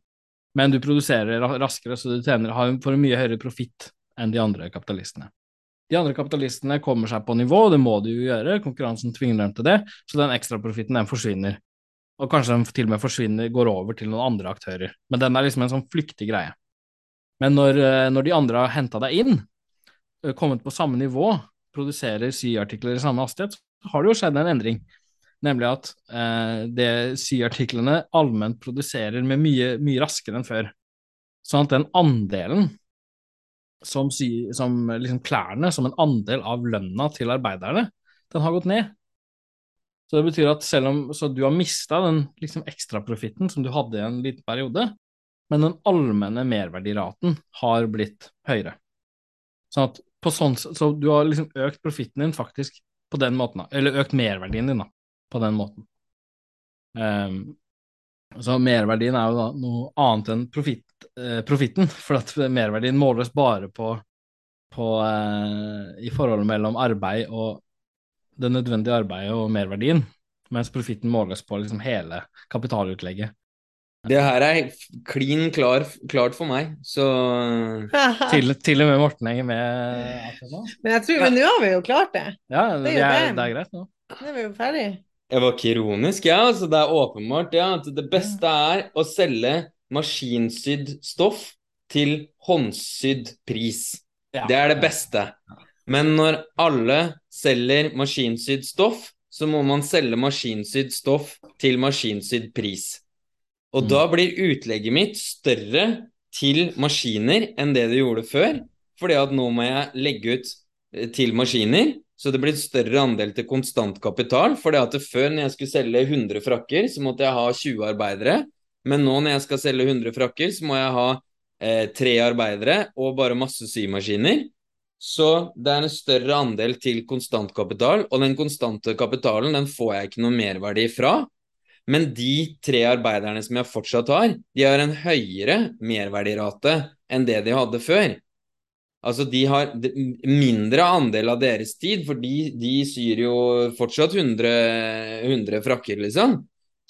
S2: men du produserer raskere, så du tjener, har, får en mye høyere profitt enn de andre kapitalistene. De andre kapitalistene kommer seg på nivå, det må de jo gjøre, konkurransen tvinger dem til det, så den ekstraprofitten den forsvinner og kanskje den til og med forsvinner, går over til noen andre aktører. Men den er liksom en sånn flyktig greie. Men når, eh, når de andre har henta deg inn, eh, kommet på samme nivå, produserer syartikler i samme hastighet, så har det jo skjedd en endring. Nemlig at eh, det syartiklene allment produserer med mye, mye raskere enn før. Sånn at den andelen som, sy, som liksom klærne, som en andel av lønna til arbeiderne, den har gått ned. Så det betyr at selv om du har mista den liksom ekstraprofitten som du hadde i en liten periode, men den allmenne merverdiraten har blitt høyere. Sånn at sånn, så du har liksom økt profitten din faktisk på den måten, eller økt merverdien din da, på den måten. Um, så merverdien er jo da noe annet enn profit, eh, profitten, for at merverdien måles bare på, på eh, i forholdet mellom arbeid og det nødvendige arbeidet og merverdien, mens profitten måles på liksom hele kapitalutlegget.
S1: Det her er klin klar, klart for meg, så
S2: til, til, og med Morten henger med.
S3: Men jeg tror, men nå har vi jo klart det.
S2: Ja, det, er, er, det er greit nå.
S3: Nå er vi jo ferdig.
S1: Jeg var ikke ironisk, ja. Altså, det er åpenbart ja, at det beste er å selge maskinsydd stoff til håndsydd pris. Ja. Det er det beste. Men når alle selger maskinsydd stoff, så må man selge maskinsydd stoff til maskinsydd pris. Og mm. da blir utlegget mitt større til maskiner enn det det gjorde før. Fordi at nå må jeg legge ut eh, til maskiner, så det blir en større andel til konstant kapital. fordi at før, når jeg skulle selge 100 frakker, så måtte jeg ha 20 arbeidere. Men nå når jeg skal selge 100 frakker, så må jeg ha eh, tre arbeidere og bare masse symaskiner. Så det er en større andel til konstantkapital, og den konstante kapitalen den får jeg ikke noe merverdi fra. Men de tre arbeiderne som jeg fortsatt har, de har en høyere merverdirate enn det de hadde før. Altså, de har mindre andel av deres tid, for de, de syr jo fortsatt 100, 100 frakker, liksom.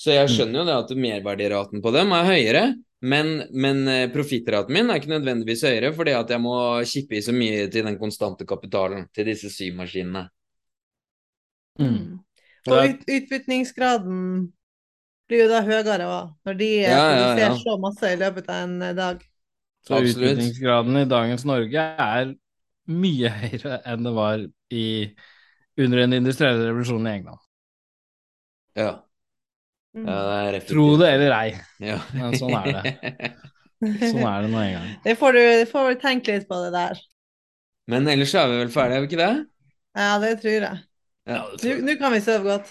S1: Så jeg mm. skjønner jo det at merverdiraten på dem er høyere. Men, men eh, profittraten min er ikke nødvendigvis høyere fordi at jeg må kippe i så mye til den konstante kapitalen til disse symaskinene.
S3: Mm. mm. Og ut, utbytningsgraden blir jo da høyere òg, når de ja, ja, ja, ja. så masse i løpet av en eh, dag.
S2: Så Absolutt. utbytningsgraden i dagens Norge er mye høyere enn det var i, under den industrielle revolusjonen i England.
S1: Ja.
S2: Mm. Ja, det Tro det eller ei. Ja. Men sånn er det. Sånn er det nå en gang.
S3: Det får du får tenke litt på det der.
S1: Men ellers er vi vel ferdige, er vi ikke det?
S3: Ja, det tror jeg. Ja, Nå kan vi sove godt.